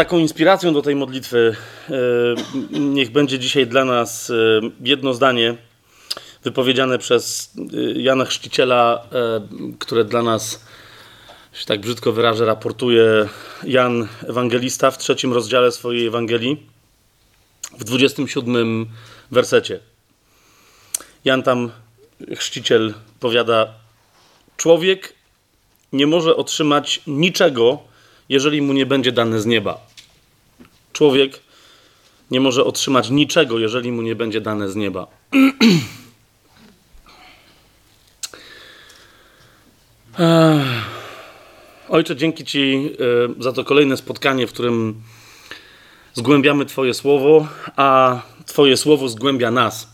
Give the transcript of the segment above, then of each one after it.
Taką inspiracją do tej modlitwy e, niech będzie dzisiaj dla nas e, jedno zdanie wypowiedziane przez e, Jana Chrzciciela, które dla nas, się tak brzydko wyrażę, raportuje Jan Ewangelista w trzecim rozdziale swojej Ewangelii, w 27 wersecie. Jan tam, chrzciciel, powiada: Człowiek nie może otrzymać niczego, jeżeli mu nie będzie dane z nieba. Człowiek nie może otrzymać niczego, jeżeli mu nie będzie dane z nieba. Ojcze, dzięki Ci e, za to kolejne spotkanie, w którym zgłębiamy Twoje słowo, a Twoje słowo zgłębia nas.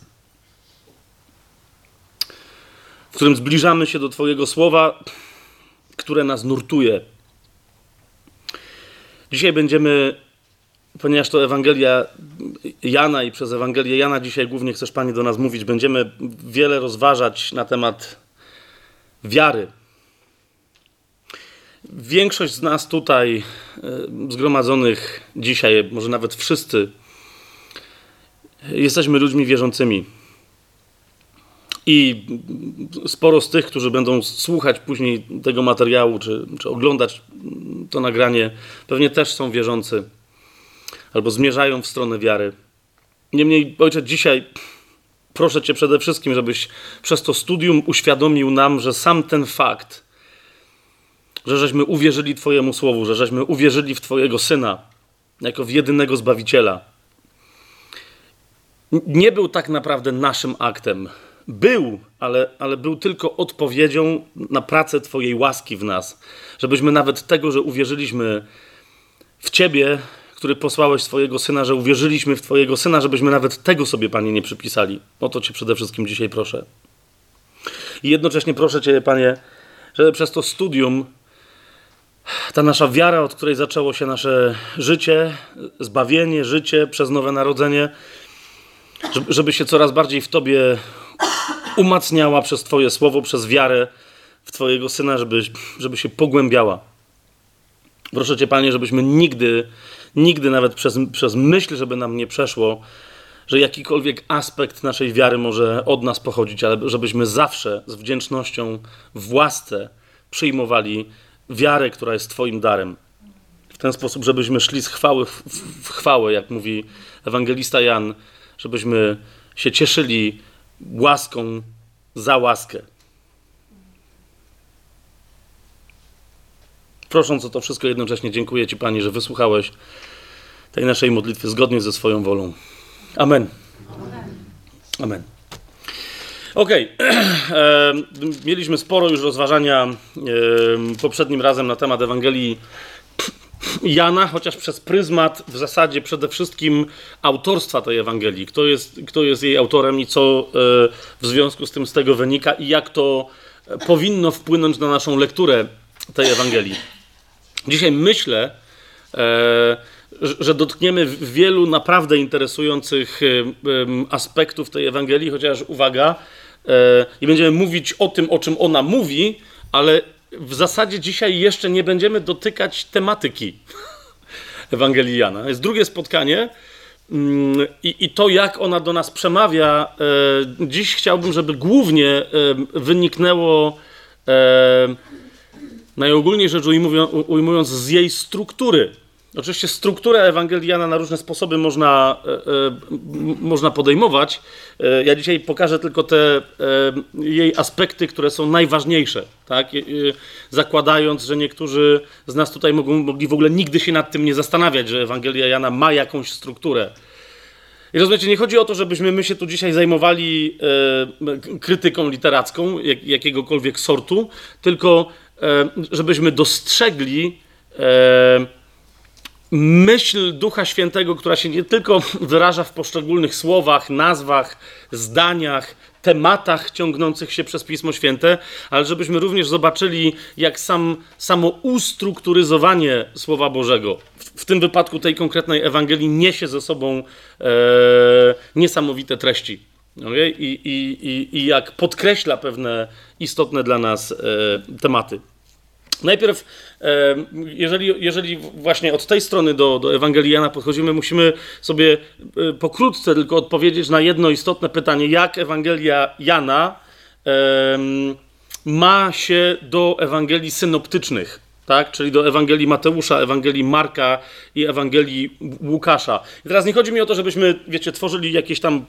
W którym zbliżamy się do Twojego słowa, które nas nurtuje Dzisiaj będziemy, ponieważ to Ewangelia Jana i przez Ewangelię Jana dzisiaj głównie chcesz Pani do nas mówić, będziemy wiele rozważać na temat wiary. Większość z nas tutaj e, zgromadzonych dzisiaj, może nawet wszyscy, jesteśmy ludźmi wierzącymi. I sporo z tych, którzy będą słuchać później tego materiału, czy, czy oglądać to nagranie, pewnie też są wierzący albo zmierzają w stronę wiary. Niemniej, ojcze, dzisiaj proszę Cię przede wszystkim, żebyś przez to studium uświadomił nam, że sam ten fakt, że żeśmy uwierzyli Twojemu słowu, że żeśmy uwierzyli w Twojego syna jako w jedynego zbawiciela, nie był tak naprawdę naszym aktem był, ale, ale był tylko odpowiedzią na pracę Twojej łaski w nas. Żebyśmy nawet tego, że uwierzyliśmy w Ciebie, który posłałeś swojego syna, że uwierzyliśmy w Twojego syna, żebyśmy nawet tego sobie, Panie, nie przypisali. O to Cię przede wszystkim dzisiaj proszę. I jednocześnie proszę Cię, Panie, żeby przez to studium ta nasza wiara, od której zaczęło się nasze życie, zbawienie, życie przez nowe narodzenie, żeby się coraz bardziej w Tobie umacniała przez Twoje słowo, przez wiarę w Twojego Syna, żeby, żeby się pogłębiała. Proszę Cię, Panie, żebyśmy nigdy, nigdy nawet przez, przez myśl, żeby nam nie przeszło, że jakikolwiek aspekt naszej wiary może od nas pochodzić, ale żebyśmy zawsze z wdzięcznością w łasce przyjmowali wiarę, która jest Twoim darem. W ten sposób, żebyśmy szli z chwały w, w chwałę, jak mówi ewangelista Jan, żebyśmy się cieszyli łaską za łaskę. Prosząc o to wszystko, jednocześnie dziękuję Ci, Panie, że wysłuchałeś tej naszej modlitwy zgodnie ze swoją wolą. Amen. Amen. Okej. Okay. Mieliśmy sporo już rozważania poprzednim razem na temat Ewangelii Jana, chociaż przez pryzmat w zasadzie przede wszystkim autorstwa tej Ewangelii. Kto jest, kto jest jej autorem i co e, w związku z tym z tego wynika i jak to e, powinno wpłynąć na naszą lekturę tej Ewangelii. Dzisiaj myślę, e, że dotkniemy wielu naprawdę interesujących aspektów tej Ewangelii, chociaż uwaga, i będziemy mówić o tym, o czym ona mówi, ale w zasadzie dzisiaj jeszcze nie będziemy dotykać tematyki Ewangelii Jana. Jest drugie spotkanie mm, i, i to, jak ona do nas przemawia. E, dziś chciałbym, żeby głównie e, wyniknęło e, najogólniej rzecz ujmując z jej struktury Oczywiście strukturę Ewangeliana na różne sposoby można, e, e, można podejmować. E, ja dzisiaj pokażę tylko te jej aspekty, które są najważniejsze, tak? zakładając, że niektórzy z nas tutaj mogą, mogli w ogóle nigdy się nad tym nie zastanawiać, że Ewangelia Jana ma jakąś strukturę. I rozumiecie, nie chodzi o to, żebyśmy my się tu dzisiaj zajmowali krytyką literacką jak, jakiegokolwiek sortu, tylko żebyśmy dostrzegli myśl Ducha Świętego, która się nie tylko wyraża w poszczególnych słowach, nazwach, zdaniach, tematach ciągnących się przez Pismo Święte, ale żebyśmy również zobaczyli, jak sam, samo ustrukturyzowanie Słowa Bożego, w, w tym wypadku tej konkretnej Ewangelii, niesie ze sobą e, niesamowite treści. Okay? I, i, i, I jak podkreśla pewne istotne dla nas e, tematy. Najpierw, jeżeli, jeżeli właśnie od tej strony do, do Ewangelii Jana podchodzimy, musimy sobie pokrótce tylko odpowiedzieć na jedno istotne pytanie, jak Ewangelia Jana ma się do Ewangelii synoptycznych tak? czyli do Ewangelii Mateusza, Ewangelii Marka i Ewangelii Łukasza. I teraz nie chodzi mi o to, żebyśmy, wiecie, tworzyli jakieś tam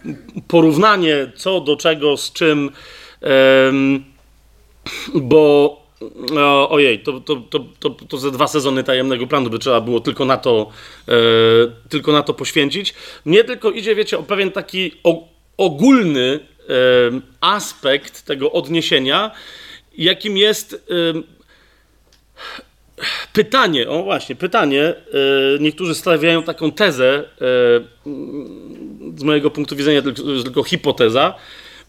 porównanie, co do czego, z czym, um, bo o, ojej, to, to, to, to, to ze dwa sezony tajemnego planu by trzeba było tylko na to, e, tylko na to poświęcić. Mnie tylko idzie, wiecie, o pewien taki ogólny e, aspekt tego odniesienia, jakim jest e, Pytanie, o właśnie, pytanie. E, niektórzy stawiają taką tezę, e, z mojego punktu widzenia tylko, tylko hipoteza.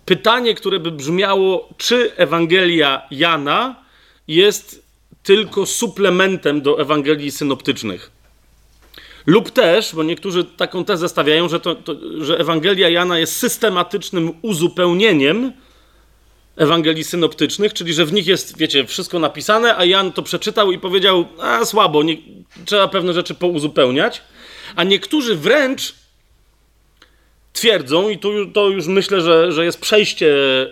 Pytanie, które by brzmiało, czy Ewangelia Jana jest tylko suplementem do Ewangelii synoptycznych. Lub też, bo niektórzy taką tezę stawiają, że, to, to, że Ewangelia Jana jest systematycznym uzupełnieniem Ewangelii synoptycznych, czyli że w nich jest, wiecie, wszystko napisane, a Jan to przeczytał i powiedział, a słabo, nie, trzeba pewne rzeczy pouzupełniać. A niektórzy wręcz twierdzą, i tu to już myślę, że, że jest przejście e,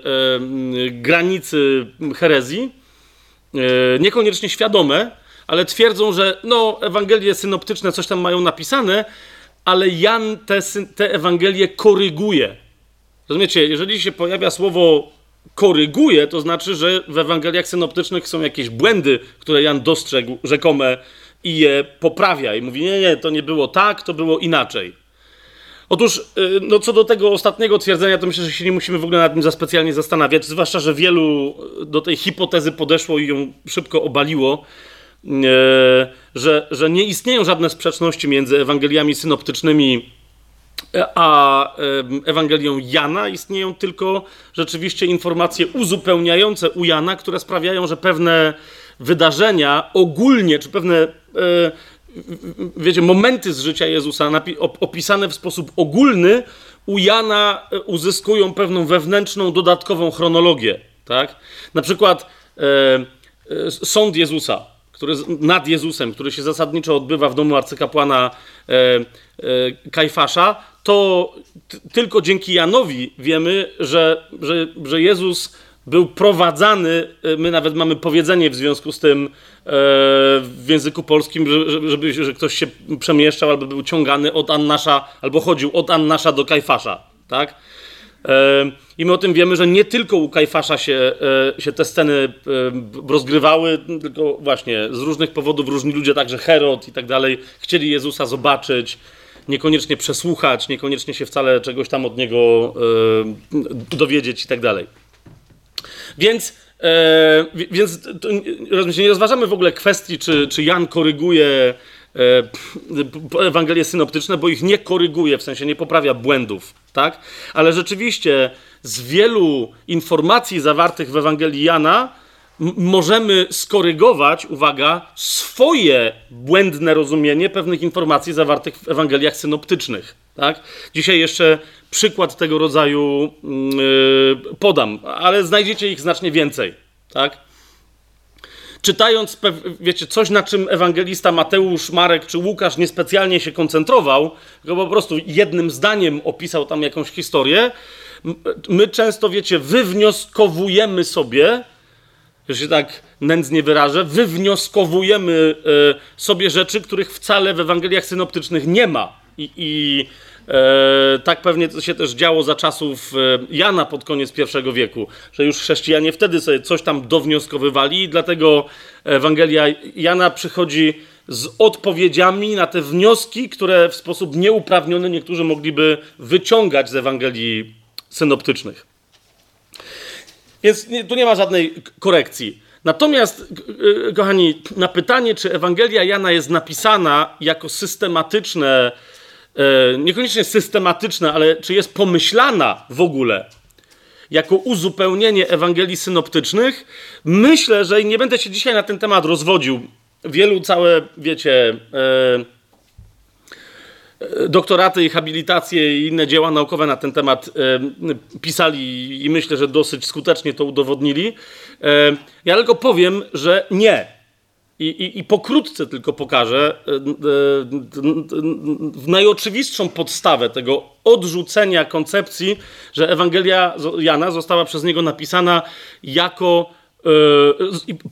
granicy herezji, e, niekoniecznie świadome, ale twierdzą, że no, Ewangelie synoptyczne coś tam mają napisane, ale Jan te, te Ewangelie koryguje. Rozumiecie, jeżeli się pojawia słowo koryguje, to znaczy, że w Ewangeliach synoptycznych są jakieś błędy, które Jan dostrzegł, rzekome, i je poprawia. I mówi: Nie, nie, to nie było tak, to było inaczej. Otóż, y, no co do tego ostatniego twierdzenia, to myślę, że się nie musimy w ogóle nad tym za specjalnie zastanawiać, zwłaszcza, że wielu do tej hipotezy podeszło i ją szybko obaliło, y, że, że nie istnieją żadne sprzeczności między Ewangeliami synoptycznymi a Ewangelią Jana istnieją tylko rzeczywiście informacje uzupełniające u Jana, które sprawiają, że pewne wydarzenia ogólnie, czy pewne e, wiecie, momenty z życia Jezusa opisane w sposób ogólny u Jana e, uzyskują pewną wewnętrzną, dodatkową chronologię. Tak? Na przykład e, sąd Jezusa, który, nad Jezusem, który się zasadniczo odbywa w domu arcykapłana Kajfasza, to tylko dzięki Janowi wiemy, że, że, że Jezus był prowadzany, e, my nawet mamy powiedzenie w związku z tym e, w języku polskim, że, żeby, że ktoś się przemieszczał albo był ciągany od Annasza, albo chodził od Annasza do Kajfasza, tak? E, I my o tym wiemy, że nie tylko u Kajfasza się, się te sceny rozgrywały, tylko właśnie z różnych powodów różni ludzie, także Herod i tak dalej, chcieli Jezusa zobaczyć, niekoniecznie przesłuchać, niekoniecznie się wcale czegoś tam od niego e, dowiedzieć i tak dalej. Więc, e, więc to, nie rozważamy w ogóle kwestii, czy, czy Jan koryguje e, Ewangelie synoptyczne, bo ich nie koryguje, w sensie nie poprawia błędów, tak? Ale rzeczywiście z wielu informacji zawartych w Ewangelii Jana możemy skorygować, uwaga, swoje błędne rozumienie pewnych informacji zawartych w Ewangeliach synoptycznych. Tak? Dzisiaj jeszcze przykład tego rodzaju yy, podam, ale znajdziecie ich znacznie więcej. Tak? Czytając, wiecie, coś, na czym ewangelista Mateusz, Marek czy Łukasz niespecjalnie się koncentrował, tylko po prostu jednym zdaniem opisał tam jakąś historię, my często, wiecie, wywnioskowujemy sobie, że się tak nędznie wyrażę, wywnioskowujemy e, sobie rzeczy, których wcale w Ewangeliach synoptycznych nie ma. I, i tak pewnie to się też działo za czasów e, Jana pod koniec I wieku, że już chrześcijanie wtedy sobie coś tam downioskowywali i dlatego Ewangelia Jana przychodzi z odpowiedziami na te wnioski, które w sposób nieuprawniony niektórzy mogliby wyciągać z Ewangelii synoptycznych. Więc tu nie ma żadnej korekcji. Natomiast, kochani, na pytanie, czy Ewangelia Jana jest napisana jako systematyczne, e, niekoniecznie systematyczne, ale czy jest pomyślana w ogóle jako uzupełnienie Ewangelii synoptycznych, myślę, że nie będę się dzisiaj na ten temat rozwodził. Wielu całe, wiecie, e, doktoraty i habilitacje i inne dzieła naukowe na ten temat e, pisali i myślę, że dosyć skutecznie to udowodnili. E, ja tylko powiem, że nie. I, i, i pokrótce tylko pokażę e, e, w najoczywistszą podstawę tego odrzucenia koncepcji, że Ewangelia Jana została przez niego napisana jako e,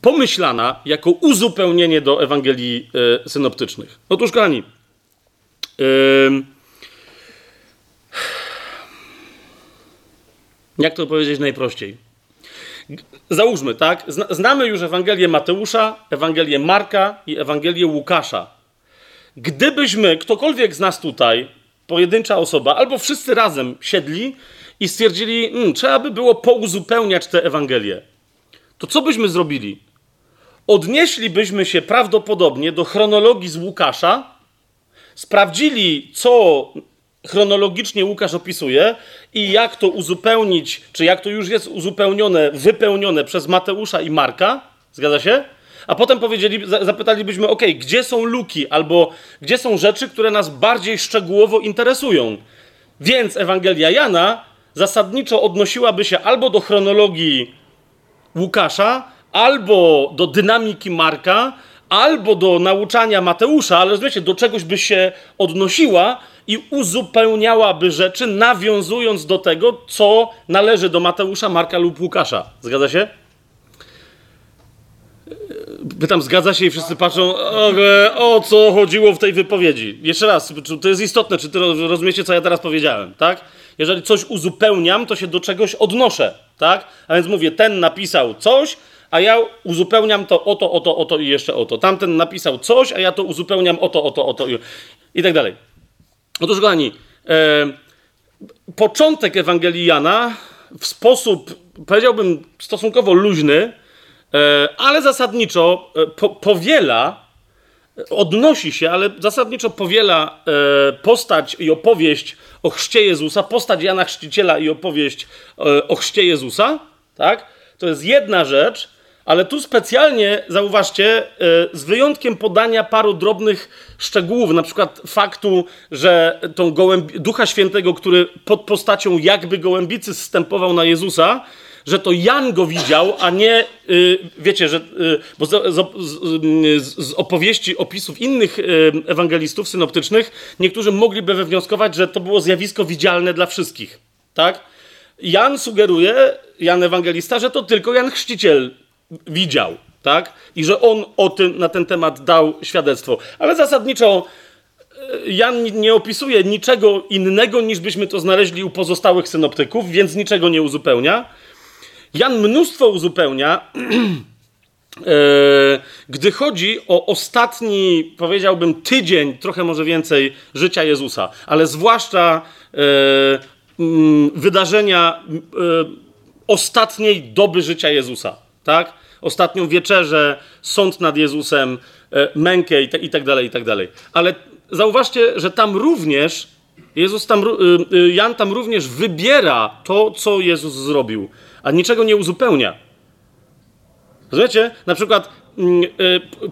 pomyślana jako uzupełnienie do Ewangelii synoptycznych. Otóż, kochani, jak to powiedzieć najprościej? Załóżmy, tak? Znamy już Ewangelię Mateusza, Ewangelię Marka i Ewangelię Łukasza. Gdybyśmy, ktokolwiek z nas tutaj, pojedyncza osoba, albo wszyscy razem siedli i stwierdzili, hmm, trzeba by było pouzupełniać te Ewangelie, to co byśmy zrobili? Odnieślibyśmy się prawdopodobnie do chronologii z Łukasza, sprawdzili, co chronologicznie Łukasz opisuje i jak to uzupełnić, czy jak to już jest uzupełnione, wypełnione przez Mateusza i Marka, zgadza się? A potem powiedzieli, zapytalibyśmy, ok, gdzie są luki, albo gdzie są rzeczy, które nas bardziej szczegółowo interesują. Więc Ewangelia Jana zasadniczo odnosiłaby się albo do chronologii Łukasza, albo do dynamiki Marka, albo do nauczania Mateusza, ale rozumiecie, do czegoś by się odnosiła, i uzupełniałaby rzeczy, nawiązując do tego, co należy do Mateusza, Marka lub Łukasza. Zgadza się? Pytam, zgadza się i wszyscy patrzą, o, o, co chodziło w tej wypowiedzi. Jeszcze raz, to jest istotne, czy ty rozumiecie, co ja teraz powiedziałem, tak? Jeżeli coś uzupełniam, to się do czegoś odnoszę, tak? A więc mówię, ten napisał coś, a ja uzupełniam to oto, oto, oto i jeszcze oto. Tamten napisał coś, a ja to uzupełniam oto, oto, oto i, i tak dalej. Otóż, kochani, e, początek Ewangelii Jana w sposób, powiedziałbym, stosunkowo luźny, e, ale zasadniczo e, po, powiela, odnosi się, ale zasadniczo powiela e, postać i opowieść o chrzcie Jezusa, postać Jana Chrzciciela i opowieść e, o chrzcie Jezusa, tak? To jest jedna rzecz, ale tu specjalnie, zauważcie, e, z wyjątkiem podania paru drobnych szczegółów, na przykład faktu, że tą gołębi, Ducha Świętego, który pod postacią jakby gołębicy zstępował na Jezusa, że to Jan go widział, a nie, y, wiecie, że, y, bo z, z, z, opowieści, opisów innych y, ewangelistów synoptycznych, niektórzy mogliby wywnioskować, że to było zjawisko widzialne dla wszystkich, tak? Jan sugeruje, Jan Ewangelista, że to tylko Jan Chrzciciel widział, tak? I że on o tym, na ten temat dał świadectwo. Ale zasadniczo e, Jan nie opisuje niczego innego, niż byśmy to znaleźli u pozostałych synoptyków, więc niczego nie uzupełnia. Jan mnóstwo uzupełnia, e, gdy chodzi o ostatni, powiedziałbym, tydzień, trochę może więcej, życia Jezusa, ale zwłaszcza e, wydarzenia ostatniej doby życia Jezusa tak? Ostatnią wieczerzę, sąd nad Jezusem, e, mękę i, tak dalej, i tak dalej. Ale zauważcie, że tam również Jezus tam, y, y, Jan tam również wybiera to, co Jezus zrobił, a niczego nie uzupełnia. Rozumiecie? Na przykład mm,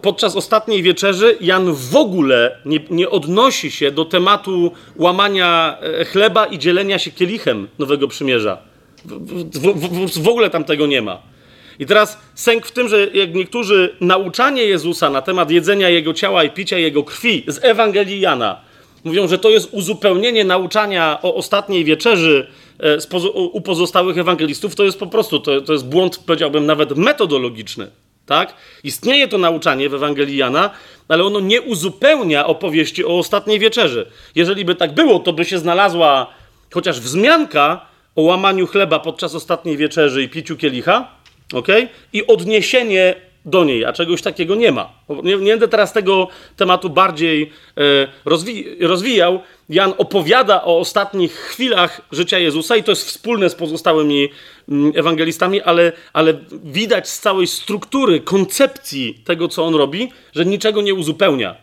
podczas ostatniej wieczerzy Jan w ogóle nie, nie, odnosi się do tematu łamania e, chleba i dzielenia się kielichem Nowego Przymierza. W, w, w, w ogóle tam tego nie ma. I teraz sęk w tym, że jak niektórzy nauczanie Jezusa na temat jedzenia Jego ciała i picia Jego krwi z Ewangelii Jana mówią, że to jest uzupełnienie nauczania o ostatniej wieczerzy e, u pozostałych ewangelistów, to jest po prostu, to, to jest błąd, powiedziałbym, nawet metodologiczny. Tak? Istnieje to nauczanie w Ewangelii Jana, ale ono nie uzupełnia opowieści o ostatniej wieczerzy. Jeżeli by tak było, to by się znalazła chociaż wzmianka o łamaniu chleba podczas ostatniej wieczerzy i piciu kielicha, ok? I odniesienie do niej, a czegoś takiego nie ma. Nie, nie będę teraz tego tematu bardziej e, rozwi rozwijał. Jan opowiada o ostatnich chwilach życia Jezusa i to jest wspólne z pozostałymi mm, ewangelistami, ale, ale widać z całej struktury, koncepcji tego, co on robi, że niczego nie uzupełnia.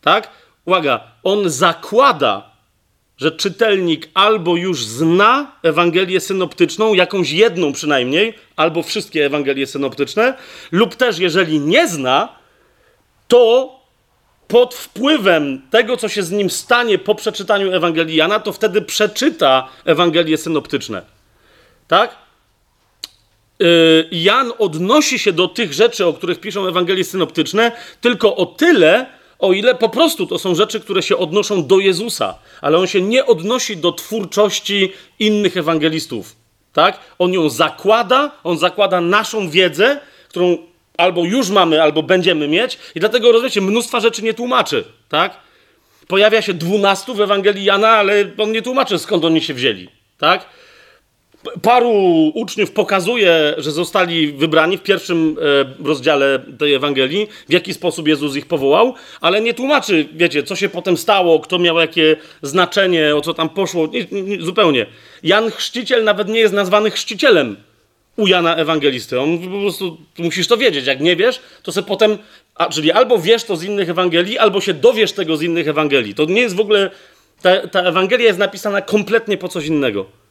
Tak? Uwaga, on zakłada że czytelnik albo już zna Ewangelię synoptyczną, jakąś jedną przynajmniej, albo wszystkie Ewangelie synoptyczne, lub też jeżeli nie zna, to pod wpływem tego, co się z nim stanie po przeczytaniu Ewangelii Jana, to wtedy przeczyta Ewangelie synoptyczne. Tak? Jan odnosi się do tych rzeczy, o których piszą Ewangelie synoptyczne, tylko o tyle, o ile po prostu to są rzeczy, które się odnoszą do Jezusa, ale on się nie odnosi do twórczości innych ewangelistów. Tak? On ją zakłada, on zakłada naszą wiedzę, którą albo już mamy, albo będziemy mieć, i dlatego, rozumiecie, mnóstwa rzeczy nie tłumaczy. Tak? Pojawia się dwunastu w Ewangelii Jana, ale on nie tłumaczy, skąd oni się wzięli. Tak? Paru uczniów pokazuje, że zostali wybrani w pierwszym e, rozdziale tej Ewangelii, w jaki sposób Jezus ich powołał, ale nie tłumaczy, wiecie, co się potem stało, kto miał jakie znaczenie, o co tam poszło, nie, nie, zupełnie. Jan Chrzciciel nawet nie jest nazwany chrzcicielem u Jana Ewangelisty. On po prostu, musisz to wiedzieć, jak nie wiesz, to se potem, a, czyli albo wiesz to z innych Ewangelii, albo się dowiesz tego z innych Ewangelii. To nie jest w ogóle, ta, ta Ewangelia jest napisana kompletnie po coś innego.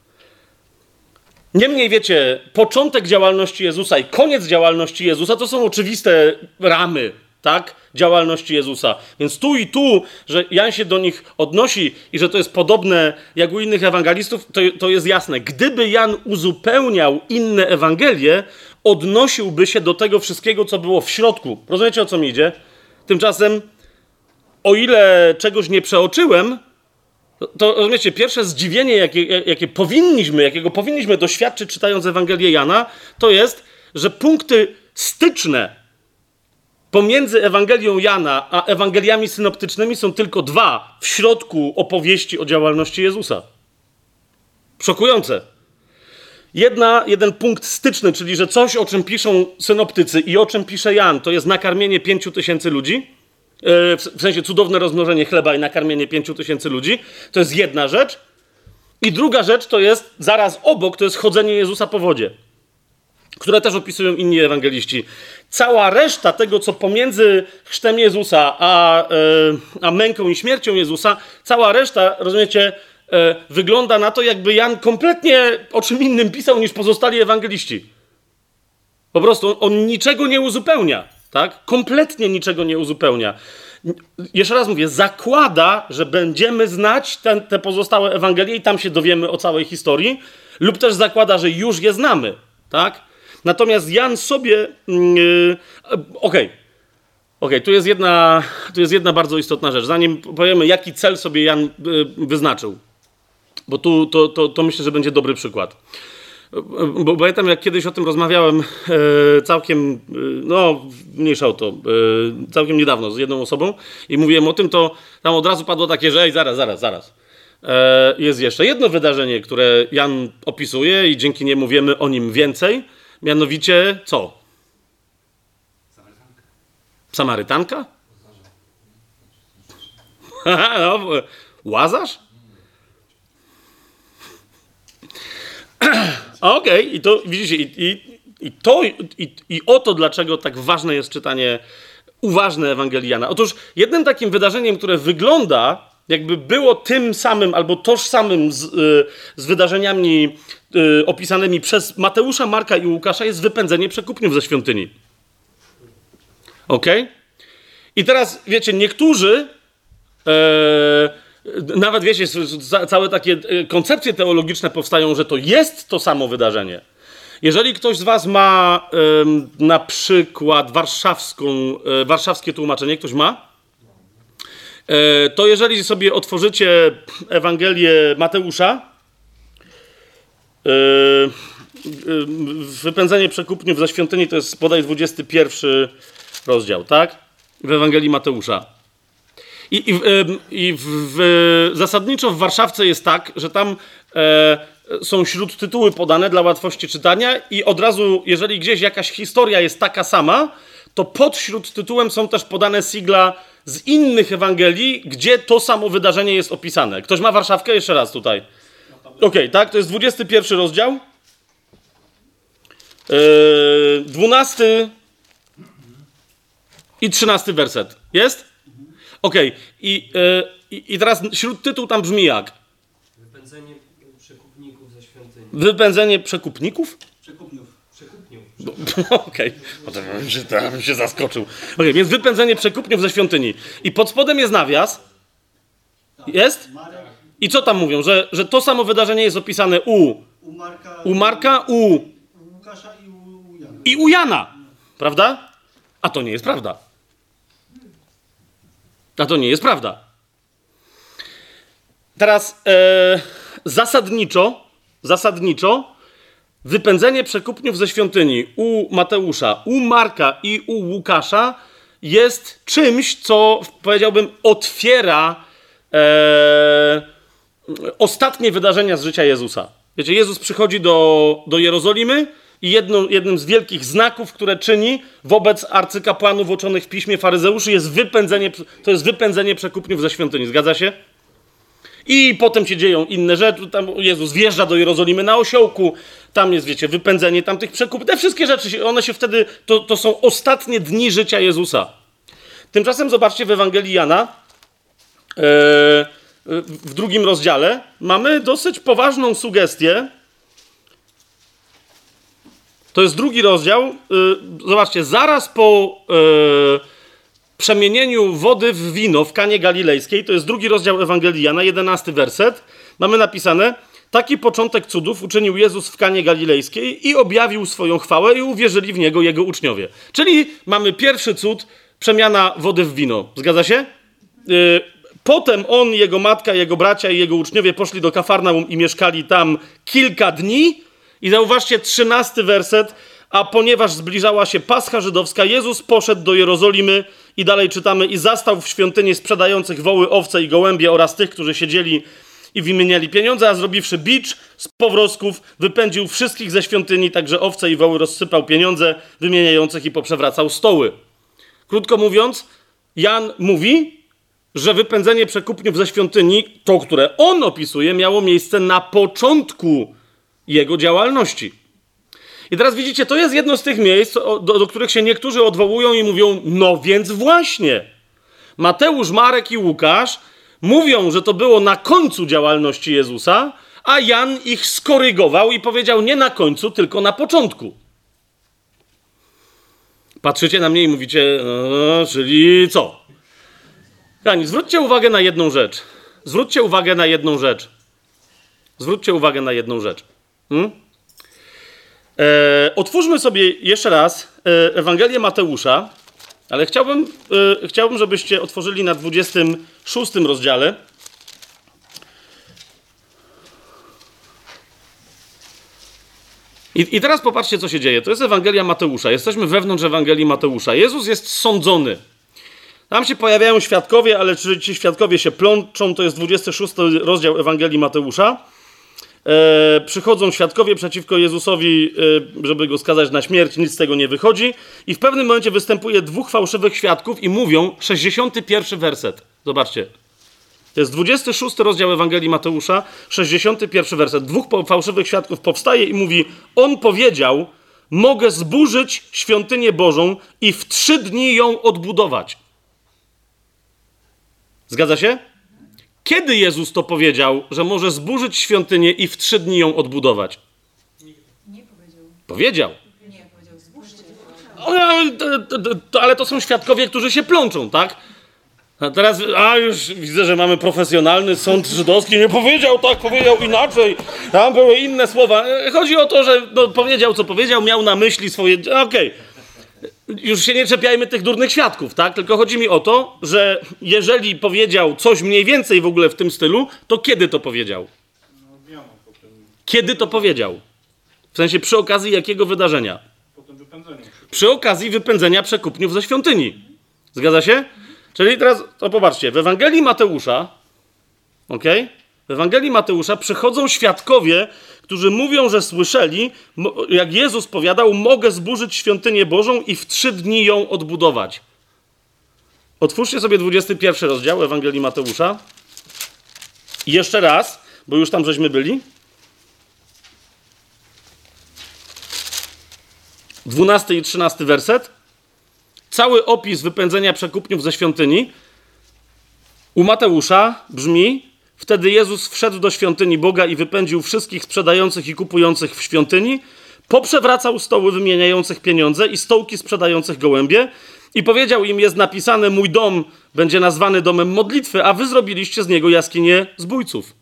Niemniej wiecie, początek działalności Jezusa i koniec działalności Jezusa to są oczywiste ramy, tak? Działalności Jezusa. Więc tu i tu, że Jan się do nich odnosi i że to jest podobne jak u innych ewangelistów, to, to jest jasne. Gdyby Jan uzupełniał inne Ewangelie, odnosiłby się do tego wszystkiego, co było w środku. Rozumiecie, o co mi idzie? Tymczasem, o ile czegoś nie przeoczyłem, to rozumiecie, pierwsze zdziwienie, jakie, jakie powinniśmy, jakiego powinniśmy doświadczyć czytając Ewangelię Jana, to jest, że punkty styczne pomiędzy Ewangelią Jana a Ewangeliami synoptycznymi są tylko dwa w środku opowieści o działalności Jezusa. Szokujące. Jedna, jeden punkt styczny, czyli że coś, o czym piszą synoptycy i o czym pisze Jan, to jest nakarmienie pięciu tysięcy ludzi w sensie cudowne rozmnożenie chleba i nakarmienie pięciu tysięcy ludzi, to jest jedna rzecz. I druga rzecz to jest zaraz obok, to jest chodzenie Jezusa po wodzie, które też opisują inni ewangeliści. Cała reszta tego, co pomiędzy chrztem Jezusa a, e, a męką i śmiercią Jezusa, cała reszta, rozumiecie, e, wygląda na to, jakby Jan kompletnie o czym innym pisał niż pozostali ewangeliści. Po prostu on niczego nie uzupełnia tak? Kompletnie niczego nie uzupełnia. Jeszcze raz mówię, zakłada, że będziemy znać ten, te pozostałe Ewangelie i tam się dowiemy o całej historii, lub też zakłada, że już je znamy, tak? Natomiast Jan sobie. Yy, Okej. Okay. okay. tu, jest jedna, tu jest jedna bardzo istotna rzecz. Zanim powiemy, jaki cel sobie Jan yy, wyznaczył, bo tu to, to, to myślę, że będzie dobry przykład. Bo pamiętam, jak kiedyś o tym rozmawiałem e, całkiem, e, no mniejsza o to, e, całkiem niedawno z jedną osobą i mówiłem o tym, to tam od razu padło takie, że ej, zaraz, zaraz, zaraz. Jest jeszcze jedno wydarzenie, które Jan opisuje i dzięki niemu wiemy o nim więcej, mianowicie co? Samarytanka? no, Łazarz? Okej, okay. i to widzicie, i, i, i to, i, i oto dlaczego tak ważne jest czytanie uważne Ewangeliana. Otóż jednym takim wydarzeniem, które wygląda, jakby było tym samym albo tożsamym z, y, z wydarzeniami y, opisanymi przez Mateusza, Marka i Łukasza, jest wypędzenie przekupniów ze świątyni. Ok? I teraz wiecie, niektórzy. E, nawet wiecie, całe takie e, koncepcje teologiczne powstają, że to jest to samo wydarzenie. Jeżeli ktoś z Was ma na przykład warszawską, e, warszawskie tłumaczenie, ktoś ma? E, to jeżeli sobie otworzycie Ewangelię Mateusza, wypędzenie przekupniów ze świątyni to jest bodaj 21 rozdział, tak? W Ewangelii Mateusza. I, i, i w, w, zasadniczo w Warszawce jest tak, że tam e, są śród tytuły podane dla łatwości czytania i od razu, jeżeli gdzieś jakaś historia jest taka sama, to pod śród tytułem są też podane sigla z innych Ewangelii, gdzie to samo wydarzenie jest opisane. Ktoś ma Warszawkę? Jeszcze raz tutaj. Okej, okay, tak? To jest 21 rozdział. Yy, 12 i 13 werset. Jest? Okej, okay. I, yy, i teraz tytuł tam brzmi jak? Wypędzenie przekupników ze świątyni. Wypędzenie przekupników? Przekupniów. Przekupniów. Okej, potem bym się, zaskoczył. Okay, więc wypędzenie przekupniów ze świątyni. I pod spodem jest nawias. Jest? I co tam mówią? Że, że to samo wydarzenie jest opisane u, u Marka, u, Łukasza i u i u Jana. Prawda? A to nie jest prawda. A to nie jest prawda. Teraz e, zasadniczo, zasadniczo wypędzenie przekupniów ze świątyni u Mateusza, u Marka i u Łukasza jest czymś, co powiedziałbym otwiera e, ostatnie wydarzenia z życia Jezusa. Wiecie, Jezus przychodzi do, do Jerozolimy i jednym z wielkich znaków, które czyni wobec arcykapłanów uczonych w piśmie faryzeuszy jest wypędzenie, to jest wypędzenie przekupniów ze świątyni. Zgadza się? I potem się dzieją inne rzeczy. Tam Jezus wjeżdża do Jerozolimy na osiołku. Tam jest, wiecie, wypędzenie tamtych przekupów. Te wszystkie rzeczy, one się wtedy, to, to są ostatnie dni życia Jezusa. Tymczasem zobaczcie w Ewangelii Jana, e, w drugim rozdziale, mamy dosyć poważną sugestię. To jest drugi rozdział. E, zobaczcie, zaraz po e, przemienieniu wody w wino w Kanie Galilejskiej, to jest drugi rozdział Ewangelii Jana, jedenasty werset, mamy napisane Taki początek cudów uczynił Jezus w Kanie Galilejskiej i objawił swoją chwałę i uwierzyli w Niego Jego uczniowie. Czyli mamy pierwszy cud, przemiana wody w wino. Zgadza się? Yy, potem on, jego matka, jego bracia i jego uczniowie poszli do Kafarnaum i mieszkali tam kilka dni. I zauważcie, trzynasty werset. A ponieważ zbliżała się Pascha Żydowska, Jezus poszedł do Jerozolimy i dalej czytamy i zastał w świątyni sprzedających woły, owce i gołębie oraz tych, którzy siedzieli i wymieniali pieniądze, a zrobiwszy bicz z powrosków, wypędził wszystkich ze świątyni, także owce i woły rozsypał pieniądze wymieniających i poprzewracał stoły. Krótko mówiąc, Jan mówi, że wypędzenie przekupniów ze świątyni, to które on opisuje, miało miejsce na początku jego działalności. I teraz widzicie, to jest jedno z tych miejsc, do, do, których się niektórzy odwołują i mówią, no więc właśnie. Mateusz, Marek i Łukasz mówią, że to było na końcu działalności Jezusa, a Jan ich skorygował i powiedział nie na końcu, tylko na początku. Patrzycie na mnie i mówicie, no, czyli co? Kochani, zwróćcie uwagę na jedną rzecz. Zwróćcie uwagę na jedną rzecz. Zwróćcie uwagę na jedną rzecz. Hmm? E, otwórzmy sobie jeszcze raz e, Ewangelię Mateusza, ale chciałbym, e, chciałbym, żebyście otworzyli na 26 rozdziale. I, I teraz popatrzcie, co się dzieje. To jest Ewangelia Mateusza. Jesteśmy wewnątrz Ewangelii Mateusza. Jezus jest sądzony. Tam się pojawiają świadkowie, ale czy ci świadkowie się plączą, to jest 26 rozdział Ewangelii Mateusza. E, przychodzą świadkowie przeciwko Jezusowi, e, żeby go skazać na śmierć, nic z tego nie wychodzi. I w pewnym momencie występuje dwóch fałszywych świadków i mówią 61 werset. Zobaczcie. To jest 26 rozdział Ewangelii Mateusza, 61 werset. Dwóch fałszywych świadków powstaje i mówi: On powiedział, mogę zburzyć świątynię Bożą i w trzy dni ją odbudować. Zgadza się? Kiedy Jezus to powiedział, że może zburzyć świątynię i w trzy dni ją odbudować? Nie powiedział. Powiedział. Nie, powiedział zbóżcie. O, ale to, to, to, ale to są świadkowie, którzy się plączą, tak? A teraz, a już widzę, że mamy profesjonalny sąd żydowski. Nie powiedział tak, powiedział inaczej. Tam były inne słowa. Chodzi o to, że no, powiedział, co powiedział, miał na myśli swoje. Okej. Okay już się nie czepiajmy tych durnych świadków, tak? Tylko chodzi mi o to, że jeżeli powiedział coś mniej więcej w ogóle w tym stylu, to kiedy to powiedział? Kiedy to powiedział? W sensie przy okazji jakiego wydarzenia? Przy okazji wypędzenia przekupniów ze świątyni. Zgadza się? Czyli teraz, to popatrzcie, w Ewangelii Mateusza, ok? W Ewangelii Mateusza przychodzą świadkowie, którzy mówią, że słyszeli, jak Jezus powiadał, mogę zburzyć świątynię Bożą i w trzy dni ją odbudować. Otwórzcie sobie 21 rozdział Ewangelii Mateusza. Jeszcze raz, bo już tam żeśmy byli. 12 i 13 werset. Cały opis wypędzenia przekupniów ze świątyni u Mateusza brzmi: Wtedy Jezus wszedł do świątyni Boga i wypędził wszystkich sprzedających i kupujących w świątyni, poprzewracał stoły wymieniających pieniądze i stołki sprzedających gołębie i powiedział im: Jest napisane: Mój dom będzie nazwany domem modlitwy, a wy zrobiliście z niego jaskinię zbójców.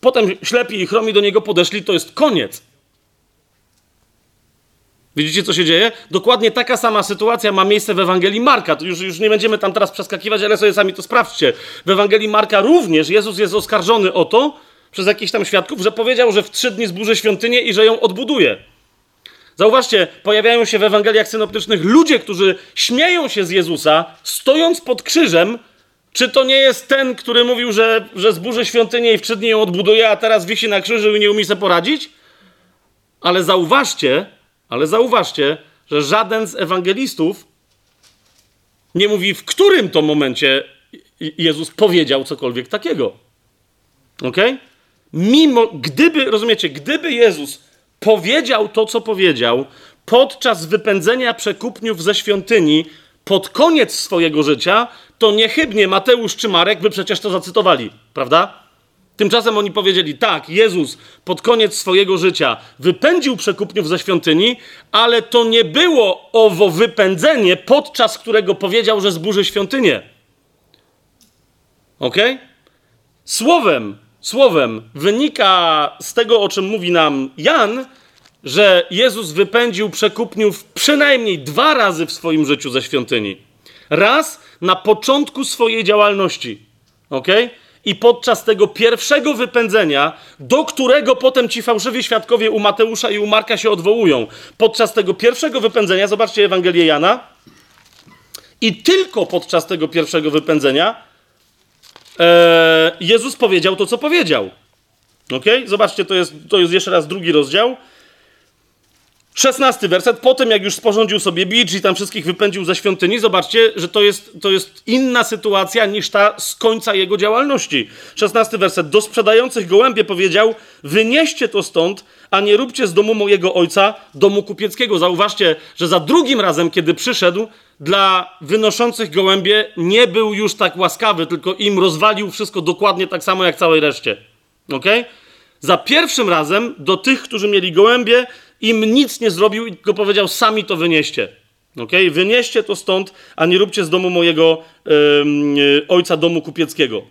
Potem ślepi i chromi do niego podeszli, to jest koniec. Widzicie, co się dzieje? Dokładnie taka sama sytuacja ma miejsce w Ewangelii Marka. To już, już nie będziemy tam teraz przeskakiwać, ale sobie sami to sprawdźcie. W Ewangelii Marka również Jezus jest oskarżony o to przez jakichś tam świadków, że powiedział, że w trzy dni zburzy świątynię i że ją odbuduje. Zauważcie, pojawiają się w Ewangeliach synoptycznych ludzie, którzy śmieją się z Jezusa, stojąc pod krzyżem. Czy to nie jest ten, który mówił, że, że zburzy świątynię i w trzy dni ją odbuduje, a teraz wisi na krzyżu i nie umie sobie poradzić? Ale zauważcie, ale zauważcie, że żaden z ewangelistów nie mówi, w którym to momencie Jezus powiedział cokolwiek takiego. Ok? Mimo, gdyby, rozumiecie, gdyby Jezus powiedział to, co powiedział podczas wypędzenia przekupniów ze świątyni pod koniec swojego życia, to niechybnie Mateusz czy Marek by przecież to zacytowali, prawda? Tymczasem oni powiedzieli: tak, Jezus pod koniec swojego życia wypędził przekupniów ze świątyni, ale to nie było owo wypędzenie, podczas którego powiedział, że zburzy świątynię. Ok? Słowem, słowem wynika z tego, o czym mówi nam Jan, że Jezus wypędził przekupniów przynajmniej dwa razy w swoim życiu ze świątyni. Raz na początku swojej działalności. okej? I podczas tego pierwszego wypędzenia, do którego potem ci fałszywi świadkowie u Mateusza i u Marka się odwołują, podczas tego pierwszego wypędzenia, zobaczcie Ewangelię Jana, i tylko podczas tego pierwszego wypędzenia e, Jezus powiedział to, co powiedział. Ok? Zobaczcie, to jest, to jest jeszcze raz drugi rozdział. Szesnasty werset. Potem, jak już sporządził sobie bicz i tam wszystkich wypędził ze świątyni, zobaczcie, że to jest, to jest inna sytuacja niż ta z końca jego działalności. Szesnasty werset. Do sprzedających gołębie powiedział: Wynieście to stąd, a nie róbcie z domu mojego ojca domu kupieckiego. Zauważcie, że za drugim razem, kiedy przyszedł, dla wynoszących gołębie nie był już tak łaskawy, tylko im rozwalił wszystko dokładnie tak samo jak całej reszcie. Ok? Za pierwszym razem do tych, którzy mieli gołębie, im nic nie zrobił i tylko powiedział, sami to wynieście. Okay? Wynieście to stąd, a nie róbcie z domu mojego yy, ojca domu kupieckiego.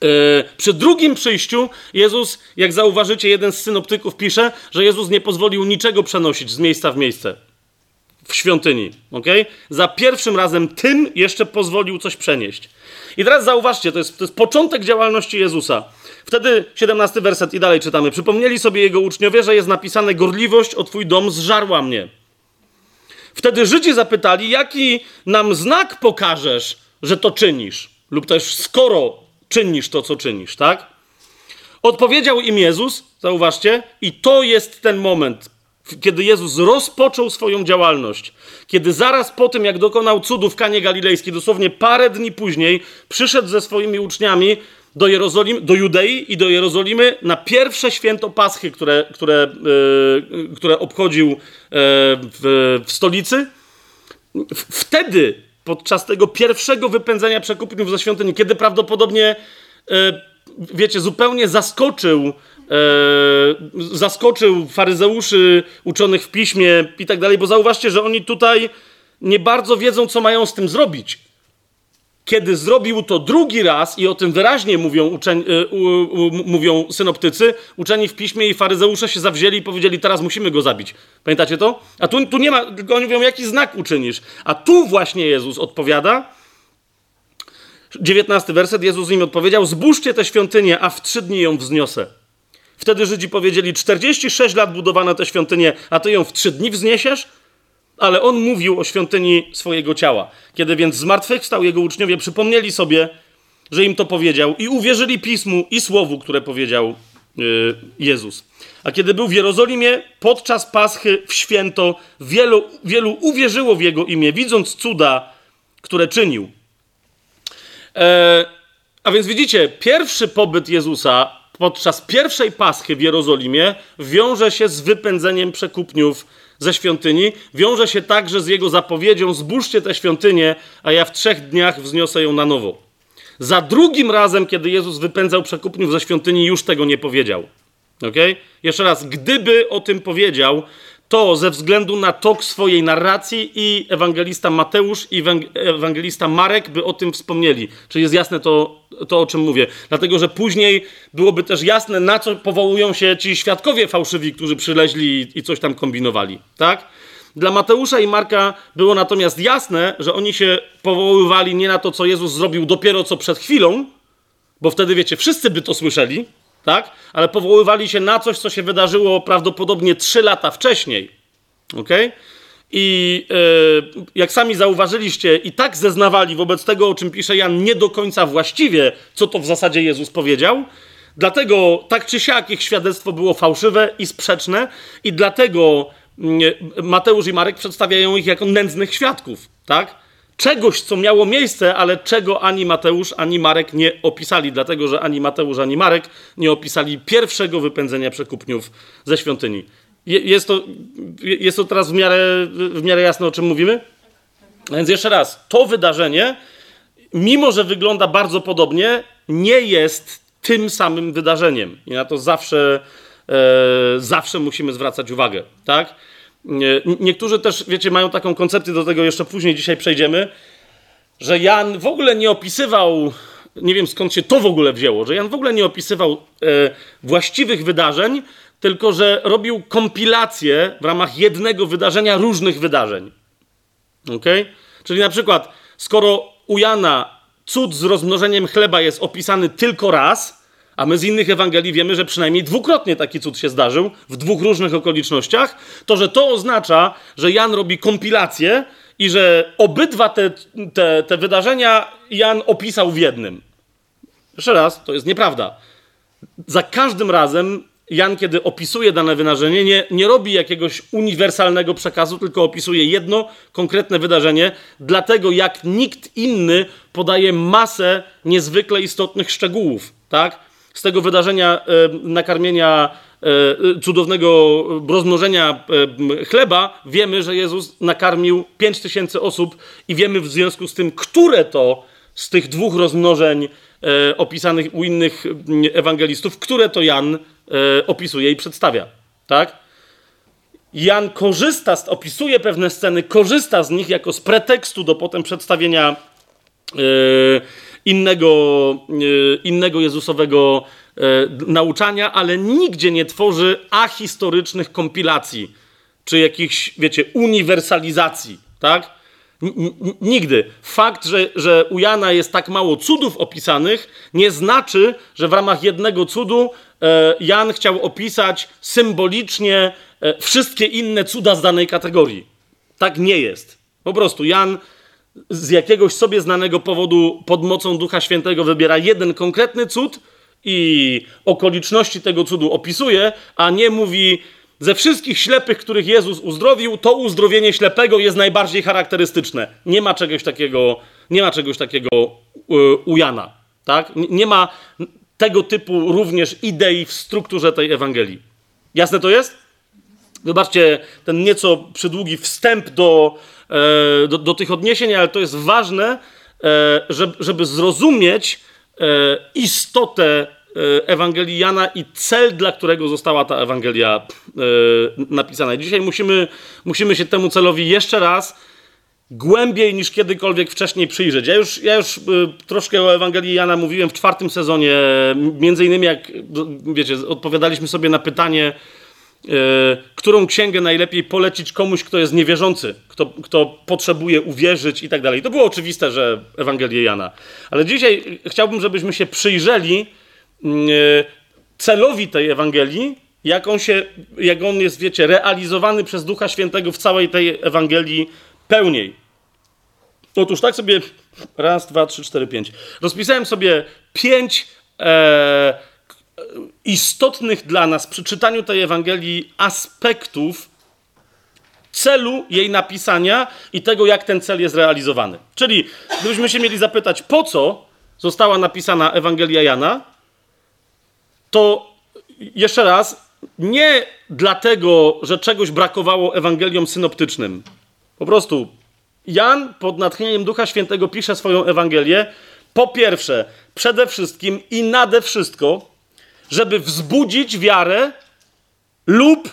Yy, przy drugim przyjściu Jezus, jak zauważycie, jeden z synoptyków pisze, że Jezus nie pozwolił niczego przenosić z miejsca w miejsce w świątyni. Okay? Za pierwszym razem tym jeszcze pozwolił coś przenieść. I teraz zauważcie, to jest, to jest początek działalności Jezusa. Wtedy 17 werset i dalej czytamy. Przypomnieli sobie jego uczniowie, że jest napisane: Gorliwość o twój dom zżarła mnie. Wtedy Żydzi zapytali, jaki nam znak pokażesz, że to czynisz? Lub też skoro czynisz to, co czynisz, tak? Odpowiedział im Jezus, zauważcie, i to jest ten moment, kiedy Jezus rozpoczął swoją działalność, kiedy zaraz po tym, jak dokonał cudów w Kanie Galilejskiej, dosłownie parę dni później, przyszedł ze swoimi uczniami do, Jerozolimy, do Judei i do Jerozolimy na pierwsze święto Paschy, które, które, yy, które obchodził yy, w, w, stolicy. Wtedy, podczas tego pierwszego wypędzenia przekupniów ze świątyni, kiedy prawdopodobnie, yy, wiecie, zupełnie zaskoczył zaskoczył faryzeuszy, uczonych w piśmie i tak dalej, bo zauważcie, że oni tutaj nie bardzo wiedzą, co mają z tym zrobić. Kiedy zrobił to drugi raz, i o tym wyraźnie mówią, uczeń, y, mówią synoptycy, uczeni w piśmie i faryzeusze się zawzięli i powiedzieli, teraz musimy go zabić. Pamiętacie to? A tu, tu nie ma, tylko oni mówią, jaki znak uczynisz. A tu właśnie Jezus odpowiada, 19 werset, Jezus im odpowiedział, zbóżcie tę świątynię, a w trzy dni ją wzniosę. Wtedy Żydzi powiedzieli, 46 lat budowana tę świątynię, a ty ją w trzy dni wzniesiesz? Ale on mówił o świątyni swojego ciała. Kiedy więc zmartwychwstał, jego uczniowie przypomnieli sobie, że im to powiedział i uwierzyli pismu i słowu, które powiedział yy, Jezus. A kiedy był w Jerozolimie podczas Paschy w święto, wielu, wielu uwierzyło w jego imię, widząc cuda, które czynił. E, a więc widzicie, pierwszy pobyt Jezusa podczas pierwszej Paschy w Jerozolimie wiąże się z wypędzeniem przekupniów ze świątyni. Wiąże się także z jego zapowiedzią: zbóżcie tę świątynię, a ja w trzech dniach wzniosę ją na nowo. Za drugim razem, kiedy Jezus wypędzał przekupniów ze świątyni, już tego nie powiedział. Okay? Jeszcze raz, gdyby o tym powiedział, to ze względu na tok swojej narracji i ewangelista Mateusz i ewangelista Marek by o tym wspomnieli. Czy jest jasne to, to, o czym mówię? Dlatego, że później byłoby też jasne, na co powołują się ci świadkowie fałszywi, którzy przyleźli i coś tam kombinowali. Tak? Dla Mateusza i Marka było natomiast jasne, że oni się powoływali nie na to, co Jezus zrobił dopiero co przed chwilą, bo wtedy wiecie, wszyscy by to słyszeli, tak? Ale powoływali się na coś, co się wydarzyło prawdopodobnie trzy lata wcześniej. ok? I e, jak sami zauważyliście, i tak zeznawali wobec tego, o czym pisze Jan, nie do końca właściwie, co to w zasadzie Jezus powiedział. Dlatego tak czy siak ich świadectwo było fałszywe i sprzeczne, i dlatego mm, Mateusz i Marek przedstawiają ich jako nędznych świadków, tak? Czegoś, co miało miejsce, ale czego ani Mateusz, ani Marek nie opisali, dlatego że ani Mateusz, ani Marek nie opisali pierwszego wypędzenia przekupniów ze świątyni. Jest to, jest to teraz w miarę, w miarę jasne, o czym mówimy? Więc jeszcze raz, to wydarzenie, mimo że wygląda bardzo podobnie, nie jest tym samym wydarzeniem. I na to zawsze, e, zawsze musimy zwracać uwagę, tak? Niektórzy też, wiecie, mają taką koncepcję, do tego jeszcze później dzisiaj przejdziemy, że Jan w ogóle nie opisywał, nie wiem skąd się to w ogóle wzięło, że Jan w ogóle nie opisywał e, właściwych wydarzeń, tylko że robił kompilację w ramach jednego wydarzenia różnych wydarzeń. Ok? Czyli na przykład, skoro u Jana cud z rozmnożeniem chleba jest opisany tylko raz, a my z innych Ewangelii wiemy, że przynajmniej dwukrotnie taki cud się zdarzył w dwóch różnych okolicznościach, to że to oznacza, że Jan robi kompilację i że obydwa te, te, te wydarzenia Jan opisał w jednym. Jeszcze raz, to jest nieprawda. Za każdym razem Jan, kiedy opisuje dane wydarzenie, nie, nie robi jakiegoś uniwersalnego przekazu, tylko opisuje jedno konkretne wydarzenie, dlatego jak nikt inny podaje masę niezwykle istotnych szczegółów. Tak? Z tego wydarzenia e, nakarmienia e, cudownego rozmnożenia e, chleba wiemy, że Jezus nakarmił 5 tysięcy osób i wiemy w związku z tym, które to z tych dwóch rozmnożeń opisanych u innych ewangelistów, które to Jan opisuje i przedstawia. Tak? Jan korzysta, z, opisuje pewne sceny, korzysta z nich jako z pretekstu do potem przedstawienia innego, e, innego Jezusowego e, nauczania, ale nigdzie nie tworzy ahistorycznych kompilacji, czy jakichś, wiecie, uniwersalizacji, tak? Nigdy. Fakt, że, że u Jana jest tak mało cudów opisanych, nie znaczy, że w ramach jednego cudu e, Jan chciał opisać symbolicznie wszystkie inne cuda z danej kategorii. Tak nie jest. Po prostu Jan z jakiegoś sobie znanego powodu pod mocą Ducha Świętego wybiera jeden konkretny cud i okoliczności tego cudu opisuje, a nie mówi, ze wszystkich ślepych, których Jezus uzdrowił, to uzdrowienie ślepego jest najbardziej charakterystyczne. Nie ma czegoś takiego, nie ma czegoś takiego u Jana. Tak? Nie ma tego typu również idei w strukturze tej Ewangelii. Jasne to jest? Wybaczcie ten nieco przydługi wstęp do, e, do, do tych odniesień, ale to jest ważne, e, żeby zrozumieć e, istotę E, Ewangelii Jana i cel, dla którego została ta Ewangelia e, napisana. dzisiaj musimy, musimy się temu celowi jeszcze raz głębiej niż kiedykolwiek wcześniej przyjrzeć. Ja już, ja już e, troszkę o Ewangelii Jana mówiłem w czwartym sezonie, między innymi jak, wiecie, odpowiadaliśmy sobie na pytanie, którą księgę najlepiej polecić komuś, kto jest niewierzący, kto, kto potrzebuje uwierzyć i tak dalej. To było oczywiste, że Ewangelię Jana. Ale dzisiaj chciałbym, żebyśmy się przyjrzeli Mm, e, celowi tej Ewangelii, jak on, się, jak on jest, wiecie, realizowany przez Ducha Świętego w całej tej Ewangelii pełniej. Otóż tak sobie raz, dwa, trzy, cztery, pięć. Rozpisałem sobie pięć e, istotnych dla nas przy czytaniu tej Ewangelii aspektów celu jej napisania i tego, jak ten cel jest realizowany. Czyli gdybyśmy się mieli zapytać, po co została napisana Ewangelia Jana, to jeszcze raz, nie dlatego, że czegoś brakowało Ewangeliom synoptycznym. Po prostu Jan pod natchnieniem Ducha Świętego pisze swoją Ewangelię. Po pierwsze, przede wszystkim i nade wszystko, żeby wzbudzić wiarę lub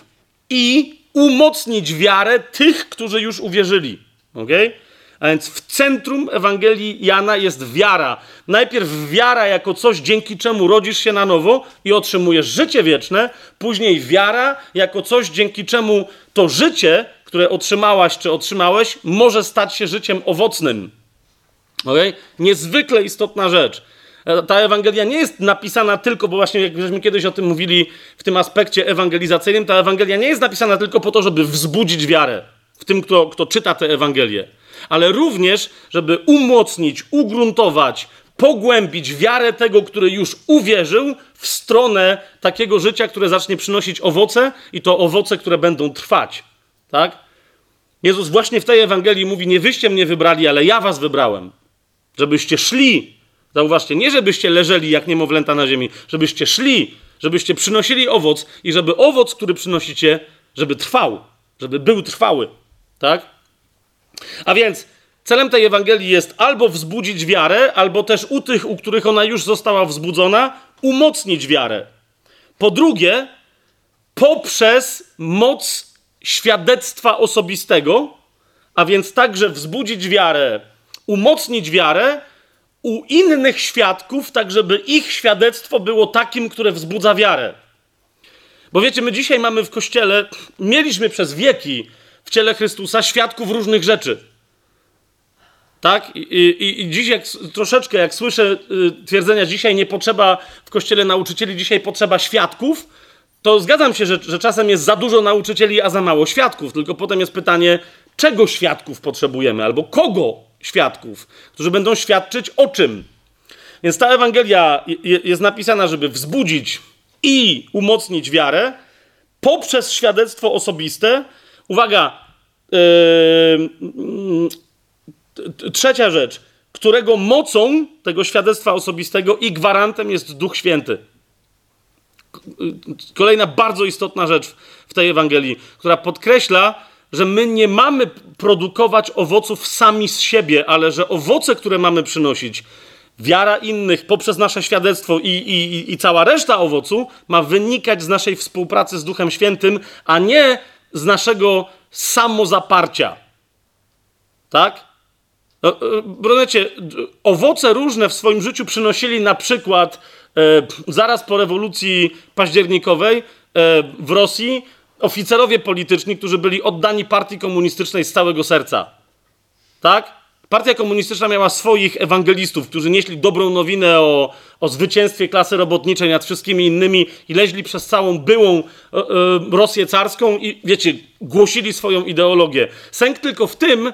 i umocnić wiarę tych, którzy już uwierzyli. Okay? A więc w centrum Ewangelii Jana jest wiara. Najpierw wiara jako coś, dzięki czemu rodzisz się na nowo i otrzymujesz życie wieczne, później wiara jako coś, dzięki czemu to życie, które otrzymałaś czy otrzymałeś, może stać się życiem owocnym. Okay? Niezwykle istotna rzecz. E, ta Ewangelia nie jest napisana tylko, bo właśnie jak żeśmy kiedyś o tym mówili w tym aspekcie ewangelizacyjnym, ta Ewangelia nie jest napisana tylko po to, żeby wzbudzić wiarę w tym, kto, kto czyta tę Ewangelię, ale również, żeby umocnić, ugruntować, pogłębić wiarę tego, który już uwierzył w stronę takiego życia, które zacznie przynosić owoce i to owoce, które będą trwać. Tak? Jezus właśnie w tej Ewangelii mówi: Nie wyście mnie wybrali, ale ja was wybrałem. Żebyście szli. Zauważcie, nie żebyście leżeli jak niemowlęta na ziemi, żebyście szli, żebyście przynosili owoc i żeby owoc, który przynosicie, żeby trwał, żeby był trwały. Tak? A więc celem tej Ewangelii jest albo wzbudzić wiarę, albo też u tych, u których ona już została wzbudzona, umocnić wiarę. Po drugie, poprzez moc świadectwa osobistego, a więc także wzbudzić wiarę, umocnić wiarę u innych świadków, tak żeby ich świadectwo było takim, które wzbudza wiarę. Bo wiecie, my dzisiaj mamy w kościele, mieliśmy przez wieki w ciele Chrystusa świadków różnych rzeczy. Tak? I, i, i dziś, jak, troszeczkę, jak słyszę y, twierdzenia, dzisiaj nie potrzeba w kościele nauczycieli, dzisiaj potrzeba świadków, to zgadzam się, że, że czasem jest za dużo nauczycieli, a za mało świadków. Tylko potem jest pytanie, czego świadków potrzebujemy, albo kogo świadków, którzy będą świadczyć o czym. Więc ta Ewangelia jest napisana, żeby wzbudzić i umocnić wiarę poprzez świadectwo osobiste. Uwaga, yy, trzecia rzecz, którego mocą tego świadectwa osobistego i gwarantem jest Duch Święty. Kolejna bardzo istotna rzecz w tej Ewangelii, która podkreśla, że my nie mamy produkować owoców sami z siebie, ale że owoce, które mamy przynosić, wiara innych poprzez nasze świadectwo i, i, i cała reszta owocu ma wynikać z naszej współpracy z Duchem Świętym, a nie z naszego samozaparcia. Tak? No, Bronecie, owoce różne w swoim życiu przynosili na przykład e, zaraz po rewolucji październikowej e, w Rosji oficerowie polityczni, którzy byli oddani partii komunistycznej z całego serca. Tak? Partia komunistyczna miała swoich ewangelistów, którzy nieśli dobrą nowinę o, o zwycięstwie klasy robotniczej nad wszystkimi innymi i leźli przez całą byłą e, e, Rosję carską i, wiecie, głosili swoją ideologię. Sęk tylko w tym,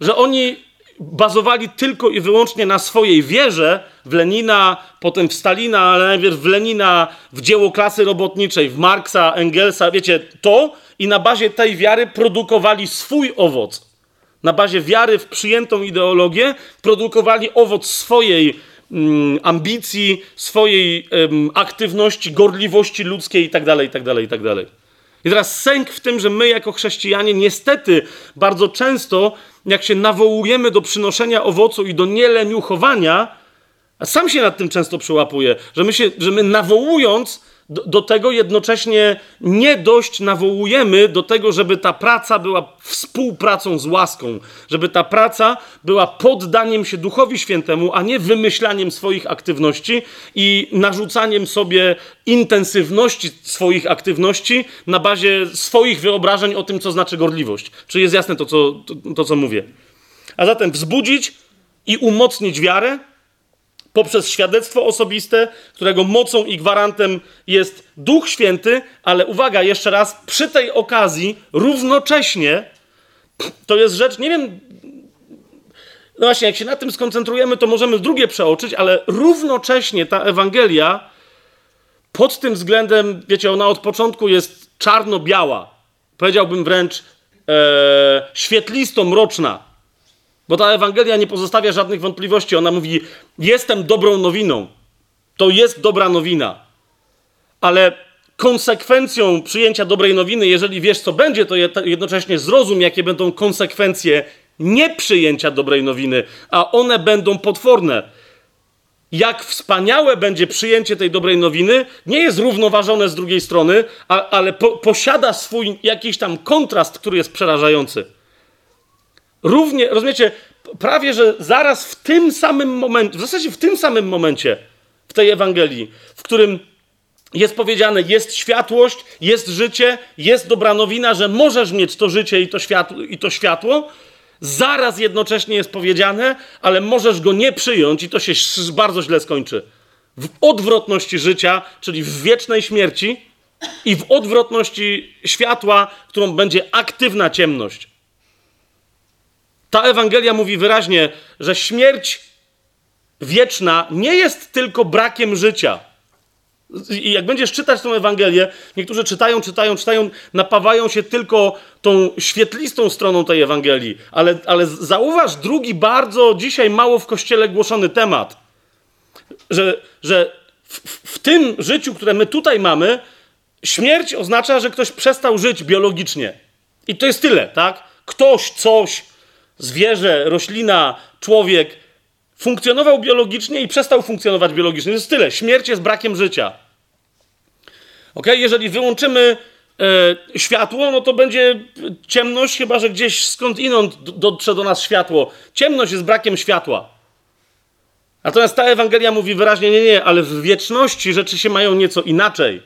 że oni bazowali tylko i wyłącznie na swojej wierze w Lenina, potem w Stalina, ale najpierw w Lenina, w dzieło klasy robotniczej, w Marksa, Engelsa, wiecie, to i na bazie tej wiary produkowali swój owoc. Na bazie wiary w przyjętą ideologię produkowali owoc swojej mm, ambicji, swojej mm, aktywności, gorliwości ludzkiej itd., itd., itd. I teraz sęk w tym, że my jako chrześcijanie niestety bardzo często, jak się nawołujemy do przynoszenia owocu i do nieleniuchowania, a sam się nad tym często przyłapuję, że my, się, że my nawołując do, do, tego jednocześnie nie dość nawołujemy do tego, żeby ta praca była współpracą z łaską, żeby ta praca była poddaniem się Duchowi Świętemu, a nie wymyślaniem swoich aktywności i narzucaniem sobie intensywności swoich aktywności na bazie swoich wyobrażeń o tym, co znaczy gorliwość. Czy jest jasne to, co, to, to co mówię? A zatem wzbudzić i umocnić wiarę, poprzez świadectwo osobiste, którego mocą i gwarantem jest Duch Święty, ale uwaga, jeszcze raz, przy tej okazji równocześnie to jest rzecz, nie wiem, no właśnie, jak się na tym skoncentrujemy, to możemy drugie przeoczyć, ale równocześnie ta Ewangelia pod tym względem, wiecie, ona od początku jest czarno-biała. Powiedziałbym wręcz e, świetlisto-mroczna. Bo ta Ewangelia nie pozostawia żadnych wątpliwości. Ona mówi: Jestem dobrą nowiną. To jest dobra nowina. Ale konsekwencją przyjęcia dobrej nowiny, jeżeli wiesz, co będzie, to jednocześnie zrozum, jakie będą konsekwencje nieprzyjęcia dobrej nowiny, a one będą potworne. Jak wspaniałe będzie przyjęcie tej dobrej nowiny, nie jest równoważone z drugiej strony, a, ale po, posiada swój jakiś tam kontrast, który jest przerażający. Równie, rozumiecie, prawie że zaraz w tym samym momencie, w zasadzie w tym samym momencie w tej Ewangelii, w którym jest powiedziane, jest światłość, jest życie, jest dobra nowina, że możesz mieć to życie i to światło, i to światło. Zaraz jednocześnie jest powiedziane, ale możesz go nie przyjąć i to się bardzo źle skończy. W odwrotności życia, czyli w wiecznej śmierci i w odwrotności światła, którą będzie aktywna ciemność. Ta Ewangelia mówi wyraźnie, że śmierć wieczna nie jest tylko brakiem życia. I jak będziesz czytać tę Ewangelię, niektórzy czytają, czytają, czytają, napawają się tylko tą świetlistą stroną tej Ewangelii. Ale, ale zauważ drugi bardzo dzisiaj mało w kościele głoszony temat. Że, że w, w tym życiu, które my tutaj mamy, śmierć oznacza, że ktoś przestał żyć biologicznie. I to jest tyle, tak? Ktoś, coś, zwierzę, roślina, człowiek funkcjonował biologicznie i przestał funkcjonować biologicznie. To jest tyle. Śmierć jest brakiem życia. Ok? Jeżeli wyłączymy e, światło, no to będzie ciemność, chyba że gdzieś skąd inąd dotrze do nas światło. Ciemność jest brakiem światła. Natomiast ta Ewangelia mówi wyraźnie, nie, nie, ale w wieczności rzeczy się mają nieco inaczej.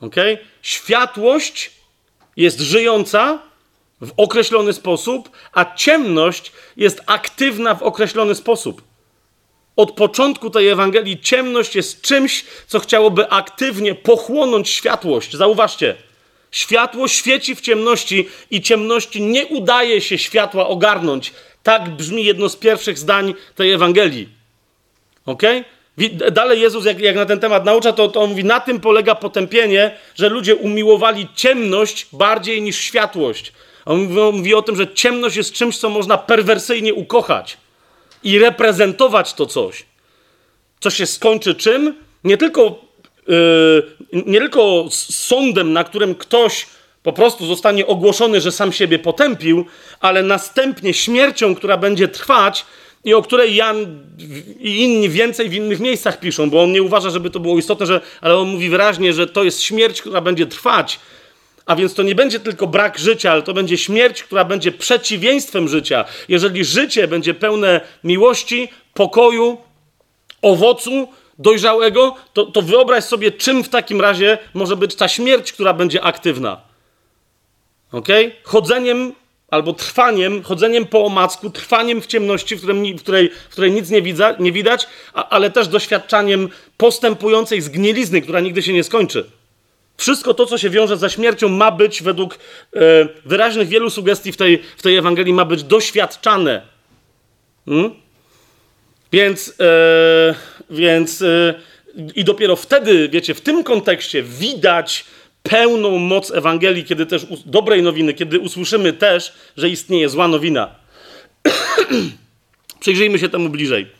Ok? Światłość jest żyjąca w określony sposób, a ciemność jest aktywna w określony sposób od początku tej Ewangelii ciemność jest czymś, co chciałoby aktywnie pochłonąć światłość. Zauważcie, światło świeci w ciemności i ciemności nie udaje się światła ogarnąć. Tak brzmi jedno z pierwszych zdań tej Ewangelii. Ok? Dalej Jezus, jak, jak na ten temat naucza, to, to on mówi, na tym polega potępienie, że ludzie umiłowali ciemność bardziej niż światłość. On mówi, o tym, że ciemność jest czymś, co można perwersyjnie ukochać i reprezentować to coś. Co się skończy czym? Nie tylko, yy, nie tylko sądem, na którym ktoś po prostu zostanie ogłoszony, że sam siebie potępił, ale następnie śmiercią, która będzie trwać i o której Jan i inni więcej w innych miejscach piszą, bo on nie uważa, żeby to było istotne, że, ale on mówi wyraźnie, że to jest śmierć, która będzie trwać a więc to nie będzie tylko brak życia, ale to będzie śmierć, która będzie przeciwieństwem życia. Jeżeli życie będzie pełne miłości, pokoju, owocu dojrzałego, to, to wyobraź sobie, czym w takim razie może być ta śmierć, która będzie aktywna. Ok? Chodzeniem albo trwaniem, chodzeniem po omacku, trwaniem w ciemności, w, którym, w, której, w której nic nie, widza, nie widać, a, ale też doświadczaniem postępującej zgnilizny, która nigdy się nie skończy. Wszystko to, co się wiąże ze śmiercią, ma być według e, wyraźnych wielu sugestii w tej, w tej Ewangelii, ma być doświadczane. Hmm? Więc, e, więc e, i dopiero wtedy, wiecie, w tym kontekście widać pełną moc Ewangelii, kiedy też dobrej nowiny, kiedy usłyszymy też, że istnieje zła nowina. Przyjrzyjmy się temu bliżej.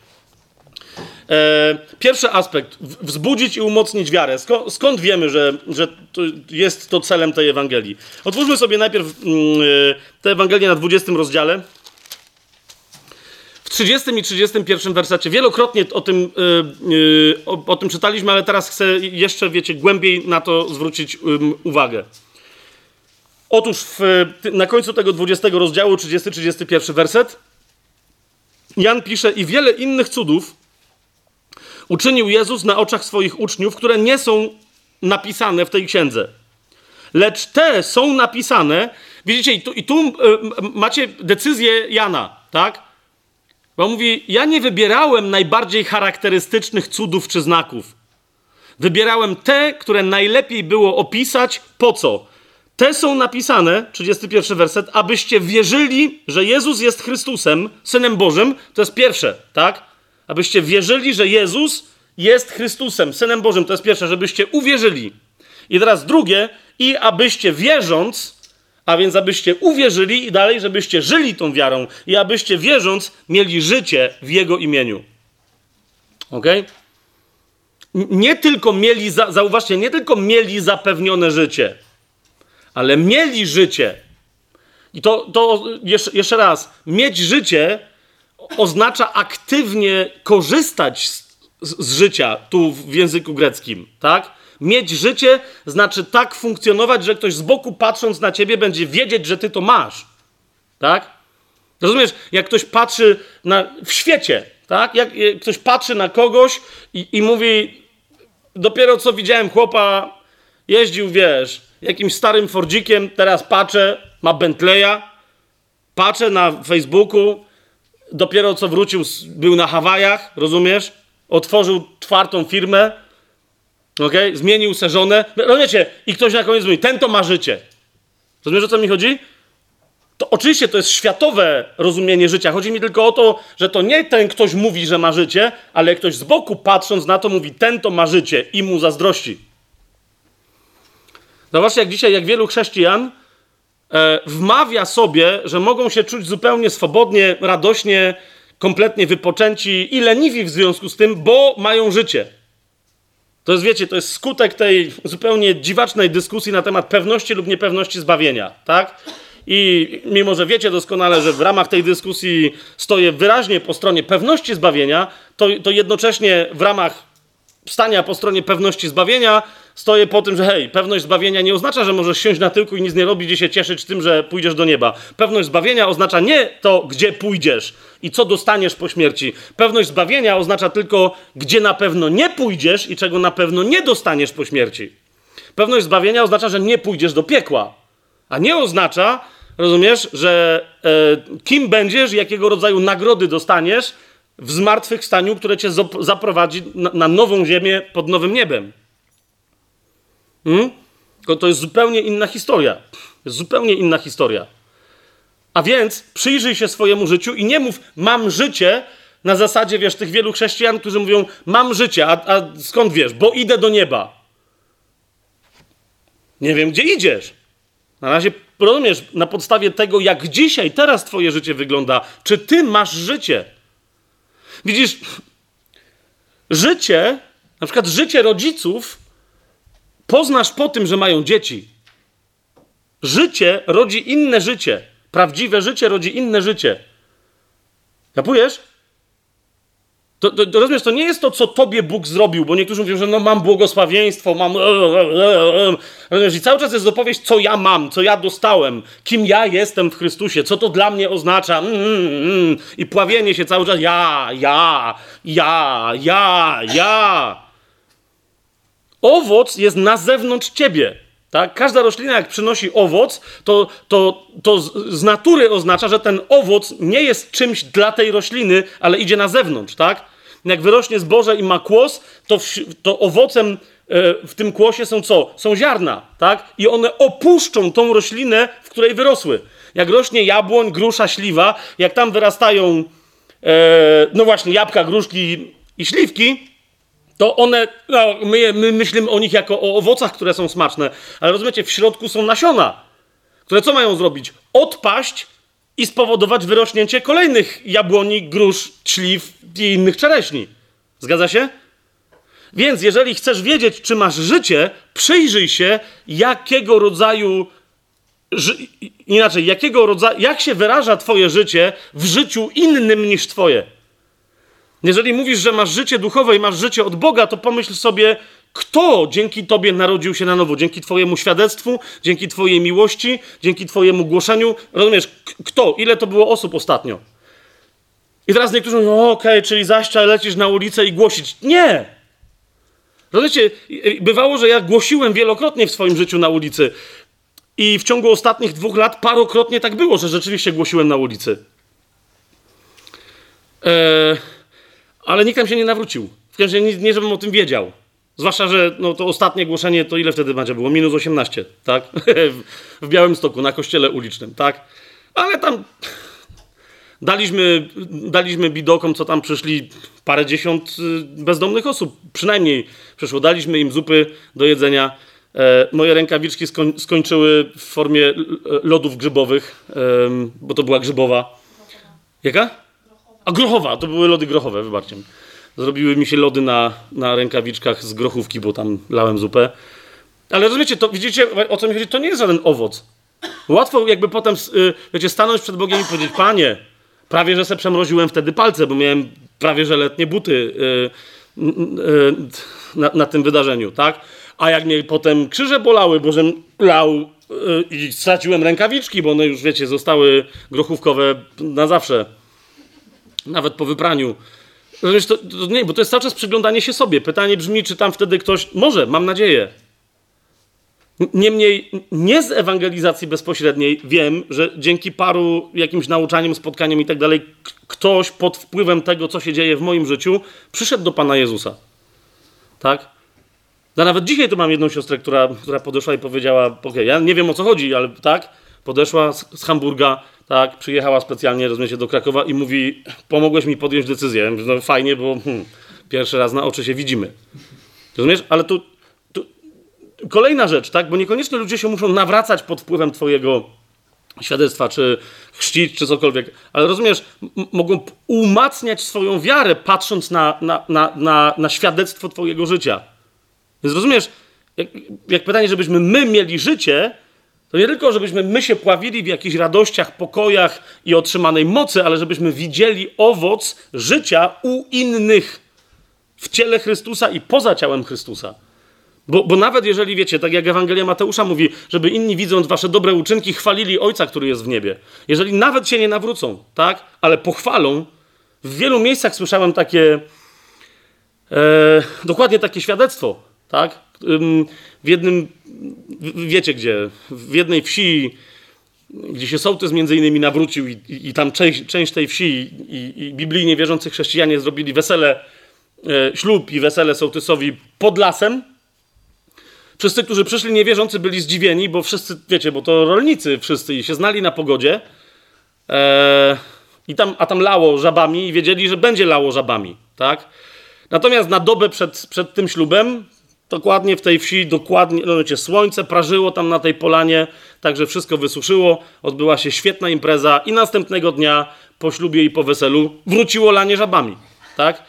E, pierwszy aspekt, wzbudzić i umocnić wiarę. Skąd, wiemy, że, że to jest to celem tej Ewangelii? Otwórzmy sobie najpierw mm, e, tę Ewangelię na 20 rozdziale. W 30 i 31 wersecie wielokrotnie o tym, e, o, o tym czytaliśmy, ale teraz chcę jeszcze, wiecie, głębiej na to zwrócić uwagę. Otóż w, na końcu tego 20 rozdziału, 30-31 werset, Jan pisze i wiele innych cudów, uczynił Jezus na oczach swoich uczniów, które nie są napisane w tej księdze. Lecz te są napisane, widzicie, i tu, i tu macie decyzję Jana, tak? Bo mówi: Ja nie wybierałem najbardziej charakterystycznych cudów czy znaków. Wybierałem te, które najlepiej było opisać. Po co? Te są napisane, 31 werset, abyście wierzyli, że Jezus jest Chrystusem, Synem Bożym. To jest pierwsze, tak? Abyście wierzyli, że Jezus jest Chrystusem, Synem Bożym. To jest pierwsze, żebyście uwierzyli. I teraz drugie, i abyście wierząc, a więc abyście uwierzyli i dalej, żebyście żyli tą wiarą i abyście wierząc mieli życie w Jego imieniu. Ok? Nie tylko mieli, zauważcie, nie tylko mieli zapewnione życie, ale mieli życie. I to, to jeszcze, jeszcze raz, mieć życie oznacza aktywnie korzystać z, z, życia tu w języku greckim, tak? Mieć życie znaczy tak funkcjonować, że ktoś z boku patrząc na ciebie będzie wiedzieć, że ty to masz, tak? Rozumiesz, jak ktoś patrzy na, w świecie, tak? Jak ktoś patrzy na kogoś i, i mówi, dopiero co widziałem chłopa, jeździł, wiesz, jakimś starym Fordzikiem, teraz patrzę, ma Bentleya, patrzę na Facebooku, dopiero co wrócił, był na Hawajach, rozumiesz? Otworzył czwartą firmę, okej, zmienił se żonę, rozumiecie? I ktoś na koniec mówi, ten to ma życie. Rozumiesz, o co mi chodzi? To oczywiście to jest światowe rozumienie życia. Chodzi mi tylko o to, że to nie ten ktoś mówi, że ma życie, ale ktoś z boku patrząc na to mówi, ten to ma życie i mu zazdrości. Zobaczcie, jak dzisiaj, jak wielu chrześcijan wmawia sobie, że mogą się czuć zupełnie swobodnie, radośnie, kompletnie wypoczęci i leniwi w związku z tym, bo mają życie. To jest, wiecie, to jest skutek tej zupełnie dziwacznej dyskusji na temat pewności lub niepewności zbawienia, tak? I mimo, że wiecie doskonale, że w ramach tej dyskusji stoję wyraźnie po stronie pewności zbawienia, to, to jednocześnie w ramach stania po stronie pewności zbawienia stoję po tym, że hej, pewność zbawienia nie oznacza, że możesz siąść na tyłku i nic nie robić i się cieszyć tym, że pójdziesz do nieba. Pewność zbawienia oznacza nie to, gdzie pójdziesz i co dostaniesz po śmierci. Pewność zbawienia oznacza tylko, gdzie na pewno nie pójdziesz i czego na pewno nie dostaniesz po śmierci. Pewność zbawienia oznacza, że nie pójdziesz do piekła, a nie oznacza, rozumiesz, że e, kim będziesz, jakiego rodzaju nagrody dostaniesz w zmartwychwstaniu, które cię zaprowadzi na, na nową ziemię pod nowym niebem. Hmm? To, jest zupełnie inna historia. Zupełnie inna historia. A więc przyjrzyj się swojemu życiu i nie mów, mam życie, na zasadzie, wiesz, tych wielu chrześcijan, którzy mówią, mam życie, a, a skąd wiesz? Bo idę do nieba. Nie wiem, gdzie idziesz. Na razie rozumiesz, na podstawie tego, jak dzisiaj, teraz twoje życie wygląda, czy ty masz życie. Widzisz, życie, na przykład życie rodziców, poznasz po tym, że mają dzieci. Życie rodzi inne życie. Prawdziwe życie rodzi inne życie. Kapujesz? To, to, to rozumiesz, to nie jest to, co tobie Bóg zrobił, bo niektórzy mówią, że no mam błogosławieństwo, mam... Rozumiesz, i cały czas jest opowieść, co ja mam, co ja dostałem, kim ja jestem w Chrystusie, co to dla mnie oznacza. Mm, mm, mm. I pławienie się cały czas, ja, ja, ja, ja, ja. Owoc jest na zewnątrz ciebie. Tak? Każda roślina, jak przynosi owoc, to, to, to z, natury oznacza, że ten owoc nie jest czymś dla tej rośliny, ale idzie na zewnątrz. Tak? Jak wyrośnie zboże i ma kłos, to, w, to owocem e, w tym kłosie są co? Są ziarna. Tak? I one opuszczą tą roślinę, w której wyrosły. Jak rośnie jabłoń, grusza, śliwa, jak tam wyrastają, e, no właśnie, jabłka, gruszki i śliwki, to one, no, my, my myślimy o nich jako o owocach, które są smaczne, ale rozumiecie, w środku są nasiona, które co mają zrobić? Odpaść i spowodować wyrośnięcie kolejnych jabłoni, grusz, śliw i innych czereśni. Zgadza się? Więc jeżeli chcesz wiedzieć, czy masz życie, przyjrzyj się, jakiego rodzaju, ży, inaczej, jakiego rodzaju, jak się wyraża twoje życie w życiu innym niż twoje. Jeżeli mówisz, że masz życie duchowe i masz życie od Boga, to pomyśl sobie, kto dzięki Tobie narodził się na nowo, dzięki Twojemu świadectwu, dzięki Twojej miłości, dzięki Twojemu głoszeniu. Rozumiesz, kto? Ile to było osób ostatnio? I teraz niektórzy mówią, okej, czyli zaścia lecisz na ulicę i głosić. Nie! Rozumiecie, bywało, że ja głosiłem wielokrotnie w swoim życiu na ulicy. I w ciągu ostatnich dwóch lat parokrotnie tak było, że rzeczywiście głosiłem na ulicy. Eee, ale nikt tam się nie nawrócił. W każdym razie nie, żebym o tym wiedział. Zwłaszcza, że no, to ostatnie głoszenie, to ile wtedy macie było? Minus 18, tak? w, w Białymstoku, na kościele ulicznym, tak? Ale tam daliśmy, daliśmy bidokom, co tam przyszli, parę dziesiąt y, bezdomnych osób. Przynajmniej przyszło. Daliśmy im zupy do jedzenia. E, moje rękawiczki skoń, skończyły w formie lodów grzybowych, em, bo to była grzybowa. Jaka? A grochowa, to były lody grochowe, wybaczcie. Zrobiły mi się lody na, na rękawiczkach z grochówki, bo tam lałem zupę. Ale rozumiecie, to widzicie, o co mi chodzi? To nie jest żaden owoc. Łatwo jakby potem, y, wiecie, stanąć przed Bogiem i powiedzieć, Panie, prawie, że se przemroziłem wtedy palce, bo miałem prawie, że letnie buty y, y, na, na tym wydarzeniu, tak? A jak mnie potem krzyże bolały, bo żem lał i straciłem rękawiczki, bo one już, wiecie, zostały grochówkowe na zawsze nawet po wypraniu. Rozumiesz, to, to nie, bo to jest cały czas przyglądanie się sobie. Pytanie brzmi, czy tam wtedy ktoś. Może, mam nadzieję. Niemniej, nie z ewangelizacji bezpośredniej wiem, że dzięki paru jakimś nauczaniom, spotkaniom i tak dalej, ktoś pod wpływem tego, co się dzieje w moim życiu, przyszedł do Pana Jezusa. Tak? No nawet dzisiaj tu mam jedną siostrę, która, która podeszła i powiedziała, ok, ja nie wiem o co chodzi, ale tak, podeszła z, Hamburga, tak, przyjechała specjalnie, rozumiecie, do Krakowa i mówi, pomogłeś mi podjąć decyzję. Mówię, no fajnie, bo hmm, pierwszy raz na oczy się widzimy. Rozumiesz? Ale tu, tu kolejna rzecz, tak, bo niekoniecznie ludzie się muszą nawracać pod wpływem twojego świadectwa, czy chrzcić, czy cokolwiek, ale rozumiesz, mogą umacniać swoją wiarę, patrząc na, na, na, na, na świadectwo twojego życia. Więc rozumiesz, jak, jak pytanie, żebyśmy my mieli życie, to nie tylko, żebyśmy my się pławili w jakichś radościach, pokojach i otrzymanej mocy, ale żebyśmy widzieli owoc życia u innych w ciele Chrystusa i poza ciałem Chrystusa. Bo, bo nawet jeżeli wiecie, tak jak Ewangelia Mateusza mówi, żeby inni widząc wasze dobre uczynki, chwalili Ojca, który jest w niebie. Jeżeli nawet się nie nawrócą, tak, ale pochwalą, w wielu miejscach słyszałem takie, e, dokładnie takie świadectwo, tak? W jednym, wiecie gdzie, w jednej wsi, gdzie się sołtys między innymi nawrócił i, i, i tam część, część tej wsi i, i biblijnie wierzący chrześcijanie zrobili wesele, e, ślub i wesele sołtysowi pod lasem. Wszyscy, którzy przyszli niewierzący, byli zdziwieni, bo wszyscy, wiecie, bo to rolnicy wszyscy i się znali na pogodzie. E, i tam, a tam lało żabami i wiedzieli, że będzie lało żabami, tak? Natomiast na dobę przed, przed tym ślubem, dokładnie w tej wsi, dokładnie, no wiecie, słońce prażyło tam na tej polanie, także wszystko wysuszyło, odbyła się świetna impreza i następnego dnia po ślubie i po weselu wróciło lanie żabami, tak?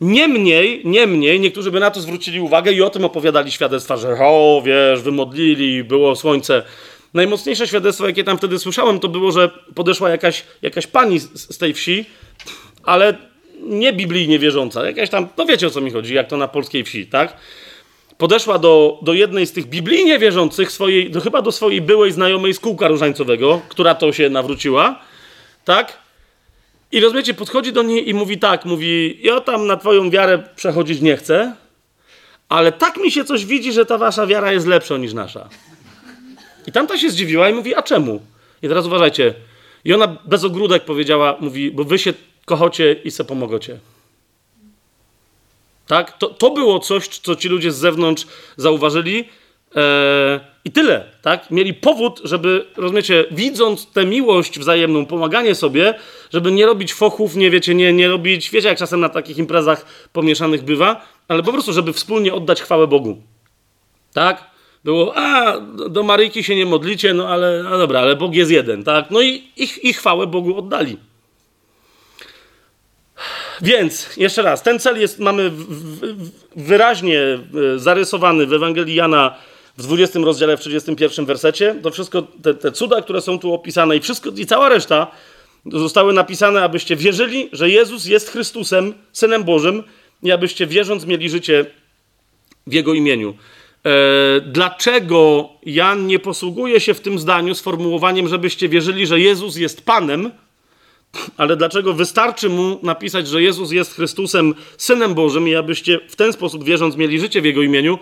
Niemniej, niemniej, niektórzy by na to zwrócili uwagę i o tym opowiadali świadectwa, że o, wiesz, wymodlili, było słońce. Najmocniejsze świadectwo, jakie tam wtedy słyszałem, to było, że podeszła jakaś, jakaś pani z, z tej wsi, ale nie biblijnie wierząca, jakaś tam, no wiecie o co mi chodzi, jak to na polskiej wsi, tak? Podeszła do, do jednej z tych biblijnie wierzących, swojej, do, chyba do swojej byłej znajomej z kółka różańcowego, która to się nawróciła, tak? I rozumiecie, podchodzi do niej i mówi tak, mówi, ja tam na twoją wiarę przechodzić nie chcę, ale tak mi się coś widzi, że ta wasza wiara jest lepsza niż nasza. I tamta się zdziwiła i mówi, a czemu? I teraz uważajcie. I ona bez ogródek powiedziała, mówi, bo wy się kochocie i se pomogocie. Tak? To, to było coś, co ci ludzie z zewnątrz zauważyli e, i tyle, tak? Mieli powód, żeby, rozumiecie, widząc tę miłość wzajemną, pomaganie sobie, żeby nie robić fochów, nie wiecie, nie, nie robić, wiecie jak czasem na takich imprezach pomieszanych bywa, ale po prostu, żeby wspólnie oddać chwałę Bogu. Tak? Było, a do Maryjki się nie modlicie, no ale, no dobra, ale Bóg jest jeden, tak? No i ich, ich chwałę Bogu oddali. Więc, jeszcze raz, ten cel jest, mamy wyraźnie e, zarysowany w Ewangelii Jana w 20 rozdziale, w 31 wersecie. To wszystko, te, te cuda, które są tu opisane i wszystko, i cała reszta zostały napisane, abyście wierzyli, że Jezus jest Chrystusem, Synem Bożym i abyście wierząc mieli życie w Jego imieniu. E, dlaczego Jan nie posługuje się w tym zdaniu sformułowaniem, żebyście wierzyli, że Jezus jest Panem, ale dlaczego wystarczy mu napisać, że Jezus jest Chrystusem, Synem Bożym i abyście w ten sposób wierząc mieli życie w Jego imieniu,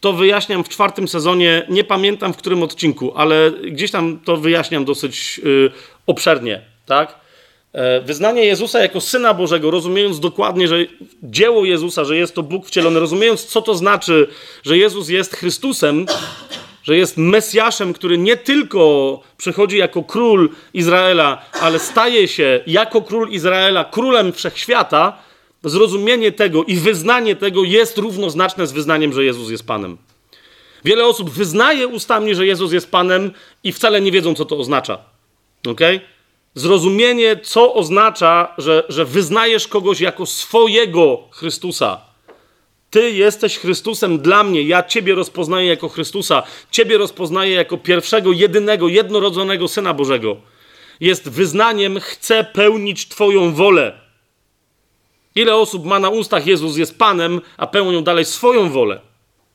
to wyjaśniam w czwartym sezonie, nie pamiętam w którym odcinku, ale gdzieś tam to wyjaśniam dosyć yy, obszernie, tak? E, Wyznanie Jezusa jako Syna Bożego, rozumiejąc dokładnie, że dzieło Jezusa, że jest to Bóg wcielony, rozumiejąc co to znaczy, że Jezus jest Chrystusem, że jest Mesjaszem, który nie tylko przychodzi jako król Izraela, ale staje się jako król Izraela królem wszechświata, zrozumienie tego i wyznanie tego jest równoznaczne z wyznaniem, że Jezus jest Panem. Wiele osób wyznaje ustami, że Jezus jest Panem i wcale nie wiedzą, co to oznacza. Okay? Zrozumienie, co oznacza, że, że wyznajesz kogoś jako swojego Chrystusa. Ty jesteś Chrystusem dla mnie, ja Ciebie rozpoznaję jako Chrystusa, Ciebie rozpoznaję jako pierwszego, jedynego, jednorodzonego Syna Bożego. Jest wyznaniem, chcę pełnić Twoją wolę. Ile osób ma na ustach Jezus jest Panem, a pełnią dalej swoją wolę?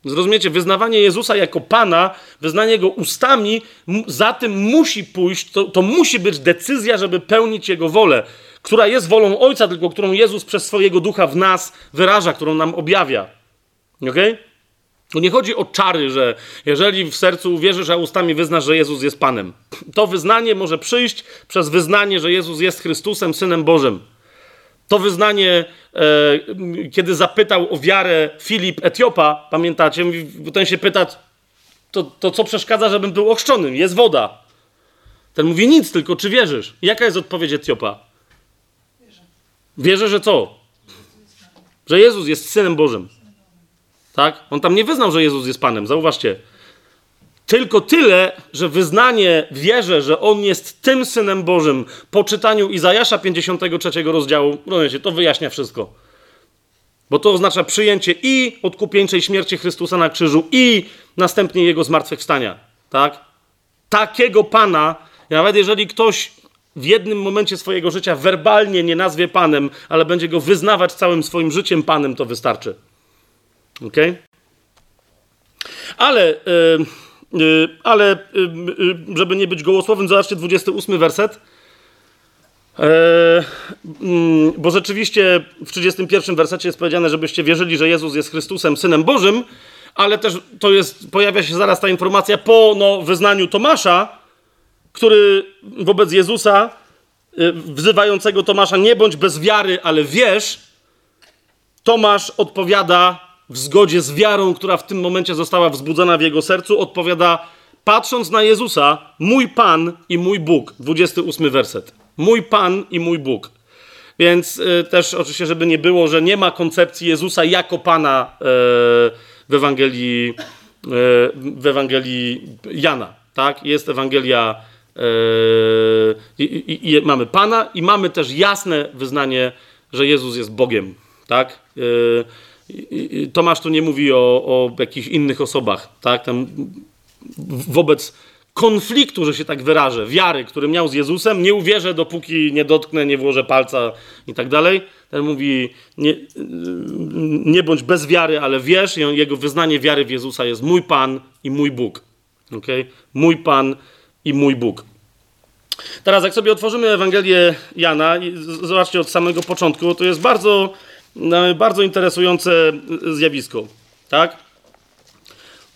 Zrozumiecie, wyznawanie Jezusa jako Pana, wyznanie Go ustami, za tym musi pójść, to, to musi być decyzja, żeby pełnić Jego wolę. Która jest wolą Ojca, tylko którą Jezus przez swojego ducha w nas wyraża, którą nam objawia. Okej? To nie chodzi o czary, że jeżeli w sercu uwierzysz, a ustami wyznasz, że Jezus jest Panem. To wyznanie może przyjść przez wyznanie, że Jezus jest Chrystusem, Synem Bożym. To wyznanie, e, kiedy zapytał o wiarę Filip Etiopa, pamiętacie, ten się pyta, to, to co przeszkadza, żebym był ochrzczony? Jest woda. Ten mówi nic, tylko czy wierzysz? Jaka jest odpowiedź Etiopa? Wierzę. Że co? Że Jezus jest Synem Bożym. Tak? On tam nie wyznał, że Jezus jest Panem. Zauważcie. Tylko tyle, że wyznanie wierzę, że On jest tym Synem Bożym po czytaniu Izajasza 53 rozdziału, rozumiecie, to wyjaśnia wszystko. Bo to oznacza przyjęcie i odkupieńczej śmierci Chrystusa na krzyżu i następnie Jego zmartwychwstania. Tak? Takiego Pana, nawet jeżeli ktoś w jednym momencie swojego życia werbalnie nie nazwie Panem, ale będzie Go wyznawać całym swoim życiem Panem, to wystarczy. Ok? Ale, yy, yy, ale yy, żeby nie być gołosłownym, zobaczcie 28 werset. Mm, bo rzeczywiście w 31 wersecie jest powiedziane, żebyście wierzyli, że Jezus jest Chrystusem, Synem Bożym, ale też to jest, pojawia się zaraz ta informacja po no, wyznaniu Tomasza, który wobec Jezusa, wzywającego Tomasza, nie bądź bez wiary, ale wierz, Tomasz odpowiada w zgodzie z wiarą, która w tym momencie została wzbudzona w jego sercu, odpowiada, patrząc na Jezusa, mój Pan i mój Bóg. 28 werset. Mój Pan i mój Bóg. Więc y, też oczywiście, żeby nie było, że nie ma koncepcji Jezusa jako Pana y, w, Ewangelii, y, w Ewangelii Jana. Tak? Jest Ewangelia i, i, i, mamy Pana i mamy też jasne wyznanie, że Jezus jest Bogiem. Tak? Tomasz tu nie mówi o, o jakichś innych osobach, tak? Tam wobec konfliktu, że się tak wyrażę, wiary, który miał z Jezusem, nie uwierzę, dopóki nie dotknę, nie włożę palca i tak dalej. Ten mówi, nie, nie bądź bez wiary, ale wierz. I jego wyznanie wiary w Jezusa jest mój Pan i mój Bóg. Okay? Mój Pan i mój Bóg. Teraz, jak sobie otworzymy Ewangelię Jana, zobaczcie od samego początku, to jest bardzo no, bardzo interesujące zjawisko, tak?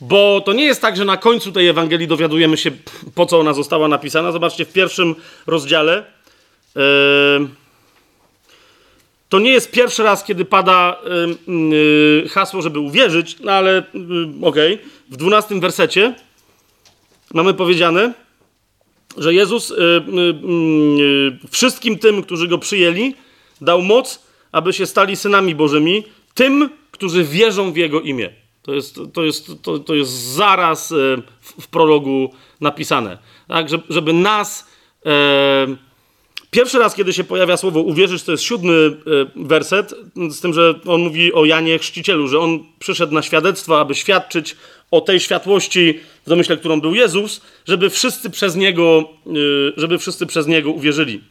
Bo to nie jest tak, że na końcu tej Ewangelii dowiadujemy się, po co ona została napisana. Zobaczcie, w pierwszym rozdziale. Yy, to nie jest pierwszy raz, kiedy pada yy, hasło, żeby uwierzyć, no ale okej. Okay. W dwunastym wersecie mamy powiedziane, że Jezus wszystkim tym, którzy go przyjęli, dał moc, aby się stali synami Bożymi, tym, którzy wierzą w Jego imię. To jest, to jest, to, to jest zaraz e, w, w prologu napisane. Tak, żeby nas. Pierwszy raz, kiedy się pojawia słowo uwierzyć, to jest siódmy e, werset, z tym, że on mówi o Janie Chrzcicielu, że on przyszedł na świadectwo, aby świadczyć o tej światłości, w domyśle, którą był Jezus, żeby wszyscy przez niego, e, żeby wszyscy przez niego uwierzyli.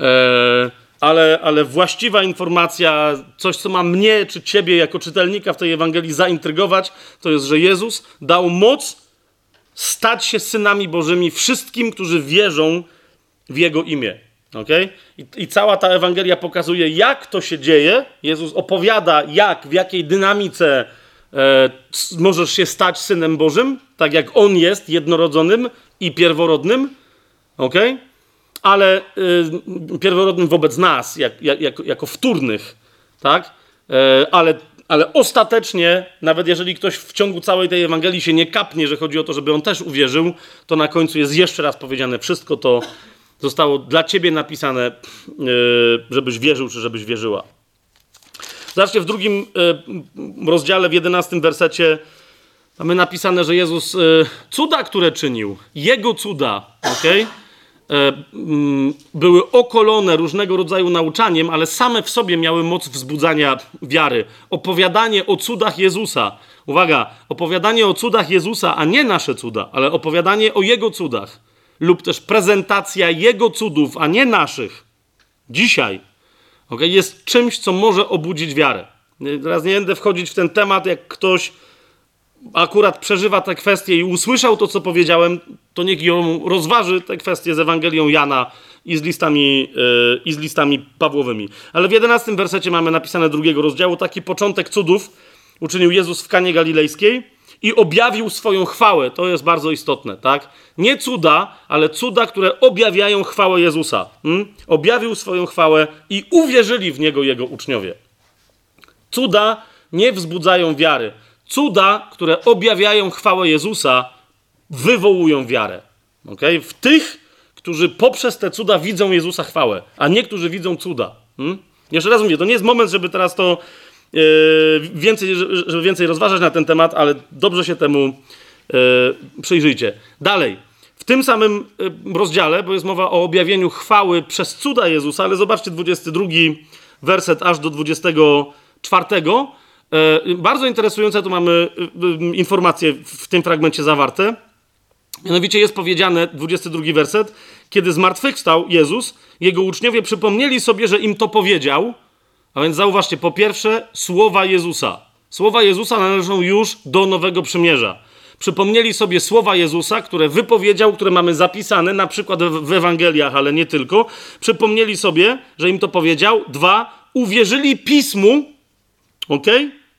E, ale, ale właściwa informacja, coś, co ma mnie czy ciebie jako czytelnika w tej Ewangelii zaintrygować, to jest, że Jezus dał moc stać się synami Bożymi wszystkim, którzy wierzą w Jego imię. Okay? I, I, cała ta Ewangelia pokazuje, jak to się dzieje. Jezus opowiada, jak, w jakiej dynamice e, możesz się stać synem Bożym, tak jak On jest jednorodzonym i pierworodnym. Okay? ale y, pierworodnym wobec nas, jak, jak, jako, jako wtórnych, tak? E, ale, ale ostatecznie, nawet jeżeli ktoś w ciągu całej tej Ewangelii się nie kapnie, że chodzi o to, żeby on też uwierzył, to na końcu jest jeszcze raz powiedziane, wszystko to zostało dla ciebie napisane, y, żebyś wierzył, czy żebyś wierzyła. Zobaczcie, w drugim y, rozdziale, w jedenastym wersecie mamy napisane, że Jezus cuda, które czynił, Jego cuda? Okay? E, mm, były okolone różnego rodzaju nauczaniem, ale same w sobie miały moc wzbudzania wiary. Opowiadanie o cudach Jezusa. Uwaga, opowiadanie o cudach Jezusa, a nie nasze cuda, ale opowiadanie o Jego cudach. Lub też prezentacja Jego cudów, a nie naszych. Dzisiaj. Okay, jest czymś, co może obudzić wiarę. Teraz nie będę wchodzić w ten temat, jak ktoś akurat przeżywa tę kwestię i usłyszał to, co powiedziałem, to niech ją rozważy tę kwestię z Ewangelią Jana i z listami, yy, i z listami Pawłowymi. Ale w 11 wersecie mamy napisane drugiego rozdziału taki początek cudów uczynił Jezus w Kanie Galilejskiej i objawił swoją chwałę. To jest bardzo istotne, tak? Nie cuda, ale cuda, które objawiają chwałę Jezusa. Hmm? Objawił swoją chwałę i uwierzyli w niego jego uczniowie. Cuda nie wzbudzają wiary. Cuda, które objawiają chwałę Jezusa, wywołują wiarę. Okay? W tych, którzy poprzez te cuda widzą Jezusa chwałę, a niektórzy widzą cuda. Hmm? Jeszcze raz mówię, to nie jest moment, żeby teraz to więcej, żeby więcej rozważać na ten temat, ale dobrze się temu yy, przyjrzyjcie. Dalej. W tym samym yy, rozdziale, bo jest mowa o objawieniu chwały przez cuda Jezusa, ale zobaczcie 22 werset aż do 24. Yy, bardzo interesujące tu mamy yy, informacje w tym fragmencie zawarte. Mianowicie jest powiedziane, 22 werset, kiedy zmartwychwstał Jezus, jego uczniowie przypomnieli sobie, że im to powiedział. A więc zauważcie, po pierwsze, słowa Jezusa. Słowa Jezusa należą już do Nowego Przymierza. Przypomnieli sobie słowa Jezusa, które wypowiedział, które mamy zapisane, na przykład w Ewangeliach, ale nie tylko. Przypomnieli sobie, że im to powiedział. Dwa, uwierzyli pismu, ok?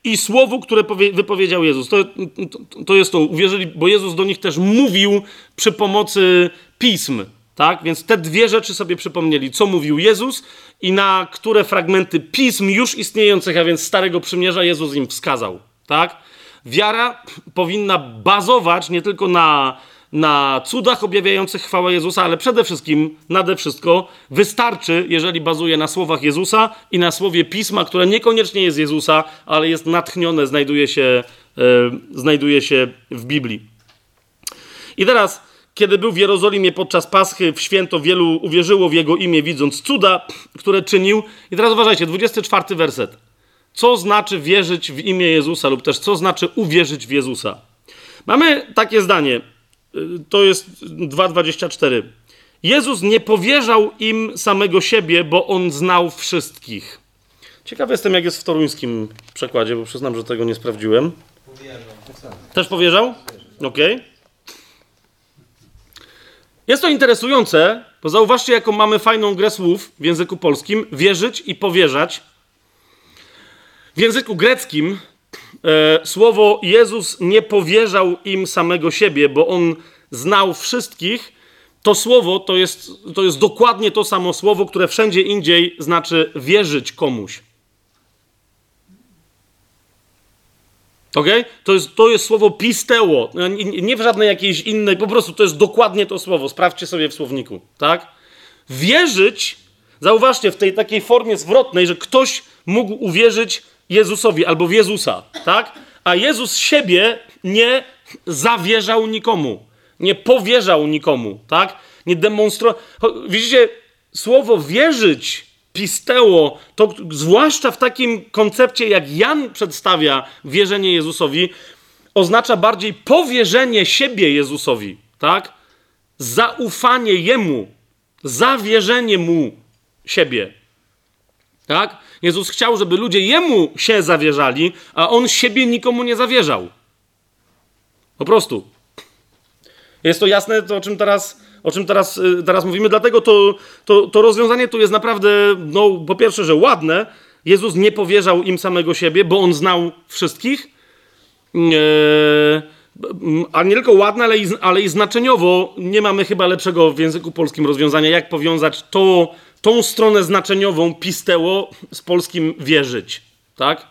i słowu, które wypowiedział Jezus. To, to, to, jest to, uwierzyli, bo Jezus do nich też mówił przy pomocy pism, tak? Więc te dwie rzeczy sobie przypomnieli, co mówił Jezus i na które fragmenty pism już istniejących, a więc Starego Przymierza Jezus im wskazał, tak? Wiara powinna bazować nie tylko na na cudach objawiających chwałę Jezusa, ale przede wszystkim, nade wszystko, wystarczy, jeżeli bazuje na słowach Jezusa i na słowie Pisma, które niekoniecznie jest Jezusa, ale jest natchnione, znajduje się, e, znajduje się w Biblii. I teraz, kiedy był w Jerozolimie podczas Paschy, w święto wielu uwierzyło w Jego imię, widząc cuda, które czynił. I teraz uważajcie, 24 werset. Co znaczy wierzyć w imię Jezusa lub też co znaczy uwierzyć w Jezusa? Mamy takie zdanie – to jest 2,24. Jezus nie powierzał im samego siebie, bo on znał wszystkich. Ciekawy jestem, jak jest w toruńskim przekładzie, bo przyznam, że tego nie sprawdziłem. Też powierzał? Okej. Okay. Jest to interesujące, bo zauważcie, jaką mamy fajną grę słów w języku polskim: wierzyć i powierzać. W języku greckim e, słowo Jezus nie powierzał im samego siebie, bo on znał wszystkich. To słowo to jest, to jest dokładnie to samo słowo, które wszędzie indziej znaczy wierzyć komuś. Ok? To jest, to jest słowo pisteo, nie, nie w żadnej jakiejś innej, po prostu to jest dokładnie to słowo. Sprawdźcie sobie w słowniku, tak? Wierzyć, zauważcie, w tej takiej formie zwrotnej, że ktoś mógł uwierzyć Jezusowi albo w Jezusa, tak? A Jezus siebie nie zawierzał nikomu. Nie powierzał nikomu, tak? Nie demonstrował. Widzicie, słowo wierzyć, pisteo, to zwłaszcza w takim koncepcie, jak Jan przedstawia wierzenie Jezusowi, oznacza bardziej powierzenie siebie Jezusowi, tak? Zaufanie Jemu, zawierzenie Mu siebie. Tak? Jezus chciał, żeby ludzie Jemu się zawierzali, a On siebie nikomu nie zawierzał. Po prostu. Jest to jasne, to o czym teraz, o czym teraz, y, teraz mówimy, dlatego to, to, to rozwiązanie tu jest naprawdę, no po pierwsze, że ładne. Jezus nie powierzał im samego siebie, bo On znał wszystkich. Eee, a nie tylko ładne, ale i, ale i znaczeniowo nie mamy chyba lepszego w języku polskim rozwiązania, jak powiązać to, tą stronę znaczeniową pisteo z polskim wierzyć. Tak?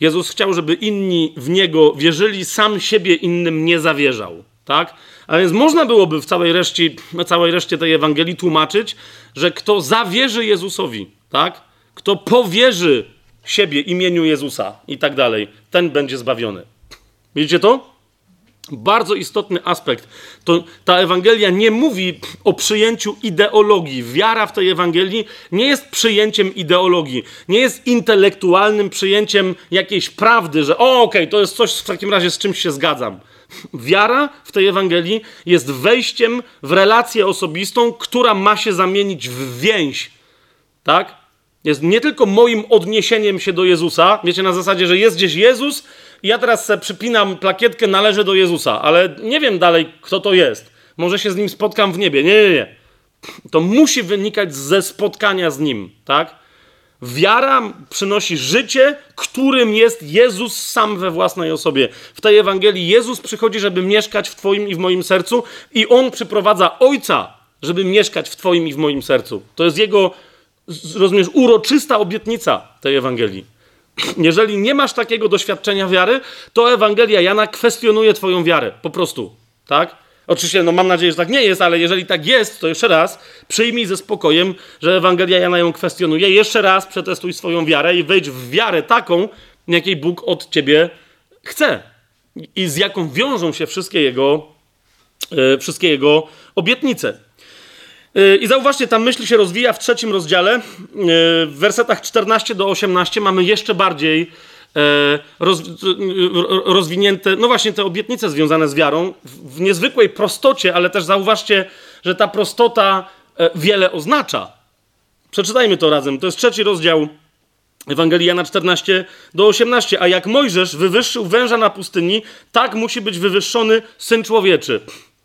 Jezus chciał, żeby inni w Niego wierzyli, sam siebie innym nie zawierzał. Tak? A więc można byłoby w całej reszcie, całej reszcie tej Ewangelii tłumaczyć, że kto zawierzy Jezusowi, tak? kto powierzy siebie imieniu Jezusa i tak dalej, ten będzie zbawiony. Widzicie to? Bardzo istotny aspekt. To, ta Ewangelia nie mówi o przyjęciu ideologii. Wiara w tej Ewangelii nie jest przyjęciem ideologii, nie jest intelektualnym przyjęciem jakiejś prawdy, że o, okej, okay, to jest coś w takim razie z czymś się zgadzam. Wiara w tej Ewangelii jest wejściem w relację osobistą, która ma się zamienić w więź. Tak? Jest nie tylko moim odniesieniem się do Jezusa, wiecie, na zasadzie, że jest gdzieś Jezus i ja teraz sobie przypinam plakietkę, należę do Jezusa, ale nie wiem dalej, kto to jest. Może się z nim spotkam w niebie. Nie, nie, nie. to musi wynikać ze spotkania z Nim, tak? Wiara przynosi życie, którym jest Jezus sam we własnej osobie. W tej Ewangelii Jezus przychodzi, żeby mieszkać w Twoim i w moim sercu, i On przyprowadza Ojca, żeby mieszkać w Twoim i w moim sercu. To jest Jego, rozumiesz, uroczysta obietnica tej Ewangelii. Jeżeli nie masz takiego doświadczenia wiary, to Ewangelia Jana kwestionuje Twoją wiarę. Po prostu, tak? Oczywiście, no mam nadzieję, że tak nie jest, ale jeżeli tak jest, to jeszcze raz przyjmij ze spokojem, że Ewangelia Jana ją kwestionuje. Jeszcze raz przetestuj swoją wiarę i wejdź w wiarę taką, jakiej Bóg od ciebie chce. I z jaką wiążą się wszystkie jego, e, wszystkie jego obietnice. E, I zauważcie, ta myśl się rozwija w trzecim rozdziale. E, w wersetach 14 do 18 mamy jeszcze bardziej roz, rozwinięte, no właśnie te obietnice związane z wiarą w niezwykłej prostocie, ale też zauważcie, że ta prostota e, wiele oznacza. Przeczytajmy to razem. To jest trzeci rozdział Ewangelii Jana 14 do 18. A jak Mojżesz wywyższył węża na pustyni, tak musi być wywyższony Syn Człowieczy.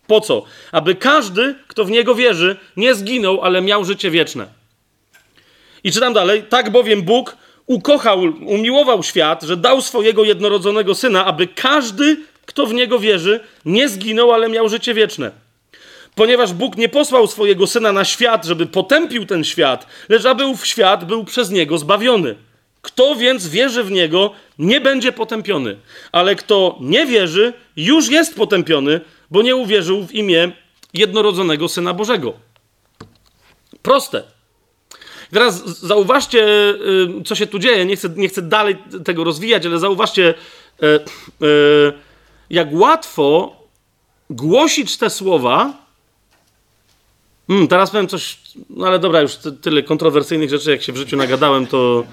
Po co? Aby każdy, kto w Niego wierzy, nie zginął, ale miał życie wieczne. I czytam dalej. Tak bowiem Bóg ukochał, umiłował świat, że dał swojego jednorodzonego syna, aby każdy, kto w niego wierzy, nie zginął, ale miał życie wieczne. Ponieważ Bóg nie posłał swojego syna na świat, żeby potępił ten świat, lecz aby ów świat był przez niego zbawiony. Kto więc wierzy w niego, nie będzie potępiony, ale kto nie wierzy, już jest potępiony, bo nie uwierzył w imię jednorodzonego syna Bożego. Proste. Teraz zauważcie, y, co się tu dzieje. Nie chcę, nie chcę dalej tego rozwijać, ale zauważcie, e, e, jak łatwo głosić te słowa. Hmm, teraz powiem coś, no ale dobra, już tyle kontrowersyjnych rzeczy, jak się w życiu nagadałem, to.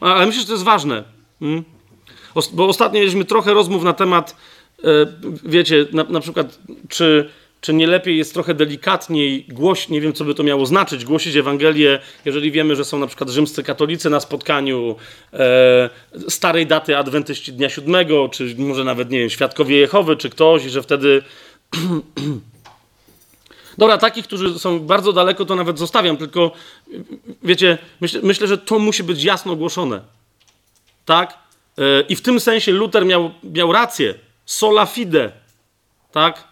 Ale myślę, że to jest ważne. Hmm? Bo ostatnio mieliśmy trochę rozmów na temat, wiecie, na, na przykład, czy czy nie lepiej jest trochę delikatniej głosić, nie wiem co by to miało znaczyć, głosić Ewangelię, jeżeli wiemy, że są na przykład rzymscy katolicy na spotkaniu e, starej daty adwentyści dnia siódmego, czy może nawet, nie wiem, świadkowie Jehowy, czy ktoś, i że wtedy... Dobra, takich, którzy są bardzo daleko, to nawet zostawiam, tylko wiecie, myśl, myślę, że to musi być jasno głoszone. Tak? E, I w tym sensie Luther miał, miał rację. Sola fide. Tak?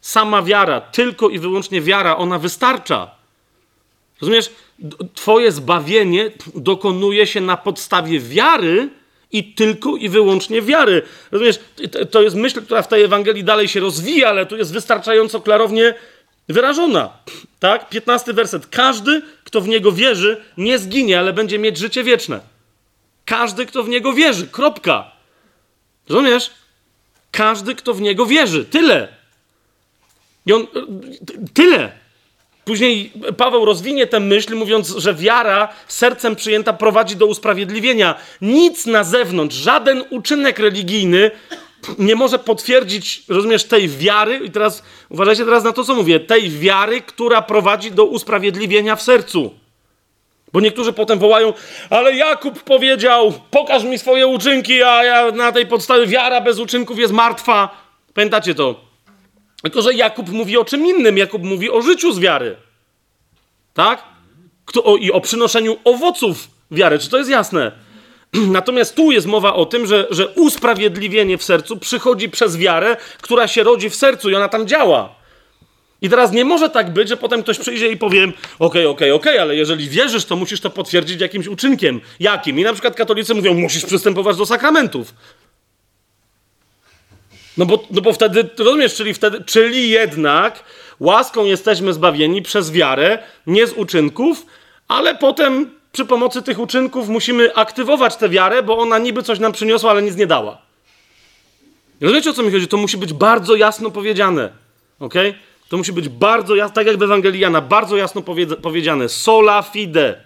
Sama wiara, tylko i wyłącznie wiara, ona wystarcza. Rozumiesz? Twoje zbawienie dokonuje się na podstawie wiary i tylko i wyłącznie wiary. Rozumiesz? To jest myśl, która w tej Ewangelii dalej się rozwija, ale tu jest wystarczająco klarownie wyrażona. Tak? 15 werset. Każdy, kto w niego wierzy, nie zginie, ale będzie mieć życie wieczne. Każdy, kto w niego wierzy. Kropka. Rozumiesz? Każdy, kto w niego wierzy. Tyle. I on tyle. Później Paweł rozwinie tę myśl, mówiąc, że wiara sercem przyjęta prowadzi do usprawiedliwienia. Nic na zewnątrz, żaden uczynek religijny nie może potwierdzić, rozumiesz, tej wiary, i teraz uważajcie teraz na to, co mówię, tej wiary, która prowadzi do usprawiedliwienia w sercu. Bo niektórzy potem wołają, ale Jakub powiedział, pokaż mi swoje uczynki, a ja na tej podstawie wiara bez uczynków jest martwa. Pamiętacie to? Tylko, że Jakub mówi o czym innym. Jakub mówi o życiu z wiary. Tak? Kto, o, I o przynoszeniu owoców wiary. Czy to jest jasne? Natomiast tu jest mowa o tym, że, że usprawiedliwienie w sercu przychodzi przez wiarę, która się rodzi w sercu i ona tam działa. I teraz nie może tak być, że potem ktoś przyjdzie i powie: okej, okej, okej, okay, ale jeżeli wierzysz, to musisz to potwierdzić jakimś uczynkiem. Jakim? I na przykład katolicy mówią: musisz przystępować do sakramentów. No bo, no bo wtedy, rozumiesz, czyli wtedy, czyli jednak łaską jesteśmy zbawieni przez wiarę, nie z uczynków, ale potem przy pomocy tych uczynków musimy aktywować tę wiarę, bo ona niby coś nam przyniosła, ale nic nie dała. Rozumiecie o co mi chodzi? To musi być bardzo jasno powiedziane. ok? To musi być bardzo jasno, tak jak w Ewangelii Jana, bardzo jasno powiedziane. Sola fide.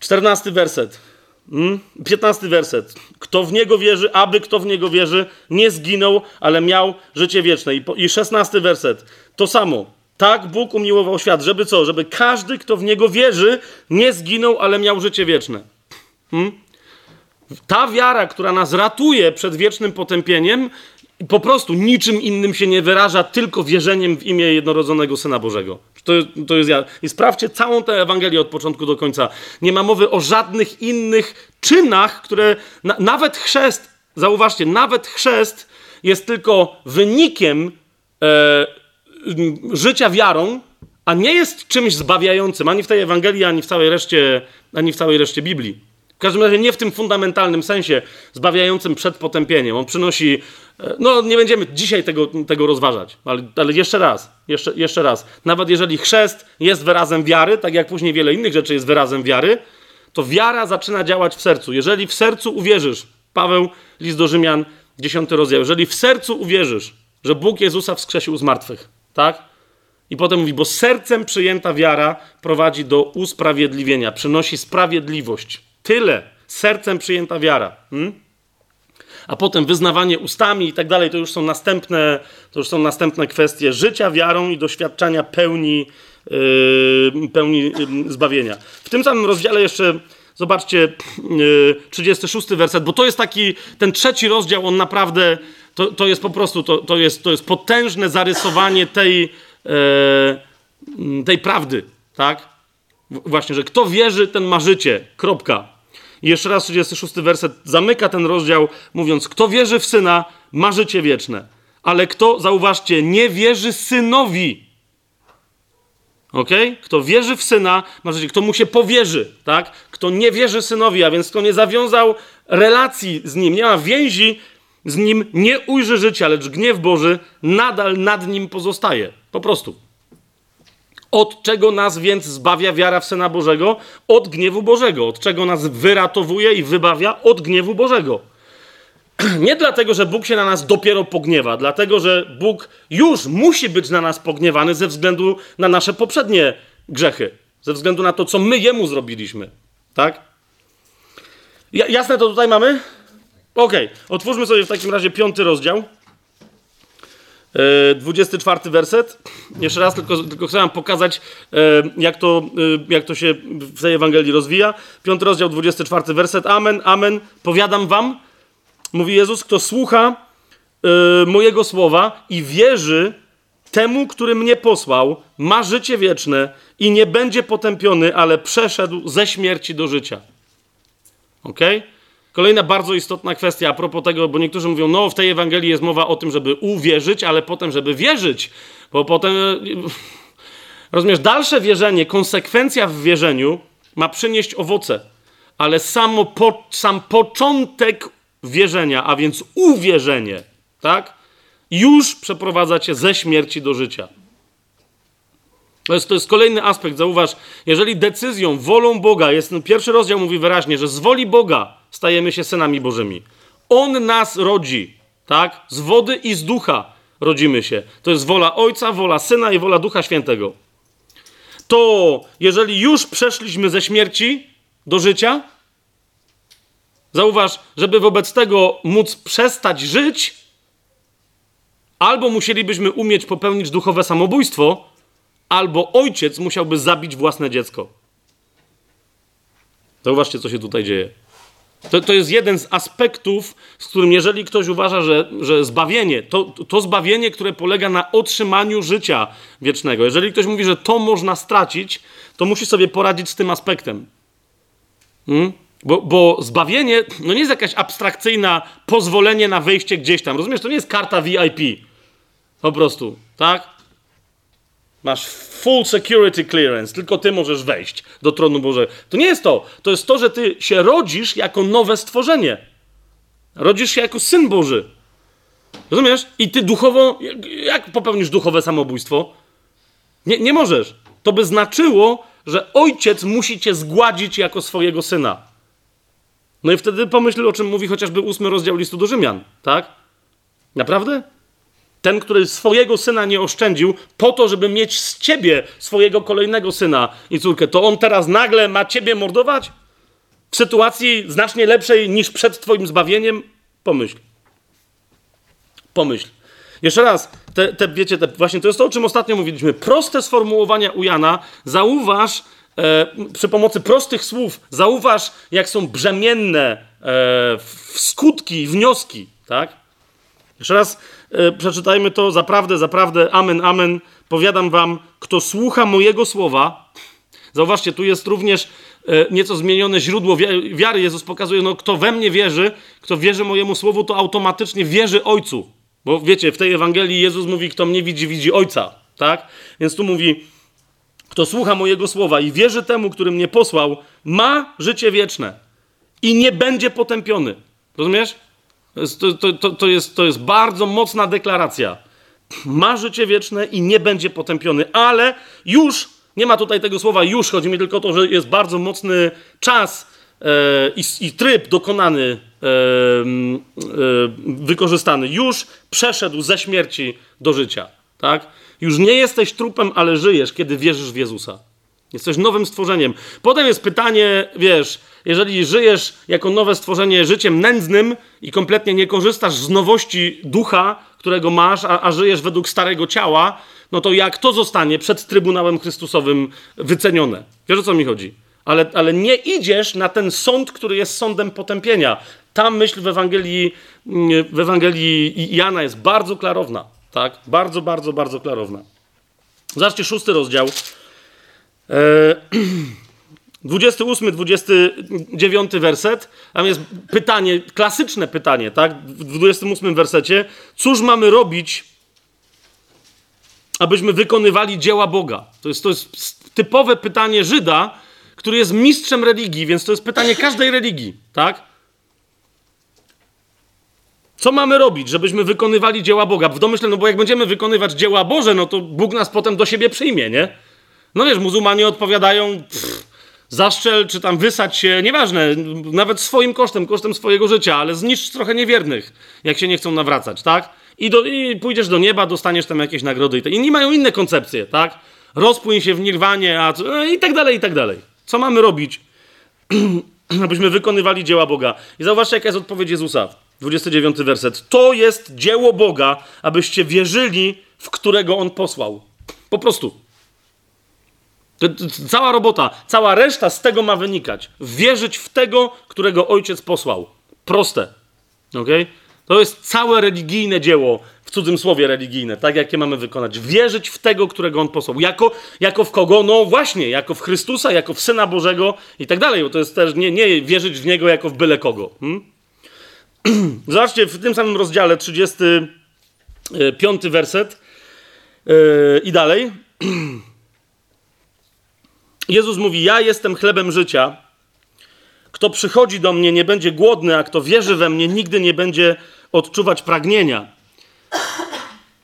Czternasty werset. Hmm? 15 werset. Kto w niego wierzy, aby kto w niego wierzy, nie zginął, ale miał życie wieczne. I 16 werset. To samo. Tak Bóg umiłował świat, żeby co? Żeby każdy, kto w niego wierzy, nie zginął, ale miał życie wieczne. Hmm? Ta wiara, która nas ratuje przed wiecznym potępieniem, po prostu niczym innym się nie wyraża, tylko wierzeniem w imię jednorodzonego Syna Bożego. To, to jest ja. I sprawdźcie całą tę Ewangelię od początku do końca. Nie ma mowy o żadnych innych czynach, które na, nawet chrzest, zauważcie, nawet chrzest jest tylko wynikiem e, życia wiarą, a nie jest czymś zbawiającym ani w tej Ewangelii, ani w całej reszcie, ani w całej reszcie Biblii. W każdym razie nie w tym fundamentalnym sensie zbawiającym przed potępieniem. On przynosi. e, No, nie będziemy dzisiaj tego, tego rozważać, ale, ale jeszcze raz, jeszcze, jeszcze raz. Nawet jeżeli chrzest jest wyrazem wiary, tak jak później wiele innych rzeczy jest wyrazem wiary, to wiara zaczyna działać w sercu. Jeżeli w sercu uwierzysz, Paweł, list do Rzymian, 10 rozdział, jeżeli w sercu uwierzysz, że Bóg Jezusa wskrzesił z martwych, tak? I potem mówi, bo sercem przyjęta wiara prowadzi do usprawiedliwienia, przynosi sprawiedliwość. Tyle. Sercem przyjęta wiara. Hmm? A potem wyznawanie ustami i tak dalej, to już są następne, to już są następne kwestie życia wiarą i doświadczania pełni, yy, pełni yy, zbawienia. W tym samym rozdziale jeszcze zobaczcie yy, 36 werset, bo to jest taki, ten trzeci rozdział, on naprawdę, to, to jest po prostu, to, to, jest, to jest potężne zarysowanie tej, yy, tej prawdy, tak? Właśnie, że kto wierzy, ten ma życie. Kropka. I jeszcze raz 36 werset zamyka ten rozdział, mówiąc: Kto wierzy w syna, ma życie wieczne. Ale kto, zauważcie, nie wierzy synowi. Ok? Kto wierzy w syna, ma życie. Kto mu się powierzy, tak? Kto nie wierzy synowi, a więc kto nie zawiązał relacji z nim, nie ma więzi z nim, nie ujrzy życia, lecz gniew Boży nadal nad nim pozostaje. Po prostu. Od czego nas więc zbawia wiara w Syna Bożego? Od gniewu Bożego. Od czego nas wyratowuje i wybawia? Od gniewu Bożego. Nie dlatego, że Bóg się na nas dopiero pogniewa, dlatego, że Bóg już musi być na nas pogniewany ze względu na nasze poprzednie grzechy, ze względu na to, co my Jemu zrobiliśmy. Tak? Ja, jasne to tutaj mamy? Okej, okay. otwórzmy sobie w takim razie piąty rozdział. 24 werset. Jeszcze raz tylko, tylko chcę wam pokazać, jak to, jak to się w tej Ewangelii rozwija. Piąty rozdział, 24 werset. Amen, amen. Powiadam wam, mówi Jezus, kto słucha mojego słowa i wierzy temu, który mnie posłał, ma życie wieczne i nie będzie potępiony, ale przeszedł ze śmierci do życia. Okej? Okay? Kolejna bardzo istotna kwestia a propos tego, bo niektórzy mówią, no w tej Ewangelii jest mowa o tym, żeby uwierzyć, ale potem, żeby wierzyć, bo potem, rozumiesz, dalsze wierzenie, konsekwencja w wierzeniu ma przynieść owoce, ale samo po, sam początek wierzenia, a więc uwierzenie, tak, już przeprowadza cię ze śmierci do życia. To jest, to jest kolejny aspekt, zauważ, jeżeli decyzją, wolą Boga jest, no pierwszy rozdział mówi wyraźnie, że z woli Boga stajemy się synami Bożymi. On nas rodzi, tak? Z wody i z ducha rodzimy się. To jest wola Ojca, wola Syna i wola Ducha Świętego. To jeżeli już przeszliśmy ze śmierci do życia, zauważ, żeby wobec tego móc przestać żyć, albo musielibyśmy umieć popełnić duchowe samobójstwo, albo ojciec musiałby zabić własne dziecko. Zauważcie, co się tutaj dzieje. To, to jest jeden z aspektów, z którym jeżeli ktoś uważa, że, że zbawienie, to, to zbawienie, które polega na otrzymaniu życia wiecznego, jeżeli ktoś mówi, że to można stracić, to musi sobie poradzić z tym aspektem. Hmm? Bo, bo zbawienie no nie jest jakaś abstrakcyjna pozwolenie na wejście gdzieś tam. Rozumiesz, to nie jest karta VIP. Po prostu, tak? Masz full security clearance, tylko ty możesz wejść do tronu Bożego. To nie jest to. To jest to, że ty się rodzisz jako nowe stworzenie. Rodzisz się jako syn Boży. Rozumiesz? I ty duchowo. Jak popełnisz duchowe samobójstwo? Nie, nie możesz. To by znaczyło, że ojciec musi cię zgładzić jako swojego syna. No i wtedy pomyśl, o czym mówi chociażby ósmy rozdział listu do Rzymian, tak? Naprawdę? Ten, który swojego syna nie oszczędził, po to, żeby mieć z ciebie swojego kolejnego syna i córkę, to on teraz nagle ma ciebie mordować? W sytuacji znacznie lepszej niż przed twoim zbawieniem? Pomyśl. Pomyśl. Jeszcze raz, te, te wiecie, te, właśnie to jest to, o czym ostatnio mówiliśmy. Proste sformułowania u Jana, zauważ e, przy pomocy prostych słów, zauważ, jak są brzemienne e, skutki, wnioski, tak? Jeszcze raz przeczytajmy to. Zaprawdę, zaprawdę, amen, amen. Powiadam wam, kto słucha mojego słowa. Zauważcie, tu jest również e, nieco zmienione źródło wi- wiary. Jezus pokazuje, no kto we mnie wierzy, kto wierzy mojemu słowu, to automatycznie wierzy Ojcu. Bo wiecie, w tej Ewangelii Jezus mówi, kto mnie widzi, widzi Ojca. Tak? Więc tu mówi, kto słucha mojego słowa i wierzy temu, który mnie posłał, ma życie wieczne i nie będzie potępiony. Rozumiesz? To to, to, to, jest, to jest bardzo mocna deklaracja. Ma życie wieczne i nie będzie potępiony, ale już, nie ma tutaj tego słowa już, chodzi mi tylko o to, że jest bardzo mocny czas e, i, i tryb dokonany, e, e, wykorzystany. Już przeszedł ze śmierci do życia. Tak? Już nie jesteś trupem, ale żyjesz, kiedy wierzysz w Jezusa. Jesteś nowym stworzeniem. Potem jest pytanie, wiesz, jeżeli żyjesz jako nowe stworzenie życiem nędznym i kompletnie nie korzystasz z nowości ducha, którego masz, a, a żyjesz według starego ciała, no to jak to zostanie przed Trybunałem Chrystusowym wycenione? Wiesz o co mi chodzi? Ale, ale nie idziesz na ten sąd, który jest sądem potępienia. Ta myśl w Ewangelii, mm, w Ewangelii Jana jest bardzo klarowna. Tak? Bardzo, bardzo, bardzo klarowna. Zobaczcie szósty rozdział. E, 28, 29 werset. Tam jest pytanie, klasyczne pytanie, tak? W 28 wersecie. Cóż mamy robić, abyśmy wykonywali dzieła Boga? To jest, to jest typowe pytanie Żyda, który jest mistrzem religii, więc to jest pytanie każdej religii, tak? Co mamy robić, żebyśmy wykonywali dzieła Boga? W domyśle, no bo jak będziemy wykonywać dzieła Boże, no to Bóg nas potem do siebie przyjmie, nie? No wiesz, muzułmanie odpowiadają, pff, zaszczel czy tam wysać się, nieważne, nawet swoim kosztem, kosztem swojego życia, ale zniszcz trochę niewiernych, jak się nie chcą nawracać, tak? I, do, i pójdziesz do nieba, dostaniesz tam jakieś nagrody i te. Inni mają inne koncepcje, tak? Rozpłyń się w nirwanie, a, co- i tak dalej, i tak dalej. Co mamy robić, abyśmy wykonywali dzieła Boga? I zauważcie, jaka jest odpowiedź Jezusa. 29 werset. To jest dzieło Boga, abyście wierzyli, w którego On posłał. Po prostu. Cała robota, cała reszta z tego ma wynikać. Wierzyć w tego, którego ojciec posłał. Proste. Okay? To jest całe religijne dzieło, w cudzym słowie religijne, tak jakie mamy wykonać. Wierzyć w tego, którego on posłał. Jako, jako w kogo? No właśnie, jako w Chrystusa, jako w Syna Bożego i tak dalej, bo to jest też nie, nie wierzyć w niego jako w byle kogo. Hmm? Zobaczcie, w tym samym rozdziale, 35 werset yy, i dalej. Jezus mówi: Ja jestem chlebem życia. Kto przychodzi do mnie, nie będzie głodny, a kto wierzy we mnie, nigdy nie będzie odczuwać pragnienia.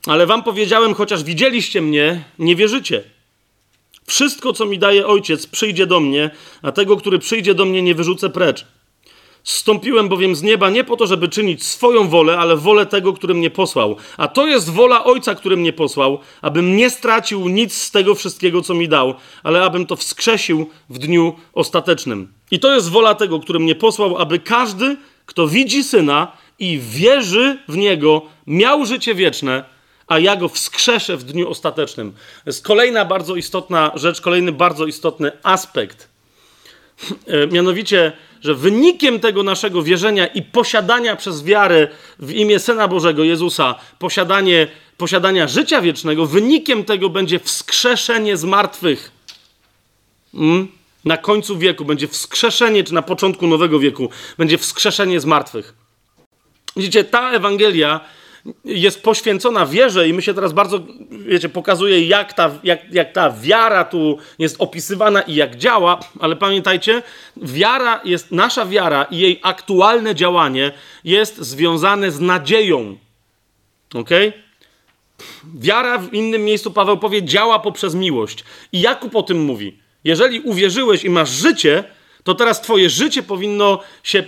Ale wam powiedziałem, chociaż widzieliście mnie, nie wierzycie. Wszystko, co mi daje ojciec, przyjdzie do mnie, a tego, który przyjdzie do mnie, nie wyrzucę precz. Zstąpiłem bowiem z nieba nie po to, żeby czynić swoją wolę, ale wolę tego, który mnie posłał. A to jest wola Ojca, który mnie posłał, abym nie stracił nic z tego wszystkiego, co mi dał, ale abym to wskrzesił w dniu ostatecznym. I to jest wola tego, który mnie posłał, aby każdy, kto widzi Syna i wierzy w Niego, miał życie wieczne, a ja go wskrzeszę w dniu ostatecznym. To jest kolejna bardzo istotna rzecz, kolejny bardzo istotny aspekt E, mianowicie, że wynikiem tego naszego wierzenia i posiadania przez wiarę w imię Syna Bożego Jezusa, posiadanie, posiadania życia wiecznego, wynikiem tego będzie wskrzeszenie z martwych. Mm? Na końcu wieku będzie wskrzeszenie, czy na początku nowego wieku będzie wskrzeszenie z martwych. Widzicie, ta Ewangelia jest poświęcona wierze i my się teraz bardzo, wiecie, pokazuje jak ta, jak, jak ta wiara tu jest opisywana i jak działa, ale pamiętajcie, wiara jest, nasza wiara i jej aktualne działanie jest związane z nadzieją. Ok? Wiara w innym miejscu Paweł powie działa poprzez miłość. I Jakub o tym mówi. Jeżeli uwierzyłeś i masz życie, to teraz twoje życie powinno się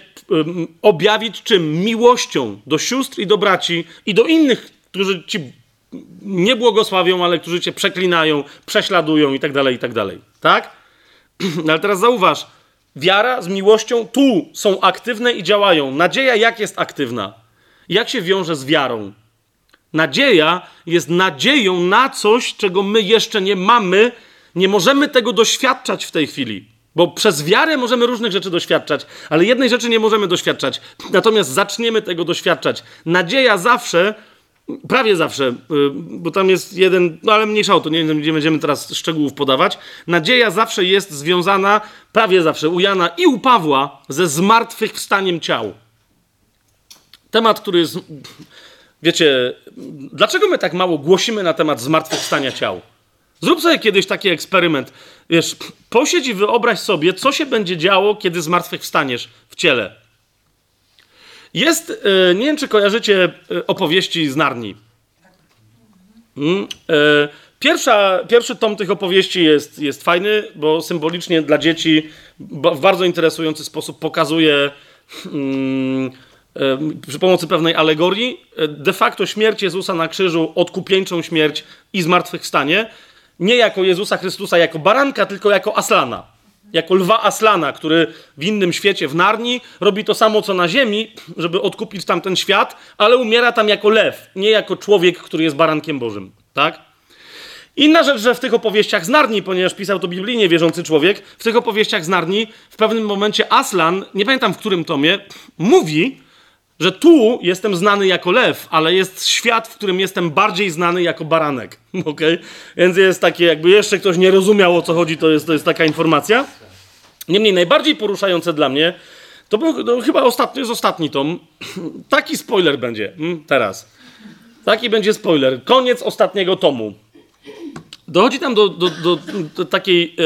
objawić czym? Miłością do sióstr i do braci i do innych, którzy ci nie błogosławią, ale którzy cię przeklinają, prześladują i tak dalej, i tak dalej. Tak? ale teraz zauważ, wiara z miłością tu są aktywne i działają. Nadzieja jak jest aktywna? Jak się wiąże z wiarą? Nadzieja jest nadzieją na coś, czego my jeszcze nie mamy, nie możemy tego doświadczać w tej chwili Bo przez wiarę możemy różnych rzeczy doświadczać, ale jednej rzeczy nie możemy doświadczać. Natomiast zaczniemy tego doświadczać. Nadzieja zawsze, prawie zawsze, y, bo tam jest jeden, no ale mniejsza o to, nie, nie będziemy teraz szczegółów podawać. Nadzieja zawsze jest związana, prawie zawsze u Jana i u Pawła, ze zmartwychwstaniem ciał. Temat, który jest. Wiecie, dlaczego my tak mało głosimy na temat zmartwychwstania ciał? Zrób sobie kiedyś taki eksperyment. Wiesz, posiedź i wyobraź sobie, co się będzie działo, kiedy zmartwychwstaniesz w ciele. Jest, e, nie wiem czy kojarzycie e, opowieści z Narni. Mm, e, Pierwsza, pierwszy tom tych opowieści jest, jest fajny, bo symbolicznie dla dzieci w bardzo interesujący sposób pokazuje mm, przy pomocy pewnej alegorii de facto śmierć Jezusa na krzyżu, odkupieńczą śmierć i zmartwychwstanie nie jako Jezusa Chrystusa, jako baranka, tylko jako Aslana. Jako lwa Aslana, który w innym świecie, w Narni, robi to samo co na ziemi, żeby odkupić tamten świat, ale umiera tam jako lew, nie jako człowiek, który jest barankiem Bożym. Tak? Inna rzecz, że w tych opowieściach z Narni, ponieważ pisał to biblijnie wierzący człowiek, w tych opowieściach z Narni w pewnym momencie Aslan, nie pamiętam w którym tomie, mówi, że tu jestem znany jako lew, ale jest świat, w którym jestem bardziej znany jako baranek. Okay? Więc jest takie, jakby jeszcze ktoś nie rozumiał o co chodzi, to jest, to jest taka informacja. Niemniej najbardziej poruszające dla mnie, to był no, chyba ostatni, jest ostatni tom. Taki spoiler będzie hmm, teraz. Taki będzie spoiler. Koniec ostatniego tomu. Dochodzi tam do, do, do, do takiej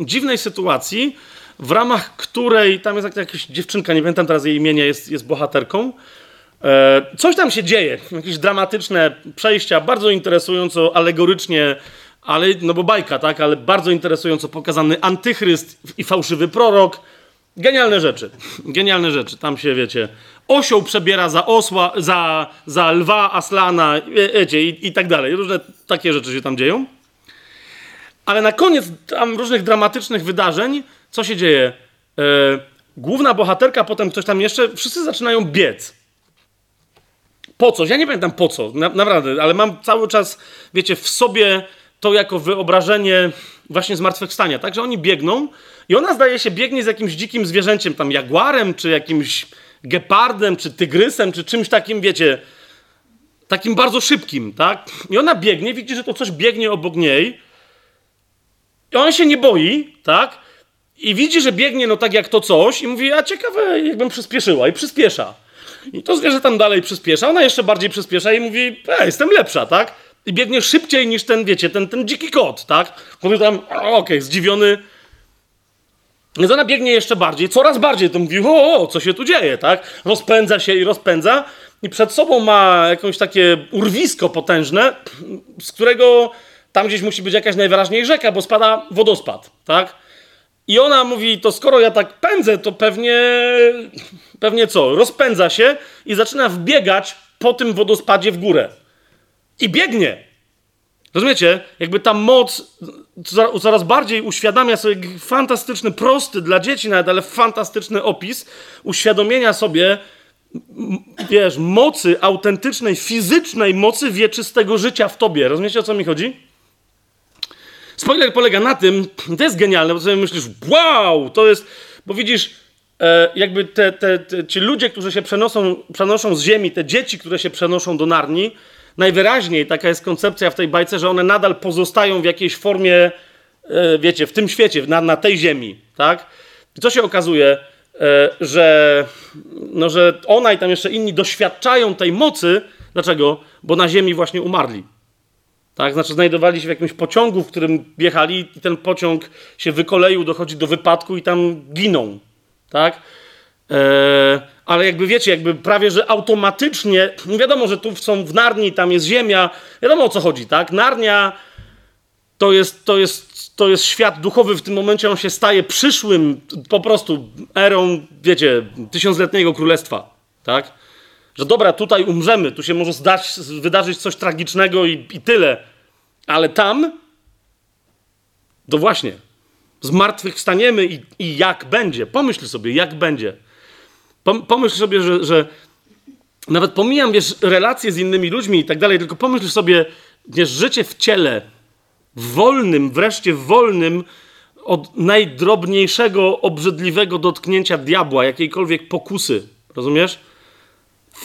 e, dziwnej sytuacji, w ramach której, tam jest jakaś dziewczynka, nie pamiętam teraz jej imienia, jest, jest bohaterką. E, coś tam się dzieje, jakieś dramatyczne przejścia, bardzo interesująco, alegorycznie, ale, no bo bajka, tak, ale bardzo interesująco pokazany antychryst i fałszywy prorok. Genialne rzeczy, genialne rzeczy. Tam się, wiecie, osioł przebiera za osła, za, za lwa, aslana, wiecie, i, i tak dalej. Różne takie rzeczy się tam dzieją. Ale na koniec tam różnych dramatycznych wydarzeń co się dzieje? E, główna bohaterka, potem ktoś tam jeszcze, wszyscy zaczynają biec. Po coś? Ja nie pamiętam po co, na, naprawdę, ale mam cały czas, wiecie, w sobie to jako wyobrażenie właśnie zmartwychwstania, tak? Że oni biegną i ona zdaje się biegnie z jakimś dzikim zwierzęciem, tam jaguarem, czy jakimś gepardem, czy tygrysem, czy czymś takim, wiecie, takim bardzo szybkim, tak? I ona biegnie, widzi, że to coś biegnie obok niej i on się nie boi, tak? I widzi, że biegnie no tak jak to coś i mówi, a ciekawe jakbym przyspieszyła i przyspiesza. I to zwierzę tam dalej przyspiesza, ona jeszcze bardziej przyspiesza i mówi, e, jestem lepsza, tak? I biegnie szybciej niż ten, wiecie, ten, ten dziki kot, tak? Mówi tam, okej, okay, zdziwiony. Więc ona biegnie jeszcze bardziej, coraz bardziej, to mówi, o, o, co się tu dzieje, tak? Rozpędza się i rozpędza i przed sobą ma jakieś takie urwisko potężne, z którego tam gdzieś musi być jakaś najwyraźniej rzeka, bo spada wodospad, tak? I ona mówi, to skoro ja tak pędzę, to pewnie, pewnie co? Rozpędza się i zaczyna wbiegać po tym wodospadzie w górę. I biegnie. Rozumiecie? Jakby ta moc coraz bardziej uświadamia sobie fantastyczny, prosty dla dzieci nawet, ale fantastyczny opis uświadomienia sobie, wiesz, mocy autentycznej, fizycznej mocy wieczystego życia w tobie. Rozumiecie, o co mi chodzi? Spoiler polega na tym, to jest genialne, bo sobie myślisz, wow, to jest, bo widzisz, e, jakby te, te, te, ci ludzie, którzy się przenoszą, przenoszą z ziemi, te dzieci, które się przenoszą do Narni, najwyraźniej taka jest koncepcja w tej bajce, że one nadal pozostają w jakiejś formie, e, wiecie, w tym świecie, na, na tej ziemi, tak? I co się okazuje, e, że, no, że ona i tam jeszcze inni doświadczają tej mocy. Dlaczego? Bo na ziemi właśnie umarli. Tak? Znaczy, znajdowali się w jakimś pociągu, w którym jechali, i ten pociąg się wykoleił, dochodzi do wypadku i tam giną. Tak? Eee, ale jakby wiecie, jakby prawie że automatycznie, no wiadomo, że tu są w Narni, tam jest ziemia, wiadomo o co chodzi, tak? Narnia to jest, to jest, to jest świat duchowy, w tym momencie on się staje przyszłym po prostu erą, wiecie, tysiącletniego królestwa, tak? że dobra, tutaj umrzemy, tu się może zdać, wydarzyć coś tragicznego i, i tyle, ale tam, to właśnie, zmartwychwstaniemy i, i jak będzie. Pomyśl sobie, jak będzie. Pomyśl sobie, że, że nawet pomijam, wiesz, relacje z innymi ludźmi i tak dalej, tylko pomyśl sobie, wiesz, życie w ciele, wolnym, wreszcie wolnym, od najdrobniejszego, obrzydliwego dotknięcia diabła, jakiejkolwiek pokusy. Rozumiesz?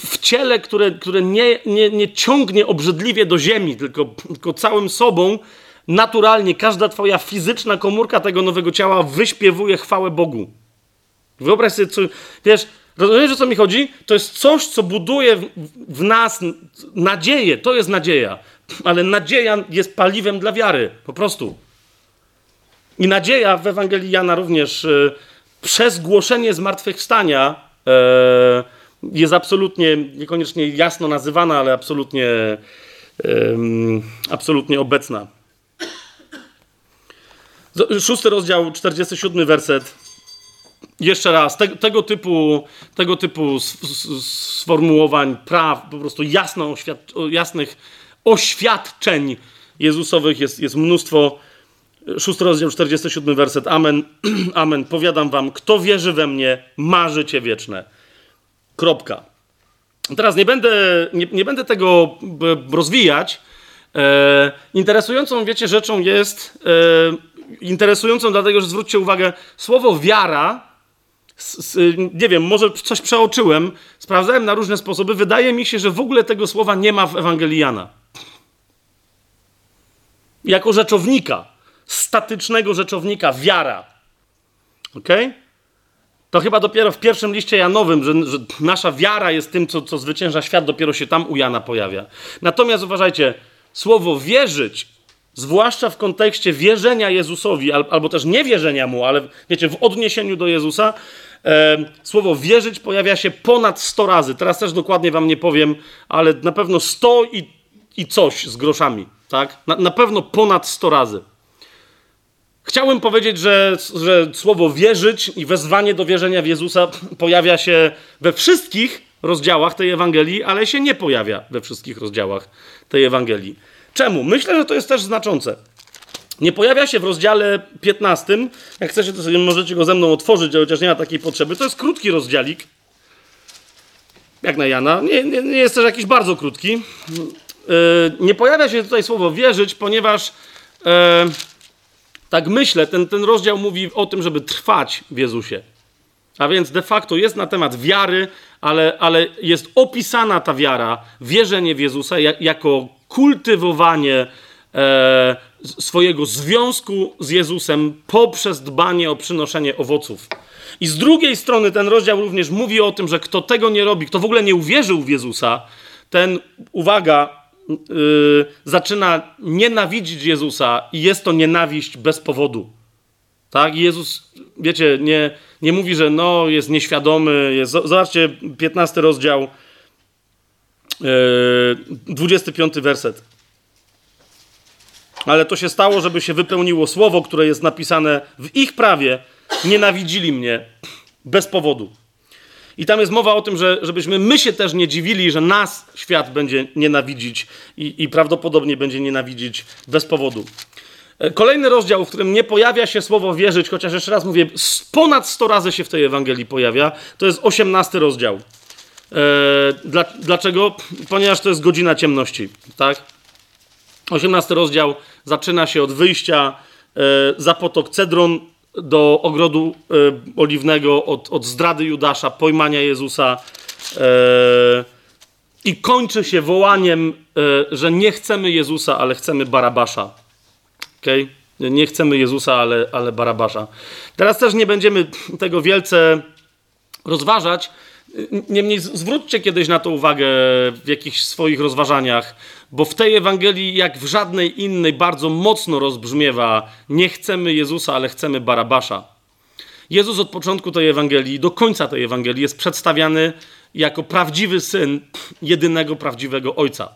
W ciele, które, które nie, nie, nie ciągnie obrzydliwie do ziemi, tylko, tylko całym sobą, naturalnie każda twoja fizyczna komórka tego nowego ciała wyśpiewuje chwałę Bogu. Wyobraź sobie, co, wiesz, rozumiesz, o co mi chodzi? To jest coś, co buduje w, w nas nadzieję. To jest nadzieja. Ale nadzieja jest paliwem dla wiary. Po prostu. I nadzieja w Ewangelii Jana również e, przez głoszenie zmartwychwstania e, jest absolutnie, niekoniecznie jasno nazywana, ale absolutnie, e, absolutnie obecna. Szósty rozdział, 47 werset. Jeszcze raz, te, tego typu, tego typu s- s- sformułowań, praw, po prostu jasno oświad, jasnych oświadczeń Jezusowych jest, jest mnóstwo. Szósty rozdział, 47 werset. Amen. Amen. Powiadam wam, kto wierzy we mnie, ma życie wieczne. Kropka. Teraz nie będę, nie, nie będę tego rozwijać. E, interesującą, wiecie, rzeczą jest, e, interesującą dlatego, że zwróćcie uwagę, słowo wiara, s, s, nie wiem, może coś przeoczyłem, sprawdzałem na różne sposoby, wydaje mi się, że w ogóle tego słowa nie ma w Ewangelii Jana. Jako rzeczownika, statycznego rzeczownika, wiara. Okej? Okay? To chyba dopiero w pierwszym liście Janowym, że, że nasza wiara jest tym, co, co zwycięża świat, dopiero się tam u Jana pojawia. Natomiast uważajcie, słowo wierzyć, zwłaszcza w kontekście wierzenia Jezusowi, al, albo też niewierzenia mu, ale wiecie, w odniesieniu do Jezusa, e, słowo wierzyć pojawia się ponad 100 razy. Teraz też dokładnie wam nie powiem, ale na pewno 100 i, i coś z groszami, tak? Na, na pewno ponad 100 razy. Chciałbym powiedzieć, że, że słowo wierzyć i wezwanie do wierzenia w Jezusa pojawia się we wszystkich rozdziałach tej Ewangelii, ale się nie pojawia we wszystkich rozdziałach tej Ewangelii. Czemu? Myślę, że to jest też znaczące. Nie pojawia się w rozdziale 15. Jak chcecie, to sobie możecie go ze mną otworzyć, chociaż nie ma takiej potrzeby. To jest krótki rozdziałik. Jak na Jana. Nie, nie, nie jest też jakiś bardzo krótki. Yy, nie pojawia się tutaj słowo wierzyć, ponieważ. Yy, tak myślę, ten, ten rozdział mówi o tym, żeby trwać w Jezusie. A więc de facto jest na temat wiary, ale, ale jest opisana ta wiara, wierzenie w Jezusa jak, jako kultywowanie e, swojego związku z Jezusem poprzez dbanie o przynoszenie owoców. I z drugiej strony ten rozdział również mówi o tym, że kto tego nie robi, kto w ogóle nie uwierzył w Jezusa, ten, uwaga, Yy, zaczyna nienawidzić Jezusa i jest to nienawiść bez powodu. Tak? Jezus, wiecie, nie, nie mówi, że no, jest nieświadomy. Jest, zobaczcie, 15 rozdział, yy, 25 werset. Ale to się stało, żeby się wypełniło słowo, które jest napisane w ich prawie. Nienawidzili mnie bez powodu. I tam jest mowa o tym, że żebyśmy my się też nie dziwili, że nas świat będzie nienawidzić i, i prawdopodobnie będzie nienawidzić bez powodu. Kolejny rozdział, w którym nie pojawia się słowo wierzyć, chociaż jeszcze raz mówię, ponad 100 razy się w tej Ewangelii pojawia, to jest 18 rozdział. Dla, dlaczego? Ponieważ to jest godzina ciemności, tak? 18 rozdział zaczyna się od wyjścia za potok Cedron, do ogrodu e, oliwnego, od, od zdrady Judasza, pojmania Jezusa e, i kończy się wołaniem, e, że nie chcemy Jezusa, ale chcemy Barabasza. Okay? Nie chcemy Jezusa, ale, ale Barabasza. Teraz też nie będziemy tego wielce rozważać. Niemniej zwróćcie kiedyś na to uwagę w jakichś swoich rozważaniach, bo w tej Ewangelii, jak w żadnej innej, bardzo mocno rozbrzmiewa: Nie chcemy Jezusa, ale chcemy Barabasza. Jezus od początku tej Ewangelii do końca tej Ewangelii jest przedstawiany jako prawdziwy syn jedynego prawdziwego ojca.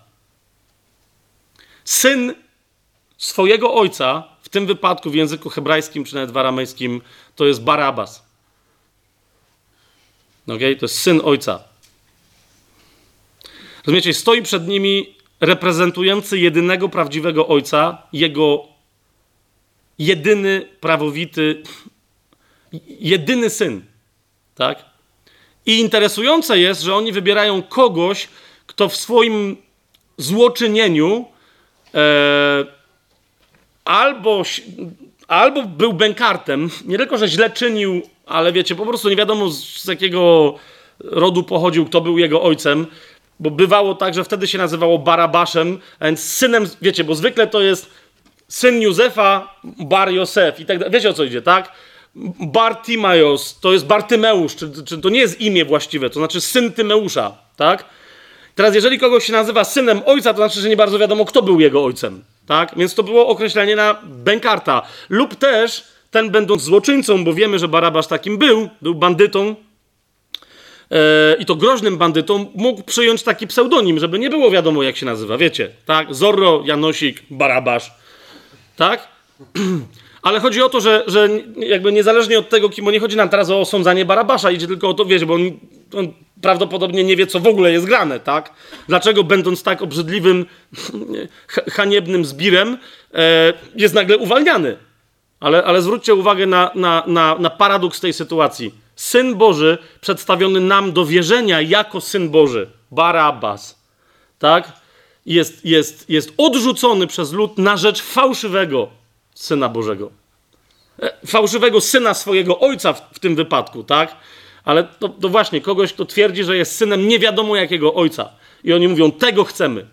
Syn swojego ojca, w tym wypadku w języku hebrajskim czy nawet w aramejskim, to jest Barabas. Okay? To jest syn ojca. Rozumiecie, stoi przed nimi reprezentujący jedynego prawdziwego ojca, jego jedyny, prawowity, jedyny syn. Tak? I interesujące jest, że oni wybierają kogoś, kto w swoim złoczynieniu e, albo, albo był bękartem, nie tylko, że źle czynił, ale wiecie, po prostu nie wiadomo z, z jakiego rodu pochodził, kto był jego ojcem, bo bywało tak, że wtedy się nazywało Barabaszem, a więc synem, wiecie, bo zwykle to jest syn Józefa, Bar Józef i tak dalej. Wiecie o co idzie, tak? Bartimaios to jest Bartymeusz, czy, czy to nie jest imię właściwe, to znaczy syn Tymeusza, tak? Teraz, jeżeli kogoś się nazywa synem ojca, to znaczy, że nie bardzo wiadomo, kto był jego ojcem, tak? Więc to było określenie na bękarta. Lub też ten, będąc złoczyńcą, bo wiemy, że Barabasz takim był, był bandytą, i to groźnym bandytą, mógł przyjąć taki pseudonim, żeby nie było wiadomo, jak się nazywa, wiecie, tak? Zorro, Janosik, Barabasz, tak? Ale chodzi o to, że, że jakby niezależnie od tego, kim, bo nie chodzi nam teraz o osądzanie Barabasza, idzie tylko o to, wiecie, bo on, on prawdopodobnie nie wie, co w ogóle jest grane, tak? Dlaczego będąc tak obrzydliwym, ha- haniebnym zbirem, e, jest nagle uwalniany? Ale, ale zwróćcie uwagę na, na, na, na paradoks tej sytuacji. Syn Boży przedstawiony nam do wierzenia jako Syn Boży, Barabas, tak? Jest, jest, jest odrzucony przez lud na rzecz fałszywego Syna Bożego. E, Fałszywego syna swojego ojca w, w tym wypadku, tak? Ale to, to właśnie kogoś, kto twierdzi, że jest synem nie wiadomo jakiego ojca. I oni mówią, tego chcemy.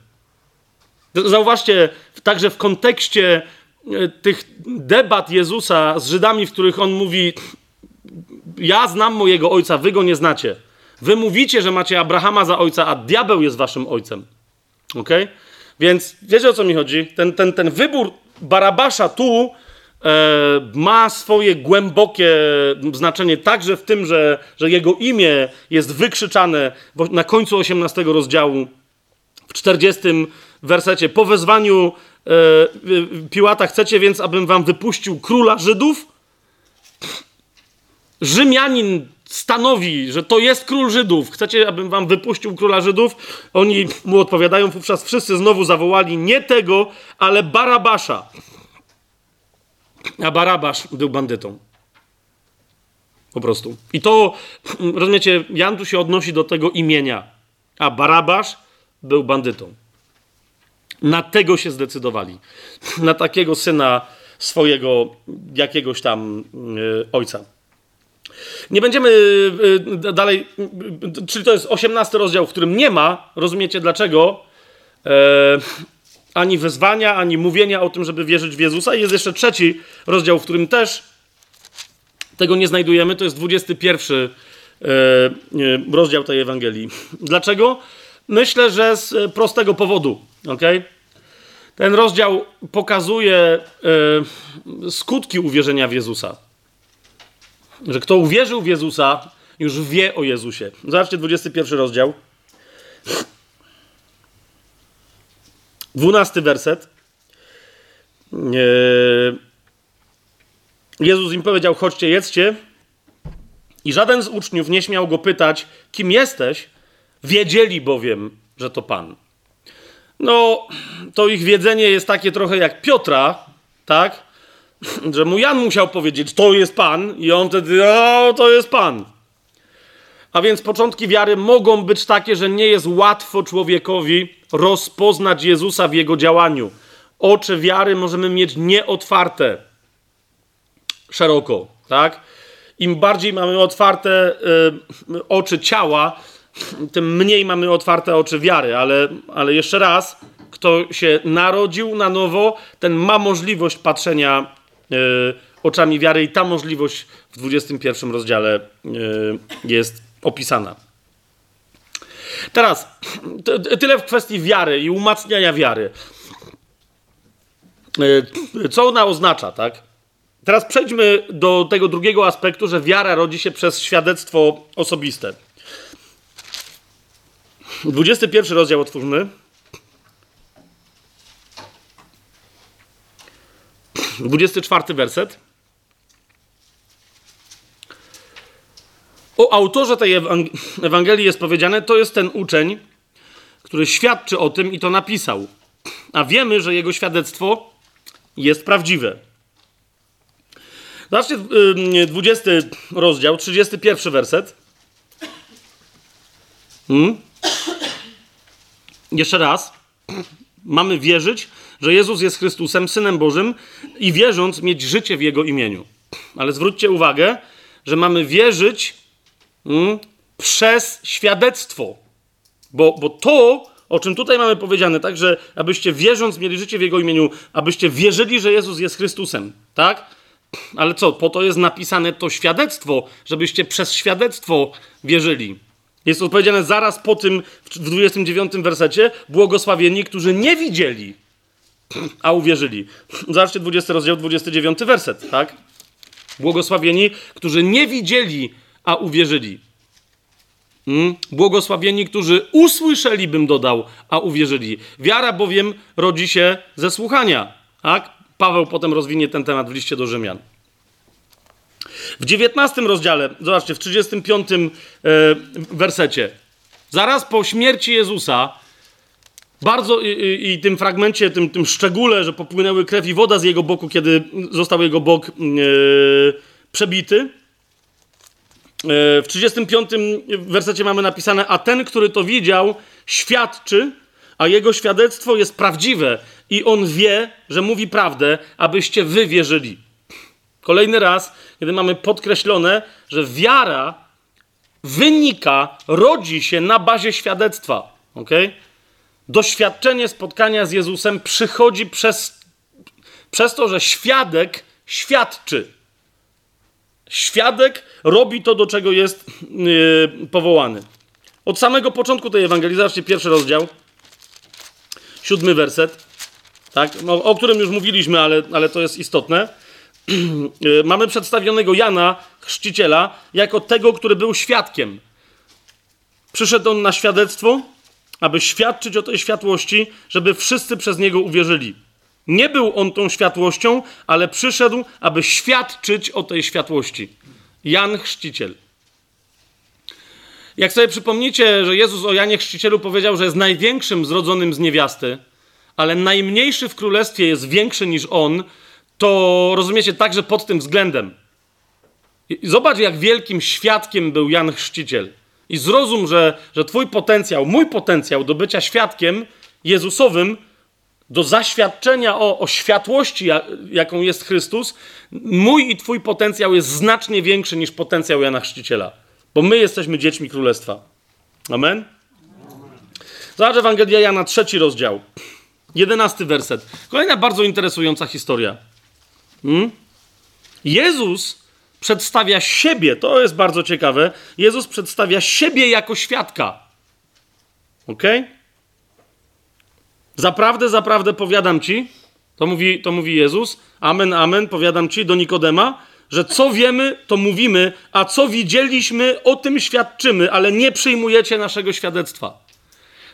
Zauważcie, także w kontekście e, tych debat Jezusa z Żydami, w których on mówi: Ja znam mojego ojca, wy go nie znacie. Wy mówicie, że macie Abrahama za ojca, a diabeł jest waszym ojcem. Ok? Więc wiecie o co mi chodzi? Ten, ten, ten wybór Barabasza tu e, ma swoje głębokie znaczenie, także w tym, że, że jego imię jest wykrzyczane na końcu 18 rozdziału w 40 wersecie. Po wezwaniu e, y, Piłata chcecie więc, abym wam wypuścił króla Żydów? Rzymianin stanowi, że to jest król Żydów. Chcecie, abym wam wypuścił króla Żydów? Oni mu odpowiadają, wówczas wszyscy znowu zawołali nie tego, ale Barabasza. A Barabasz był bandytą. Po prostu. I to, rozumiecie, Jan tu się odnosi do tego imienia. A Barabasz był bandytą. Na tego się zdecydowali. Na takiego syna swojego jakiegoś tam y, ojca. Nie będziemy y, y, dalej, y, czyli to jest 18 rozdział, w którym nie ma, rozumiecie dlaczego, e, ani wezwania, ani mówienia o tym, żeby wierzyć w Jezusa. I jest jeszcze trzeci rozdział, w którym też tego nie znajdujemy, to jest 21 e, rozdział tej Ewangelii. Dlaczego? Myślę, że z prostego powodu, okej? Ten rozdział pokazuje e, skutki uwierzenia w Jezusa. Że kto uwierzył w Jezusa, już wie o Jezusie. Zobaczcie 21 rozdział. 12 werset. E, Jezus im powiedział: Chodźcie, jedzcie. I żaden z uczniów nie śmiał go pytać, kim jesteś, wiedzieli bowiem, że to Pan. No, to ich wiedzenie jest takie trochę jak Piotra, tak? Że mu Jan musiał powiedzieć, to jest Pan, i on wtedy, o, to jest Pan. A więc początki wiary mogą być takie, że nie jest łatwo człowiekowi rozpoznać Jezusa w jego działaniu. Oczy wiary możemy mieć nieotwarte szeroko, tak? Im bardziej mamy otwarte y, oczy ciała, tym mniej mamy otwarte oczy wiary, ale, ale jeszcze raz, kto się narodził na nowo, ten ma możliwość patrzenia oczami wiary i ta możliwość w 21 rozdziale y, jest opisana. Teraz, tyle w kwestii wiary i umacniania wiary. Y, Co ona oznacza, tak? Teraz przejdźmy do tego drugiego aspektu, że wiara rodzi się przez świadectwo osobiste. 21 rozdział otwórzmy. 24 werset. O autorze tej ewang- Ewangelii jest powiedziane, to jest ten uczeń, który świadczy o tym i to napisał. A wiemy, że jego świadectwo jest prawdziwe. Zobaczcie, y, 20 rozdział, 31 werset. Hmm? Jeszcze raz. Mamy wierzyć, że Jezus jest Chrystusem, Synem Bożym i wierząc mieć życie w Jego imieniu. Ale zwróćcie uwagę, że mamy wierzyć mm, przez świadectwo. Bo, bo to, o czym tutaj mamy powiedziane, tak, że abyście wierząc mieli życie w Jego imieniu, abyście wierzyli, że Jezus jest Chrystusem, tak? Ale co, po to jest napisane to świadectwo, żebyście przez świadectwo wierzyli. Jest to powiedziane zaraz po tym, w 29 wersecie, błogosławieni, którzy nie widzieli, a uwierzyli. Zobaczcie 20 rozdział, 29 werset, tak? Błogosławieni, którzy nie widzieli, a uwierzyli. Hmm? Błogosławieni, którzy usłyszeli, bym dodał, a uwierzyli. Wiara bowiem rodzi się ze słuchania. Tak? Paweł potem rozwinie ten temat w liście do Rzymian. W 19 rozdziale, zobaczcie, w 35 e, wersecie, zaraz po śmierci Jezusa, bardzo i, i, tym fragmencie, tym, tym szczególe, że popłynęły krew i woda z jego boku, kiedy został jego bok e, przebity. E, w 35 wersecie mamy napisane, a ten, który to widział, świadczy, a jego świadectwo jest prawdziwe i on wie, że mówi prawdę, abyście wy wierzyli. Kolejny raz, kiedy mamy podkreślone, że wiara wynika, rodzi się na bazie świadectwa. Okay? Doświadczenie spotkania z Jezusem przychodzi przez, przez to, że świadek świadczy. Świadek robi to, do czego jest yy, powołany. Od samego początku tej Ewangelii, zobaczcie pierwszy rozdział, siódmy werset, tak? o, o którym już mówiliśmy, ale, ale to jest istotne. Mamy przedstawionego Jana, chrzciciela, jako tego, który był świadkiem. Przyszedł on na świadectwo, aby świadczyć o tej światłości, żeby wszyscy przez niego uwierzyli. Nie był on tą światłością, ale przyszedł, aby świadczyć o tej światłości. Jan Chrzciciel. Jak sobie przypomnicie, że Jezus o Janie Chrzcicielu powiedział, że jest największym zrodzonym z niewiasty, ale najmniejszy w królestwie jest większy niż on, to rozumiecie także pod tym względem. Zobacz, jak wielkim świadkiem był Jan Chrzciciel. I zrozum, że, że Twój potencjał, mój potencjał do bycia świadkiem Jezusowym, do zaświadczenia o, o światłości, jaką jest Chrystus, mój i Twój potencjał jest znacznie większy niż potencjał Jana Chrzciciela. Bo my jesteśmy dziećmi królestwa. Amen? Zobacz Ewangelia Jana, trzeci rozdział. Jedenasty werset. Kolejna bardzo interesująca historia. Hmm? Jezus przedstawia siebie, to jest bardzo ciekawe. Jezus przedstawia siebie jako świadka. Ok? Zaprawdę, zaprawdę powiadam ci, to mówi, to mówi Jezus, amen, amen, powiadam ci do Nikodema, że co wiemy, to mówimy, a co widzieliśmy, o tym świadczymy, ale nie przyjmujecie naszego świadectwa.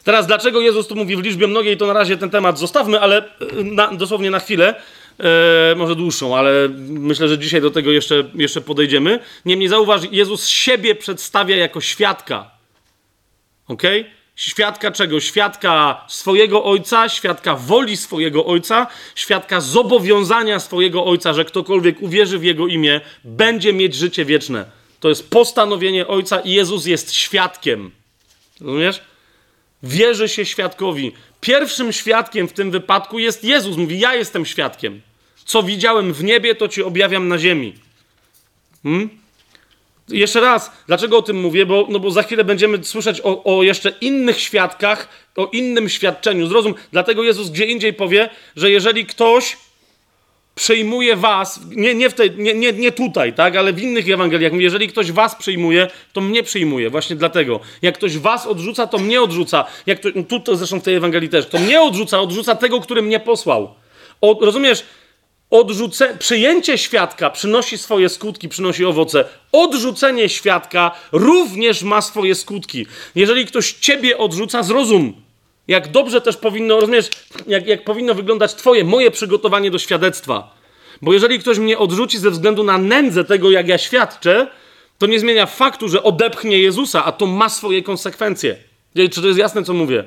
Teraz, dlaczego Jezus tu mówi w liczbie mnogiej, to na razie ten temat zostawmy, ale e, na, dosłownie na chwilę, e, może dłuższą, ale myślę, że dzisiaj do tego jeszcze, jeszcze podejdziemy. Niemniej zauważ, Jezus siebie przedstawia jako świadka. Ok? Świadka czego? Świadka swojego ojca, świadka woli swojego ojca, świadka zobowiązania swojego ojca, że ktokolwiek uwierzy w jego imię, będzie mieć życie wieczne. To jest postanowienie ojca i Jezus jest świadkiem. Rozumiesz? Wierzy się świadkowi. Pierwszym świadkiem w tym wypadku jest Jezus. Mówi: Ja jestem świadkiem. Co widziałem w niebie, to ci objawiam na ziemi. Hmm? Jeszcze raz, dlaczego o tym mówię? Bo, no bo za chwilę będziemy słyszeć o, o jeszcze innych świadkach, o innym świadczeniu. Zrozum, dlatego Jezus gdzie indziej powie, że jeżeli ktoś przyjmuje was, nie, nie, w tej, nie, nie, nie tutaj, tak, ale w innych Ewangeliach jeżeli ktoś was przyjmuje, to mnie przyjmuje, właśnie dlatego. Jak ktoś was odrzuca, to mnie odrzuca. Jak to, tu to zresztą w tej Ewangelii też, to mnie odrzuca, odrzuca tego, który mnie posłał. O, rozumiesz? Odrzuce, przyjęcie świadka przynosi swoje skutki, przynosi owoce. Odrzucenie świadka również ma swoje skutki. Jeżeli ktoś ciebie odrzuca, zrozum. Jak dobrze też powinno, rozumiesz, jak, jak powinno wyglądać Twoje, moje przygotowanie do świadectwa. Bo jeżeli ktoś mnie odrzuci ze względu na nędzę tego, jak ja świadczę, to nie zmienia faktu, że odepchnie Jezusa, a to ma swoje konsekwencje. Czy to jest jasne, co mówię?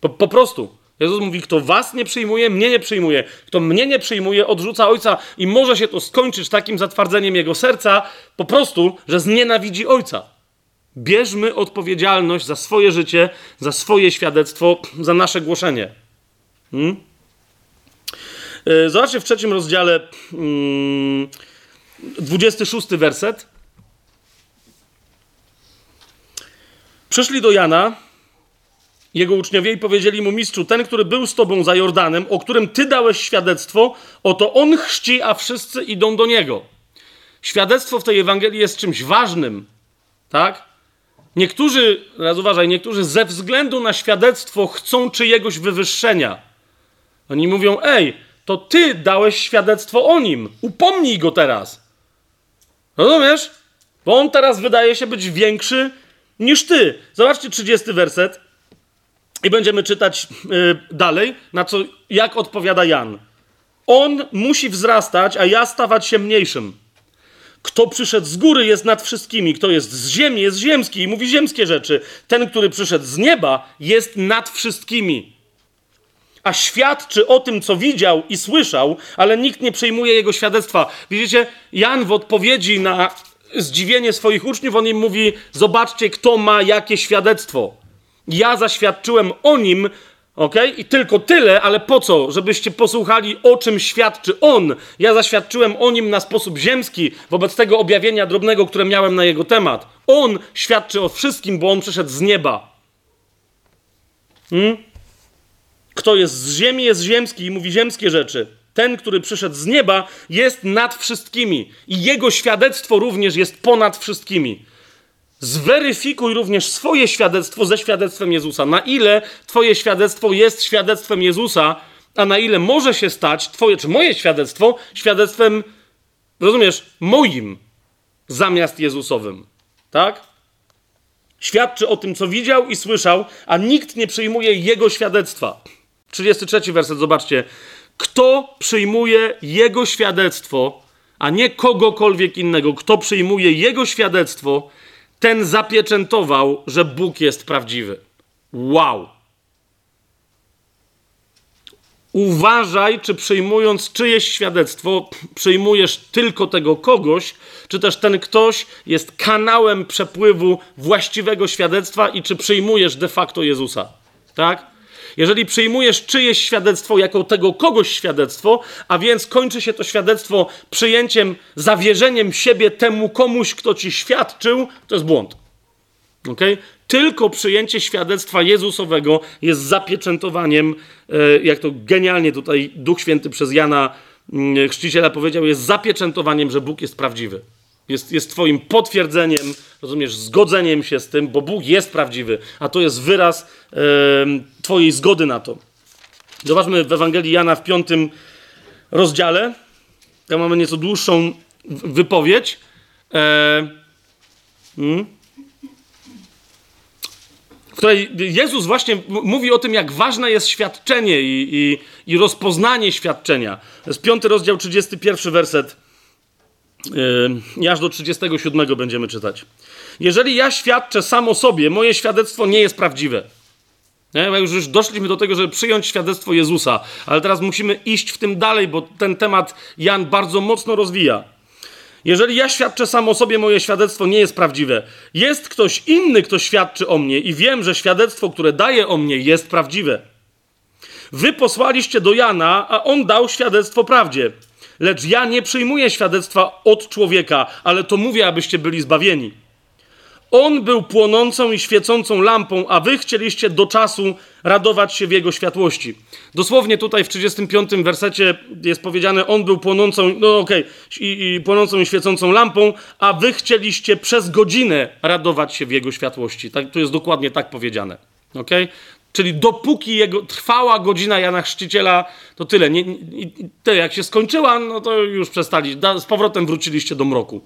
Po, po prostu. Jezus mówi, kto was nie przyjmuje, mnie nie przyjmuje. Kto mnie nie przyjmuje, odrzuca Ojca i może się to skończyć takim zatwardzeniem jego serca, po prostu, że znienawidzi Ojca. Bierzmy odpowiedzialność za swoje życie, za swoje świadectwo, za nasze głoszenie. Hmm? E, Zobaczcie w trzecim rozdziale, mm, 26 werset. Przyszli do Jana, jego uczniowie, i powiedzieli mu, mistrzu, ten, który był z tobą za Jordanem, o którym ty dałeś świadectwo, oto on chrzci, a wszyscy idą do niego. Świadectwo w tej Ewangelii jest czymś ważnym, tak? Niektórzy, raz uważaj, niektórzy ze względu na świadectwo chcą czyjegoś wywyższenia. Oni mówią, ej, to ty dałeś świadectwo o nim, upomnij go teraz. Rozumiesz? Bo on teraz wydaje się być większy niż ty. Zobaczcie 30 werset i będziemy czytać yy, dalej, na co, jak odpowiada Jan. On musi wzrastać, a ja stawać się mniejszym. Kto przyszedł z góry jest nad wszystkimi, kto jest z ziemi jest ziemski i mówi ziemskie rzeczy. Ten, który przyszedł z nieba jest nad wszystkimi. A świadczy o tym, co widział i słyszał, ale nikt nie przyjmuje jego świadectwa. Widzicie, Jan w odpowiedzi na zdziwienie swoich uczniów, on im mówi: Zobaczcie, kto ma jakie świadectwo. Ja zaświadczyłem o nim, ok? I tylko tyle, ale po co? Żebyście posłuchali, o czym świadczy on. Ja zaświadczyłem o nim na sposób ziemski, wobec tego objawienia drobnego, które miałem na jego temat. On świadczy o wszystkim, bo on przyszedł z nieba. Hmm? Kto jest z ziemi, jest ziemski i mówi ziemskie rzeczy. Ten, który przyszedł z nieba, jest nad wszystkimi i jego świadectwo również jest ponad wszystkimi. Zweryfikuj również swoje świadectwo ze świadectwem Jezusa. Na ile Twoje świadectwo jest świadectwem Jezusa, a na ile może się stać Twoje, czy moje świadectwo, świadectwem, rozumiesz, moim zamiast Jezusowym. Tak? Świadczy o tym, co widział i słyszał, a nikt nie przyjmuje jego świadectwa. 33 werset, zobaczcie. Kto przyjmuje jego świadectwo, a nie kogokolwiek innego, kto przyjmuje jego świadectwo, ten zapieczętował, że Bóg jest prawdziwy. Wow! Uważaj, czy przyjmując czyjeś świadectwo, przyjmujesz tylko tego kogoś, czy też ten ktoś jest kanałem przepływu właściwego świadectwa i czy przyjmujesz de facto Jezusa. Tak? Jeżeli przyjmujesz czyjeś świadectwo jako tego kogoś świadectwo, a więc kończy się to świadectwo przyjęciem, zawierzeniem siebie temu komuś, kto ci świadczył, to jest błąd. Okay? Tylko przyjęcie świadectwa Jezusowego jest zapieczętowaniem, e, jak to genialnie tutaj Duch Święty przez Jana mm, Chrzciciela powiedział, jest zapieczętowaniem, że Bóg jest prawdziwy. Jest, jest Twoim potwierdzeniem, rozumiesz, zgodzeniem się z tym, bo Bóg jest prawdziwy, a to jest wyraz Twojej zgody na to. Zobaczmy w Ewangelii Jana w piątym rozdziale. Tam mamy nieco dłuższą wypowiedź. E, hmm? w której Jezus właśnie mówi o tym, jak ważne jest świadczenie i, i, i rozpoznanie świadczenia. To jest piąty rozdział, 31 werset. Yy, aż do 37 będziemy czytać. Jeżeli ja świadczę sam o sobie, moje świadectwo nie jest prawdziwe. Nie? Już, już doszliśmy do tego, żeby przyjąć świadectwo Jezusa, ale teraz musimy iść w tym dalej, bo ten temat Jan bardzo mocno rozwija. Jeżeli ja świadczę sam o sobie, moje świadectwo nie jest prawdziwe. Jest ktoś inny, kto świadczy o mnie i wiem, że świadectwo, które daje o mnie, jest prawdziwe. Wy posłaliście do Jana, a on dał świadectwo prawdzie. Lecz ja nie przyjmuję świadectwa od człowieka, ale to mówię, abyście byli zbawieni. On był płonącą i świecącą lampą, a wy chcieliście do czasu radować się w jego światłości. Dosłownie tutaj w 35 wersecie jest powiedziane, on był płonącą, no okej, okay, i, i płonącą i świecącą lampą, a wy chcieliście przez godzinę radować się w jego światłości. Tak, tu jest dokładnie tak powiedziane. Okay? Czyli dopóki jego trwała godzina Jana Chrzciciela, to tyle. Nie, nie, jak się skończyła, no to już przestali. Da, z powrotem wróciliście do mroku.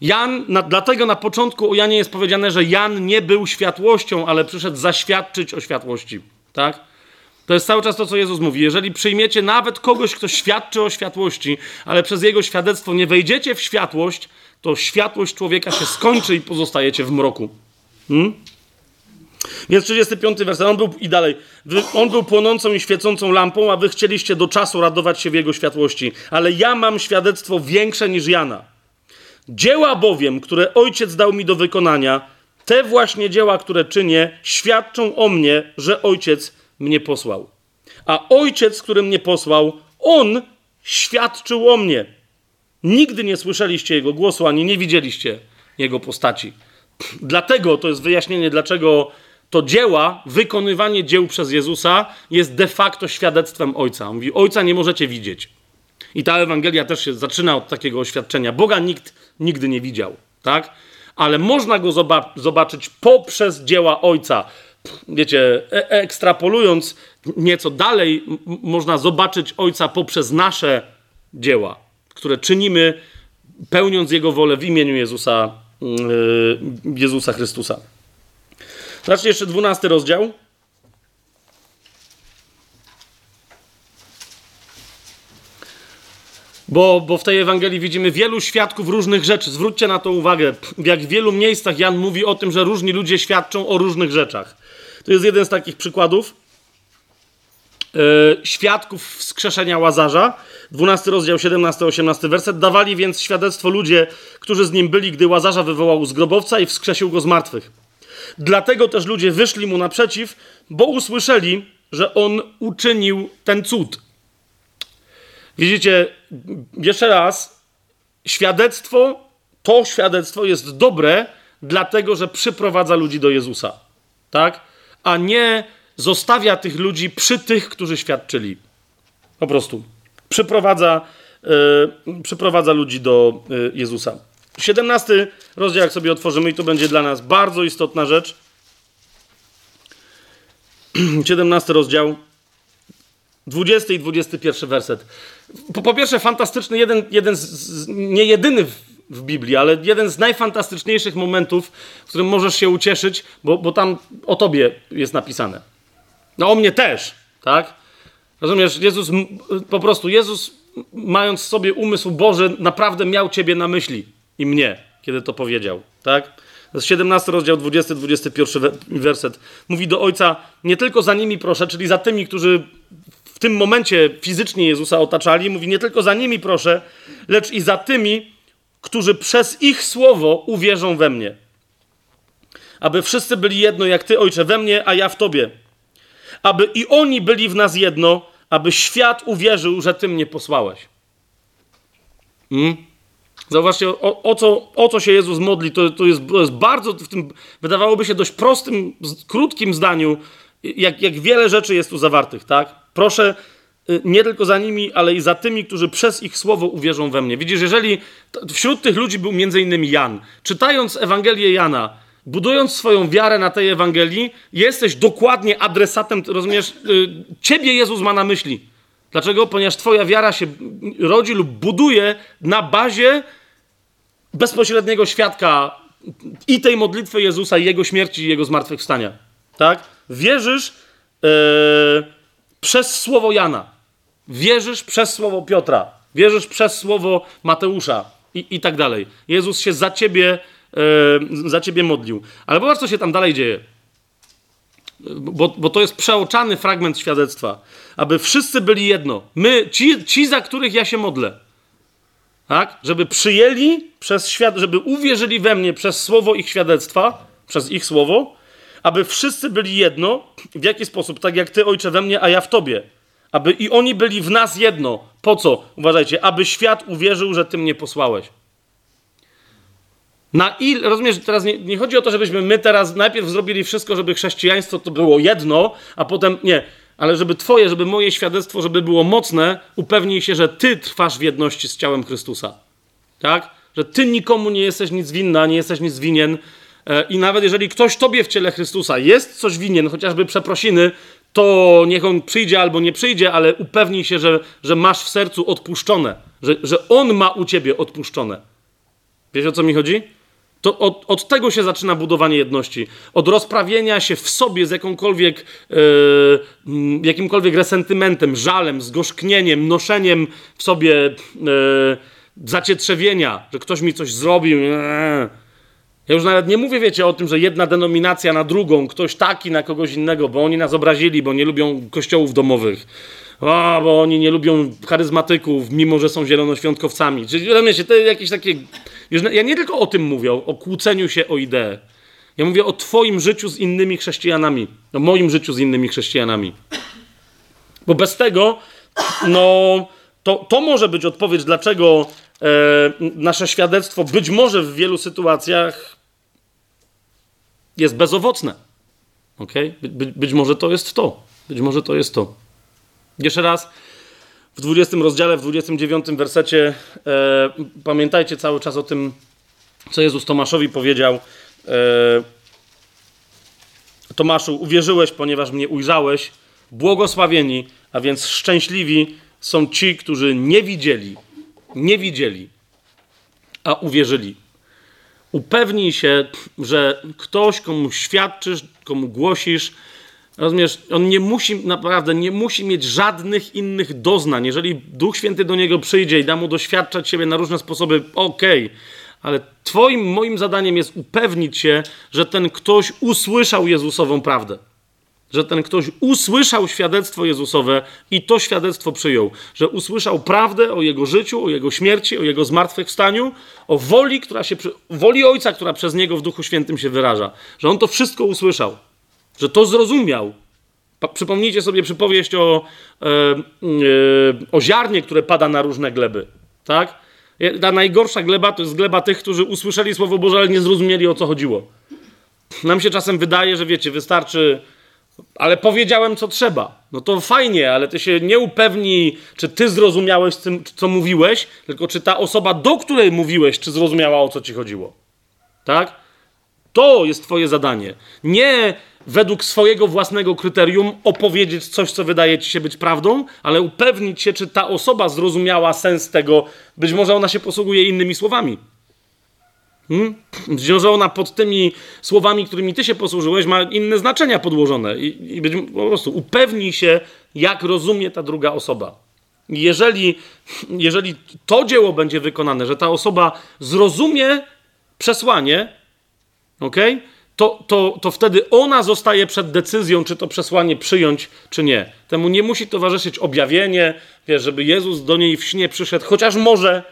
Jan, na, dlatego na początku o Janie jest powiedziane, że Jan nie był światłością, ale przyszedł zaświadczyć o światłości. Tak? To jest cały czas to, co Jezus mówi. Jeżeli przyjmiecie nawet kogoś, kto świadczy o światłości, ale przez jego świadectwo nie wejdziecie w światłość, to światłość człowieka się skończy i pozostajecie w mroku. Hmm? Więc 35 werset, on był i dalej. On był płonącą i świecącą lampą, a wy chcieliście do czasu radować się w jego światłości. Ale ja mam świadectwo większe niż Jana. Dzieła bowiem, które ojciec dał mi do wykonania, te właśnie dzieła, które czynię, świadczą o mnie, że ojciec mnie posłał. A ojciec, który mnie posłał, On świadczył o mnie. Nigdy nie słyszeliście Jego głosu, ani nie widzieliście Jego postaci. Dlatego to jest wyjaśnienie, dlaczego to dzieła, wykonywanie dzieł przez Jezusa jest de facto świadectwem Ojca. On mówi, Ojca nie możecie widzieć. I ta Ewangelia też się zaczyna od takiego oświadczenia. Boga nikt nigdy nie widział, tak? Ale można go zoba- zobaczyć poprzez dzieła Ojca. Wiecie, e- ekstrapolując nieco dalej, można zobaczyć Ojca poprzez nasze dzieła, które czynimy, pełniąc Jego wolę w imieniu Jezusa, yy, Jezusa Chrystusa. Zobaczcie jeszcze 12 rozdział. Bo, bo w tej Ewangelii widzimy wielu świadków różnych rzeczy. Zwróćcie na to uwagę. W jak wielu miejscach Jan mówi o tym, że różni ludzie świadczą o różnych rzeczach. To jest jeden z takich przykładów. Yy, świadków wskrzeszenia Łazarza. 12 rozdział, 17-18 werset. Dawali więc świadectwo ludzie, którzy z nim byli, gdy Łazarza wywołał z grobowca i wskrzesił go z martwych. Dlatego też ludzie wyszli mu naprzeciw, bo usłyszeli, że on uczynił ten cud. Widzicie, jeszcze raz, świadectwo, to świadectwo jest dobre, dlatego że przyprowadza ludzi do Jezusa. Tak? A nie zostawia tych ludzi przy tych, którzy świadczyli. Po prostu. Przyprowadza, yy, przyprowadza ludzi do yy, Jezusa. 17 rozdział, jak sobie otworzymy, i to będzie dla nas bardzo istotna rzecz. 17 rozdział, 20 i 21 werset. Po, po pierwsze, fantastyczny, jeden, jeden z, nie jedyny w, w Biblii, ale jeden z najfantastyczniejszych momentów, w którym możesz się ucieszyć, bo, bo tam o tobie jest napisane. No o mnie też, tak? Rozumiesz, Jezus, po prostu Jezus, mając w sobie umysł Boży, naprawdę miał ciebie na myśli i mnie, kiedy to powiedział, tak? To jest 17 rozdział, 20-21 werset. Mówi do Ojca, nie tylko za nimi proszę, czyli za tymi, którzy w tym momencie fizycznie Jezusa otaczali, mówi nie tylko za nimi proszę, lecz i za tymi, którzy przez ich słowo uwierzą we mnie. Aby wszyscy byli jedno, jak Ty, Ojcze, we mnie, a ja w Tobie. Aby i oni byli w nas jedno, aby świat uwierzył, że Ty mnie posłałeś. Hmm? Zauważcie, o, o, co, o co się Jezus modli, to, to, jest, to jest bardzo, w tym wydawałoby się dość prostym, krótkim zdaniu, jak, jak wiele rzeczy jest tu zawartych, tak? Proszę nie tylko za nimi, ale i za tymi, którzy przez ich słowo uwierzą we mnie. Widzisz, jeżeli wśród tych ludzi był między innymi Jan, czytając Ewangelię Jana, budując swoją wiarę na tej Ewangelii, jesteś dokładnie adresatem, rozumiesz, ciebie Jezus ma na myśli. Dlaczego? Ponieważ twoja wiara się rodzi lub buduje na bazie bezpośredniego świadka i tej modlitwy Jezusa, i Jego śmierci, i Jego zmartwychwstania. Tak? Wierzysz yy, przez słowo Jana. Wierzysz przez słowo Piotra. Wierzysz przez słowo Mateusza i, i tak dalej. Jezus się za ciebie, yy, za ciebie modlił. Ale zobacz, co się tam dalej dzieje. Bo, bo to jest przeoczany fragment świadectwa. Aby wszyscy byli jedno. My, ci, ci za których ja się modlę. Tak? Żeby przyjęli przez świat, żeby uwierzyli we mnie przez słowo ich świadectwa, przez ich słowo, aby wszyscy byli jedno. W jaki sposób? Tak jak ty, ojcze, we mnie, a ja w tobie. Aby i oni byli w nas jedno. Po co? Uważajcie, aby świat uwierzył, że ty mnie posłałeś. Na ile, rozumiesz, teraz nie, nie, chodzi o to, żebyśmy my teraz najpierw zrobili wszystko, żeby chrześcijaństwo to było jedno, a potem nie, ale żeby twoje, żeby moje świadectwo, żeby było mocne, upewnij się, że ty trwasz w jedności z ciałem Chrystusa. Tak? Że ty nikomu nie jesteś nic winna, nie jesteś nic winien i nawet jeżeli ktoś tobie w ciele Chrystusa jest coś winien, chociażby przeprosiny, to niech on przyjdzie albo nie przyjdzie, ale upewnij się, że, że masz w sercu odpuszczone, że, że on ma u ciebie odpuszczone. Wiecie o co mi chodzi? To od, od, tego się zaczyna budowanie jedności. Od rozprawienia się w sobie z jakąkolwiek, yy, jakimkolwiek resentymentem, żalem, zgorzknieniem, noszeniem w sobie yy, zacietrzewienia, że ktoś mi coś zrobił. Ja już nawet nie mówię, wiecie, o tym, że jedna denominacja na drugą, ktoś taki na kogoś innego, bo oni nas obrazili, bo nie lubią kościołów domowych. O, bo oni nie lubią charyzmatyków, mimo że są zielonoświątkowcami. Czyli rozumiecie, to jakieś takie. Ja nie tylko o tym mówię, o kłóceniu się o ideę. Ja mówię o Twoim życiu z innymi chrześcijanami, o moim życiu z innymi chrześcijanami. Bo bez tego, no, to, to może być odpowiedź, dlaczego e, nasze świadectwo być może w wielu sytuacjach jest bezowocne. Okay? By, by, być może to jest to. Być może to jest to. Jeszcze raz, w 20 rozdziale, w 29 wersecie, e, pamiętajcie cały czas o tym, co Jezus Tomaszowi powiedział. E, Tomaszu, uwierzyłeś, ponieważ mnie ujrzałeś. Błogosławieni, a więc szczęśliwi są ci, którzy nie widzieli, nie widzieli, a uwierzyli. Upewnij się, że ktoś, komu świadczysz, komu głosisz, rozumiesz, on nie musi, naprawdę, nie musi mieć żadnych innych doznań. Jeżeli Duch Święty do niego przyjdzie i da mu doświadczać siebie na różne sposoby, okej, okay. ale twoim, moim zadaniem jest upewnić się, że ten ktoś usłyszał Jezusową prawdę. Że ten ktoś usłyszał świadectwo Jezusowe i to świadectwo przyjął, że usłyszał prawdę o jego życiu, o jego śmierci, o jego zmartwychwstaniu, o woli, która się, woli Ojca, która przez niego w Duchu Świętym się wyraża, że on to wszystko usłyszał, że to zrozumiał. Przypomnijcie sobie przypowieść o, e, e, o ziarnie, które pada na różne gleby, tak? Ta najgorsza gleba to jest gleba tych, którzy usłyszeli Słowo Boże, ale nie zrozumieli o co chodziło. Nam się czasem wydaje, że wiecie, wystarczy ale powiedziałem, co trzeba. No to fajnie, ale ty się nie upewnij, czy ty zrozumiałeś, co mówiłeś, tylko czy ta osoba, do której mówiłeś, czy zrozumiała, o co ci chodziło. Tak? To jest twoje zadanie. Nie według swojego własnego kryterium opowiedzieć coś, co wydaje ci się być prawdą, ale upewnić się, czy ta osoba zrozumiała sens tego. Być może ona się posługuje innymi słowami. Hmm? Że ona pod tymi słowami, którymi ty się posłużyłeś, ma inne znaczenia podłożone. I, i być, po prostu upewnij się, jak rozumie ta druga osoba. Jeżeli, jeżeli to dzieło będzie wykonane, że ta osoba zrozumie przesłanie, okay, to, to, to wtedy ona zostaje przed decyzją, czy to przesłanie przyjąć, czy nie. Temu nie musi towarzyszyć objawienie, wiesz, żeby Jezus do niej w śnie przyszedł, chociaż może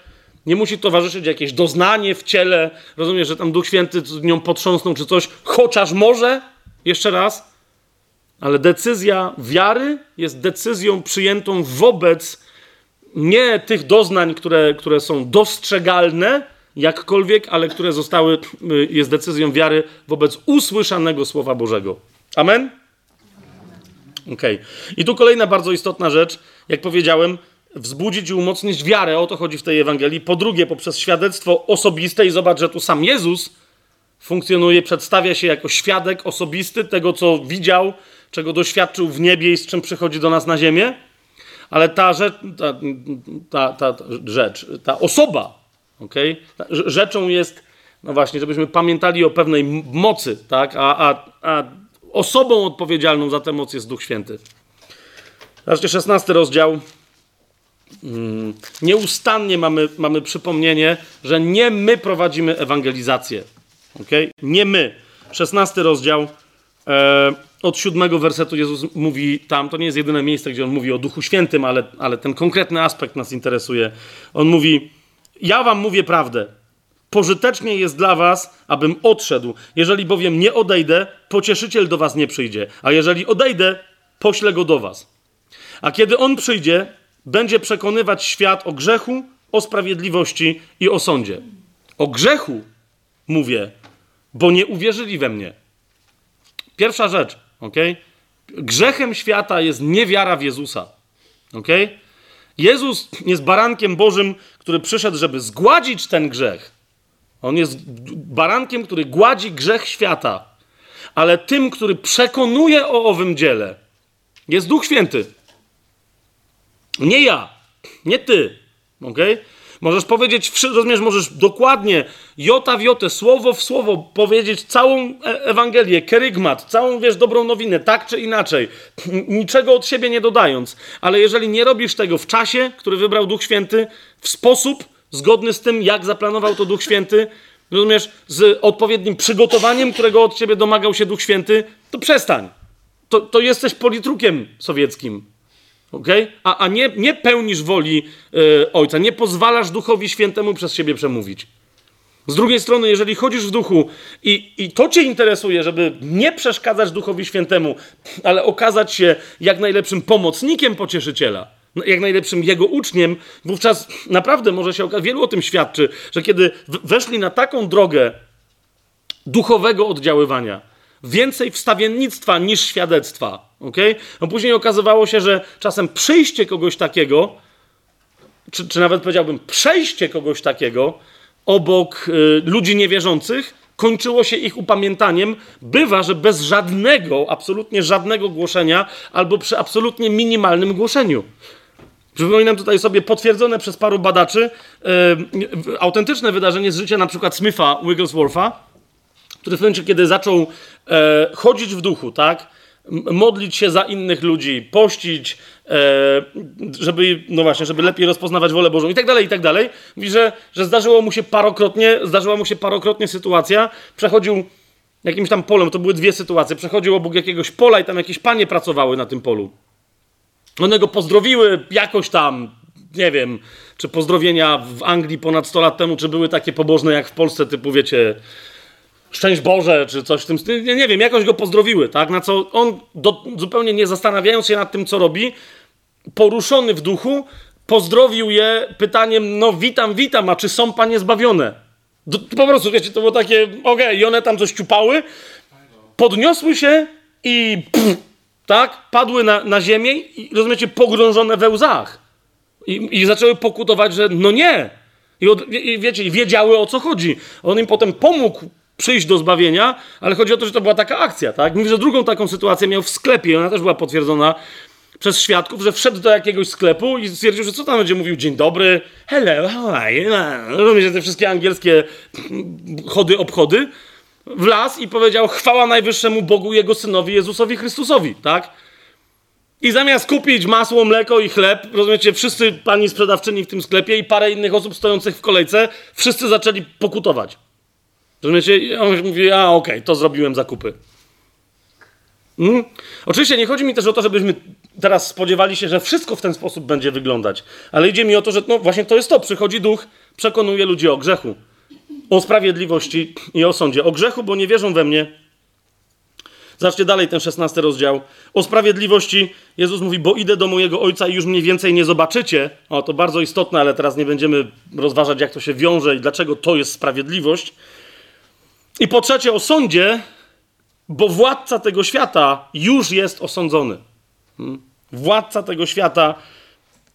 nie musi towarzyszyć jakieś doznanie w ciele. Rozumiesz, że tam Duch Święty nią potrząsnął czy coś, chociaż może, jeszcze raz. Ale decyzja wiary jest decyzją przyjętą wobec nie tych doznań, które, które są dostrzegalne jakkolwiek, ale które zostały, y, jest decyzją wiary wobec usłyszanego Słowa Bożego. Amen? Okej. Okay. I tu kolejna bardzo istotna rzecz. Jak powiedziałem, wzbudzić i umocnić wiarę. O to chodzi w tej Ewangelii. Po drugie, poprzez świadectwo osobiste i zobacz, że tu sam Jezus funkcjonuje, przedstawia się jako świadek osobisty tego, co widział, czego doświadczył w niebie i z czym przychodzi do nas na ziemię. Ale ta rzecz, ta, ta, ta, ta rzecz, ta osoba, okay? rzeczą jest, no właśnie, żebyśmy pamiętali o pewnej mocy, tak? a, a, a osobą odpowiedzialną za tę moc jest Duch Święty. Zobaczcie, 16 rozdział, Mm, nieustannie mamy, mamy przypomnienie, że nie my prowadzimy ewangelizację. Okay? Nie my. 16 rozdział. E, od siódmego wersetu Jezus mówi tam, to nie jest jedyne miejsce, gdzie on mówi o Duchu Świętym, ale, ale ten konkretny aspekt nas interesuje. On mówi: Ja wam mówię prawdę. Pożytecznie jest dla was, abym odszedł. Jeżeli bowiem nie odejdę, pocieszyciel do was nie przyjdzie. A jeżeli odejdę, poślę go do was. A kiedy on przyjdzie, będzie przekonywać świat o grzechu, o sprawiedliwości i o sądzie. O grzechu mówię, bo nie uwierzyli we mnie. Pierwsza rzecz, ok? Grzechem świata jest niewiara w Jezusa. ok? Jezus jest barankiem Bożym, który przyszedł, żeby zgładzić ten grzech. On jest barankiem, który gładzi grzech świata. Ale tym, który przekonuje o owym dziele, jest Duch Święty. Nie ja, nie ty. ok? Możesz powiedzieć, rozumiesz, możesz dokładnie, jota w jotę, słowo w słowo powiedzieć całą e, Ewangelię, kerygmat, całą, wiesz, dobrą nowinę, tak czy inaczej, niczego od siebie nie dodając. Ale jeżeli nie robisz tego w czasie, który wybrał Duch Święty, w sposób zgodny z tym, jak zaplanował to Duch Święty, rozumiesz, z odpowiednim przygotowaniem, którego od ciebie domagał się Duch Święty, to przestań. To, to jesteś politrukiem sowieckim. Okay? A, a nie, nie pełnisz woli yy, Ojca, nie pozwalasz Duchowi Świętemu przez siebie przemówić. Z drugiej strony, jeżeli chodzisz w duchu i, i to cię interesuje, żeby nie przeszkadzać Duchowi Świętemu, ale okazać się jak najlepszym pomocnikiem pocieszyciela, no, jak najlepszym jego uczniem, wówczas naprawdę może się okazać, wielu o tym świadczy, że kiedy weszli na taką drogę duchowego oddziaływania, więcej wstawiennictwa niż świadectwa, okay? no później okazywało się, że czasem przyjście kogoś takiego, czy, czy nawet powiedziałbym przejście kogoś takiego obok y, ludzi niewierzących, kończyło się ich upamiętaniem, bywa, że bez żadnego, absolutnie żadnego głoszenia, albo przy absolutnie minimalnym głoszeniu. Przypominam tutaj sobie potwierdzone przez paru badaczy e, autentyczne wydarzenie z życia na przykład Smitha Wiggleswortha, który w momencie, kiedy zaczął e, chodzić w duchu, tak, modlić się za innych ludzi, pościć, e, żeby, no właśnie, żeby lepiej rozpoznawać wolę Bożą i tak dalej, i tak dalej. Mówi, że, że zdarzyło mu się parokrotnie, zdarzyła mu się parokrotnie sytuacja, przechodził jakimś tam polem, to były dwie sytuacje, przechodził obok jakiegoś pola i tam jakieś panie pracowały na tym polu. One go pozdrowiły jakoś tam, nie wiem, czy pozdrowienia w Anglii ponad 100 lat temu, czy były takie pobożne jak w Polsce, typu wiecie, szczęść Boże, czy coś w tym stylu. Nie, nie wiem, jakoś go pozdrowiły, tak? Na co on, do, zupełnie nie zastanawiając się nad tym, co robi, poruszony w duchu, pozdrowił je pytaniem: No, witam, witam, a czy są panie zbawione? Do, po prostu, wiecie, to było takie, okej, okay, i one tam coś ciupały, podniosły się i pff, tak, padły na, na ziemię i rozumiecie, pogrążone we łzach. I, I zaczęły pokutować, że no nie. I, od, I wiecie, wiedziały o co chodzi. On im potem pomógł przyjść do zbawienia, ale chodzi o to, że to była taka akcja, tak? Mówi, że drugą taką sytuację miał w sklepie ona też była potwierdzona przez świadków, że wszedł do jakiegoś sklepu i stwierdził, że co tam będzie mówił, dzień dobry, hello, how are you? Rozumiecie, te wszystkie angielskie chody, obchody. Wlazł i powiedział chwała najwyższemu Bogu, Jego Synowi, Jezusowi Chrystusowi, tak? I zamiast kupić masło, mleko i chleb, rozumiecie, wszyscy pani sprzedawczyni w tym sklepie i parę innych osób stojących w kolejce, wszyscy zaczęli pokutować. Rozumiecie? On mówi, a okej, okay, to zrobiłem zakupy. Hmm? Oczywiście nie chodzi mi też o to, żebyśmy teraz spodziewali się, że wszystko w ten sposób będzie wyglądać, ale idzie mi o to, że no właśnie to jest to. Przychodzi duch, przekonuje ludzi o grzechu, o sprawiedliwości i o sądzie. O grzechu, bo nie wierzą we mnie. Zobaczcie dalej ten szesnasty rozdział. O sprawiedliwości Jezus mówi, bo idę do mojego Ojca i już mnie więcej nie zobaczycie. O, to bardzo istotne, ale teraz nie będziemy rozważać, jak to się wiąże i dlaczego to jest sprawiedliwość. I po trzecie o sądzie, bo władca tego świata już jest osądzony. Hmm? Władca tego świata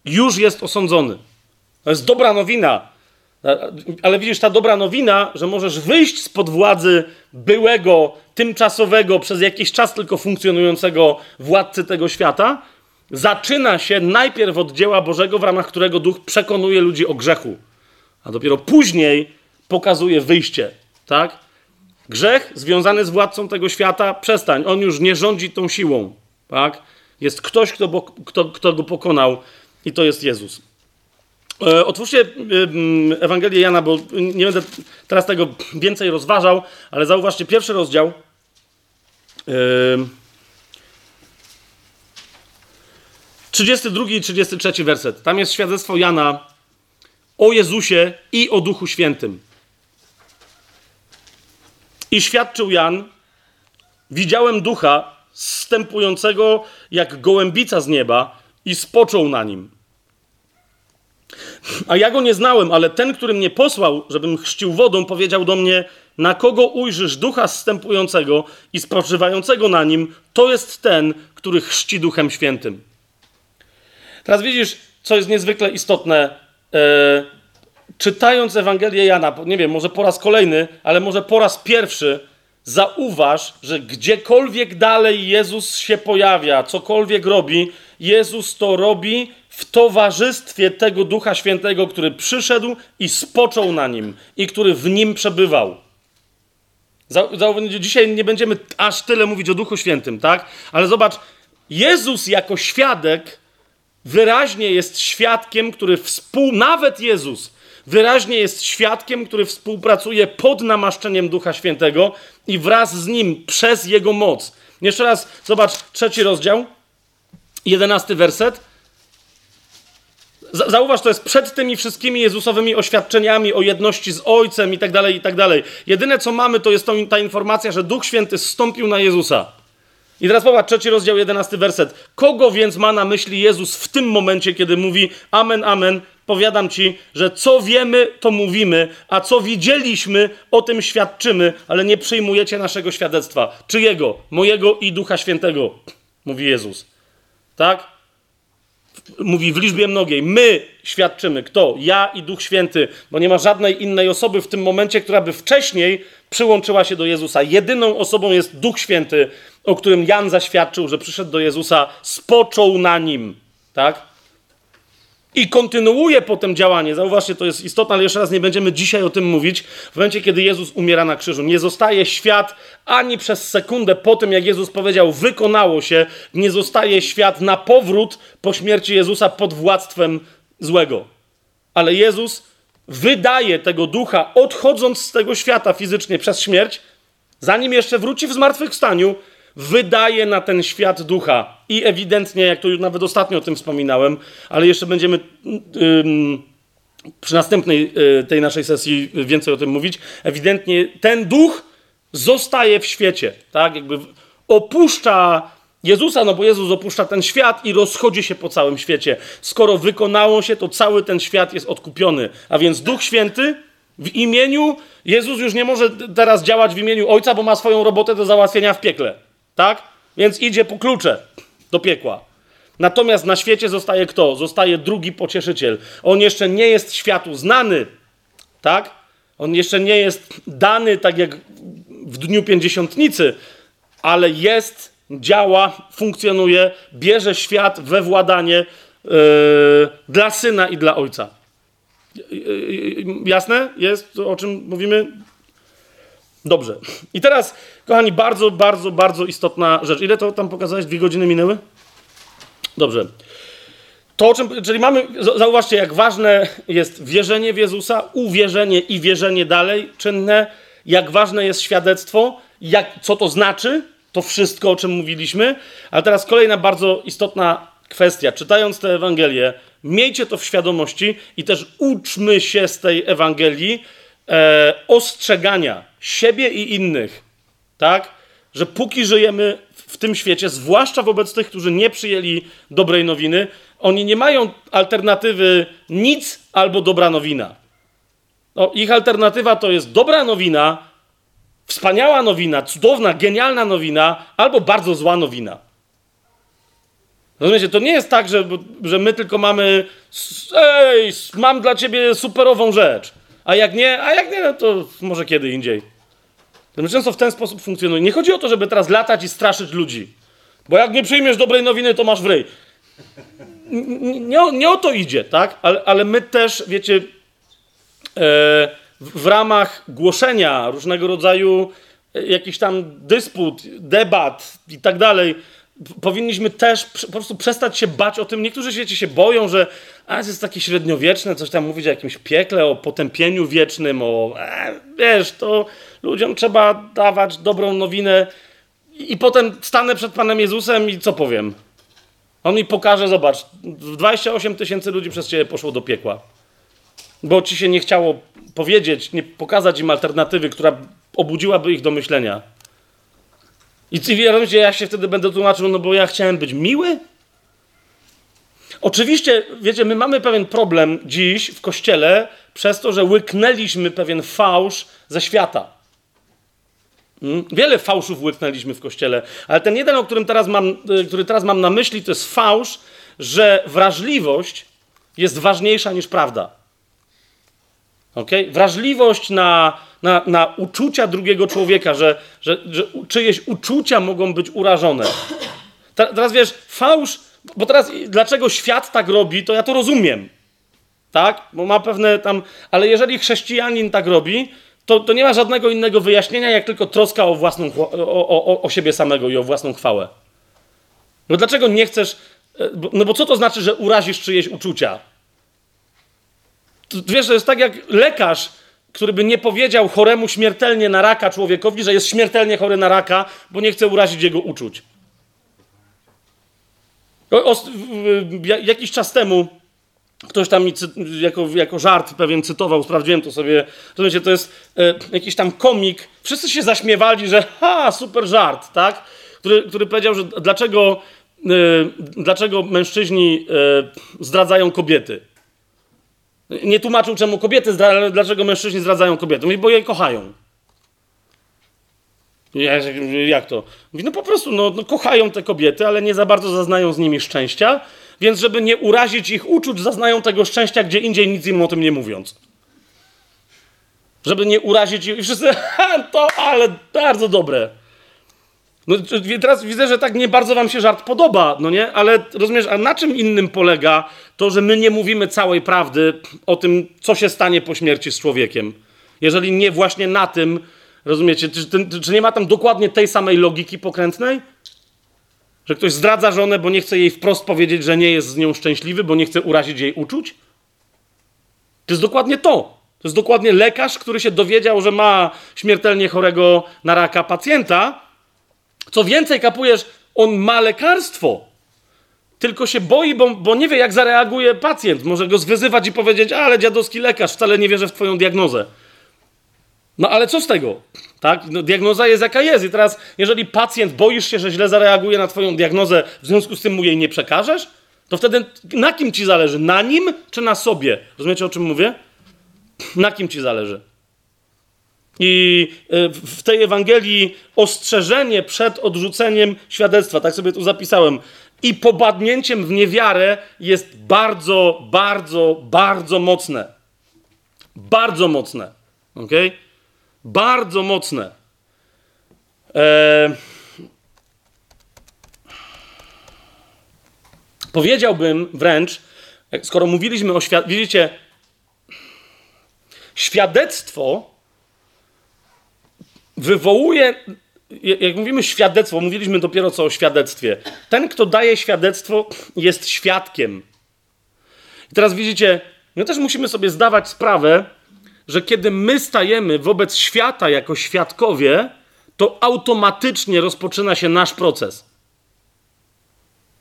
już jest osądzony. To jest dobra nowina. Ale widzisz, ta dobra nowina, że możesz wyjść spod władzy byłego, tymczasowego, przez jakiś czas tylko funkcjonującego władcy tego świata, zaczyna się najpierw od dzieła Bożego, w ramach którego duch przekonuje ludzi o grzechu, a dopiero później pokazuje wyjście. Tak? Grzech związany z władcą tego świata, przestań, on już nie rządzi tą siłą. Tak? Jest ktoś, kto, kto, kto go pokonał, i to jest Jezus. E, otwórzcie e, Ewangelię Jana, bo nie będę teraz tego więcej rozważał, ale zauważcie pierwszy rozdział. E, 32 i 33 werset. Tam jest świadectwo Jana o Jezusie i o Duchu Świętym. I świadczył Jan, widziałem ducha zstępującego jak gołębica z nieba i spoczął na nim. A ja go nie znałem, ale ten, który mnie posłał, żebym chrzcił wodą, powiedział do mnie: Na kogo ujrzysz ducha zstępującego i spoczywającego na nim, to jest ten, który chrzci duchem świętym. Teraz widzisz, co jest niezwykle istotne. E, czytając Ewangelię Jana, nie wiem, może po raz kolejny, ale może po raz pierwszy, zauważ, że gdziekolwiek dalej Jezus się pojawia, cokolwiek robi, Jezus to robi w towarzystwie tego Ducha Świętego, który przyszedł i spoczął na nim i który w nim przebywał. Dzisiaj nie będziemy aż tyle mówić o Duchu Świętym, tak? Ale zobacz, Jezus jako świadek wyraźnie jest świadkiem, który współ, nawet Jezus, wyraźnie jest świadkiem, który współpracuje pod namaszczeniem Ducha Świętego i wraz z nim przez jego moc. Jeszcze raz, zobacz, trzeci rozdział, jedenasty werset. Zauważ, to jest przed tymi wszystkimi Jezusowymi oświadczeniami o jedności z Ojcem i tak dalej, i tak dalej. Jedyne, co mamy, to jest ta informacja, że Duch Święty zstąpił na Jezusa. I teraz popatrz, trzeci rozdział, jedenasty werset. Kogo więc ma na myśli Jezus w tym momencie, kiedy mówi Amen, Amen, powiadam ci, że co wiemy, to mówimy, a co widzieliśmy, o tym świadczymy, ale nie przyjmujecie naszego świadectwa. Czyjego? Mojego i Ducha Świętego, mówi Jezus. Tak? Mówi w liczbie mnogiej. My świadczymy. Kto? Ja i Duch Święty, bo nie ma żadnej innej osoby w tym momencie, która by wcześniej przyłączyła się do Jezusa. Jedyną osobą jest Duch Święty, o którym Jan zaświadczył, że przyszedł do Jezusa, spoczął na nim. Tak? I kontynuuje potem działanie. Zauważcie, to jest istotne, ale jeszcze raz nie będziemy dzisiaj o tym mówić. W momencie, kiedy Jezus umiera na krzyżu, nie zostaje świat ani przez sekundę po tym, jak Jezus powiedział, wykonało się, nie zostaje świat na powrót po śmierci Jezusa pod władztwem złego. Ale Jezus wydaje tego ducha, odchodząc z tego świata fizycznie przez śmierć, zanim jeszcze wróci w zmartwychwstaniu, wydaje na ten świat ducha. I ewidentnie, jak to już nawet ostatnio o tym wspominałem, ale jeszcze będziemy ym, przy następnej y, tej naszej sesji więcej o tym mówić, ewidentnie ten duch zostaje w świecie, tak? Jakby opuszcza Jezusa, no bo Jezus opuszcza ten świat i rozchodzi się po całym świecie. Skoro wykonało się, to cały ten świat jest odkupiony. A więc Duch Święty w imieniu, Jezus już nie może teraz działać w imieniu Ojca, bo ma swoją robotę do załatwienia w piekle. Tak? Więc idzie po klucze do piekła. Natomiast na świecie zostaje kto? Zostaje drugi pocieszyciel. On jeszcze nie jest światu znany, tak? On jeszcze nie jest dany tak jak w dniu pięćdziesiątnicy, ale jest, działa, funkcjonuje, bierze świat we władanie yy, dla syna i dla ojca. Yy, jasne? Jest o czym mówimy? Dobrze. I teraz, kochani, bardzo, bardzo, bardzo istotna rzecz. Ile to tam pokazałeś? Dwie godziny minęły? Dobrze. To, o czym, czyli mamy, zauważcie, jak ważne jest wierzenie w Jezusa, uwierzenie i wierzenie dalej czynne, jak ważne jest świadectwo, jak, co to znaczy, to wszystko, o czym mówiliśmy. Ale teraz kolejna bardzo istotna kwestia. Czytając tę Ewangelię, miejcie to w świadomości i też uczmy się z tej Ewangelii e, ostrzegania siebie i innych, tak? Że póki żyjemy w tym świecie, zwłaszcza wobec tych, którzy nie przyjęli dobrej nowiny, oni nie mają alternatywy nic albo dobra nowina. No, ich alternatywa to jest dobra nowina, wspaniała nowina, cudowna, genialna nowina, albo bardzo zła nowina. Rozumiecie, to nie jest tak, że, że my tylko mamy ej, mam dla ciebie superową rzecz, a jak nie, a jak nie, no to może kiedy indziej. To często w ten sposób funkcjonuje. Nie chodzi o to, żeby teraz latać i straszyć ludzi, bo jak nie przyjmiesz dobrej nowiny, to masz wryj. Nie, nie o to idzie, tak? Ale, ale my też, wiecie, e, w ramach głoszenia różnego rodzaju e, jakichś tam dysput, debat i tak dalej, powinniśmy też po prostu przestać się bać o tym. Niektórzy świecie się boją, że a, jest takie średniowieczne, coś tam mówić o jakimś piekle, o potępieniu wiecznym, o e, wiesz, to ludziom trzeba dawać dobrą nowinę i, potem stanę przed Panem Jezusem i co powiem? On mi pokaże, zobacz, 28 tysięcy ludzi przez ciebie poszło do piekła. Bo ci się nie chciało powiedzieć, nie pokazać im alternatywy, która obudziłaby ich do myślenia. I wiecie, ja się wtedy będę tłumaczył, no bo ja chciałem być miły? Oczywiście, wiecie, my mamy pewien problem dziś w kościele przez to, że łyknęliśmy pewien fałsz ze świata. Hmm? Wiele fałszów łyknęliśmy w kościele, ale ten jeden, o którym teraz mam, y, który teraz mam na myśli, to jest fałsz, że wrażliwość jest ważniejsza niż prawda. Okay? Wrażliwość na, na, na uczucia drugiego człowieka, że, że, że czyjeś uczucia mogą być urażone. Teraz wiesz, fałsz, bo teraz dlaczego świat tak robi, to ja to rozumiem. Tak? Bo ma pewne tam. Ale jeżeli chrześcijanin tak robi, to, to nie ma żadnego innego wyjaśnienia, jak tylko troska o, własną, o, o, o siebie samego i o własną chwałę. No dlaczego nie chcesz. E, no bo co to znaczy, że urazisz czyjeś uczucia? To, wiesz, to jest tak jak lekarz, który by nie powiedział choremu śmiertelnie na raka człowiekowi, że jest śmiertelnie chory na raka, bo nie chce urazić jego uczuć. O, o, jakiś czas temu Ktoś tam mi jako, jako żart pewien cytował, sprawdziłem to sobie. Rozumiecie, to jest e, jakiś tam komik. Wszyscy się zaśmiewali, że ha, super żart, tak? który, który powiedział, że dlaczego, yy, dlaczego mężczyźni yy, zdradzają kobiety. Nie tłumaczył, czemu kobiety zdradzają, dlaczego mężczyźni zdradzają kobiety. Mówi, bo je kochają. Jak, jak to? Mówi, no po prostu, no, no, kochają te kobiety, ale nie za bardzo zaznają z nimi szczęścia, więc żeby nie urazić ich uczuć, zaznają tego szczęścia gdzie indziej, nic im o tym nie mówiąc. Żeby nie urazić ich. I wszyscy, to, ale bardzo dobre. No, teraz widzę, że tak nie bardzo wam się żart podoba, no nie? Ale rozumiesz, a na czym innym polega to, że my nie mówimy całej prawdy o tym, co się stanie po śmierci z człowiekiem? Jeżeli nie właśnie na tym, rozumiecie, czy, czy nie ma tam dokładnie tej samej logiki pokrętnej? Że ktoś zdradza żonę, bo nie chce jej wprost powiedzieć, że nie jest z nią szczęśliwy, bo nie chce urazić jej uczuć? To jest dokładnie to. To jest dokładnie lekarz, który się dowiedział, że ma śmiertelnie chorego na raka pacjenta. Co więcej, kapujesz, on ma lekarstwo. Tylko się boi, bo, bo nie wie, jak zareaguje pacjent. Może go zwyzywać i powiedzieć, ale dziadowski lekarz, wcale nie wierzę w twoją diagnozę. No ale co z tego? Tak? No, diagnoza jest jaka jest. I teraz, jeżeli pacjent boisz się, że źle zareaguje na twoją diagnozę, w związku z tym mu jej nie przekażesz, to wtedy na kim ci zależy? Na nim czy na sobie? Rozumiecie, o czym mówię? Na kim ci zależy? I e, w tej Ewangelii ostrzeżenie przed odrzuceniem świadectwa, tak sobie tu zapisałem, i pobadnięciem w niewiarę jest bardzo, bardzo, bardzo mocne. Bardzo mocne. Okay? Bardzo mocne. Eee... Powiedziałbym wręcz, skoro mówiliśmy o świadectwie, widzicie, świadectwo wywołuje, jak mówimy świadectwo, mówiliśmy dopiero co o świadectwie. Ten, kto daje świadectwo, jest świadkiem. I teraz widzicie, my też musimy sobie zdawać sprawę, że kiedy my stajemy wobec świata jako świadkowie, to automatycznie rozpoczyna się nasz proces.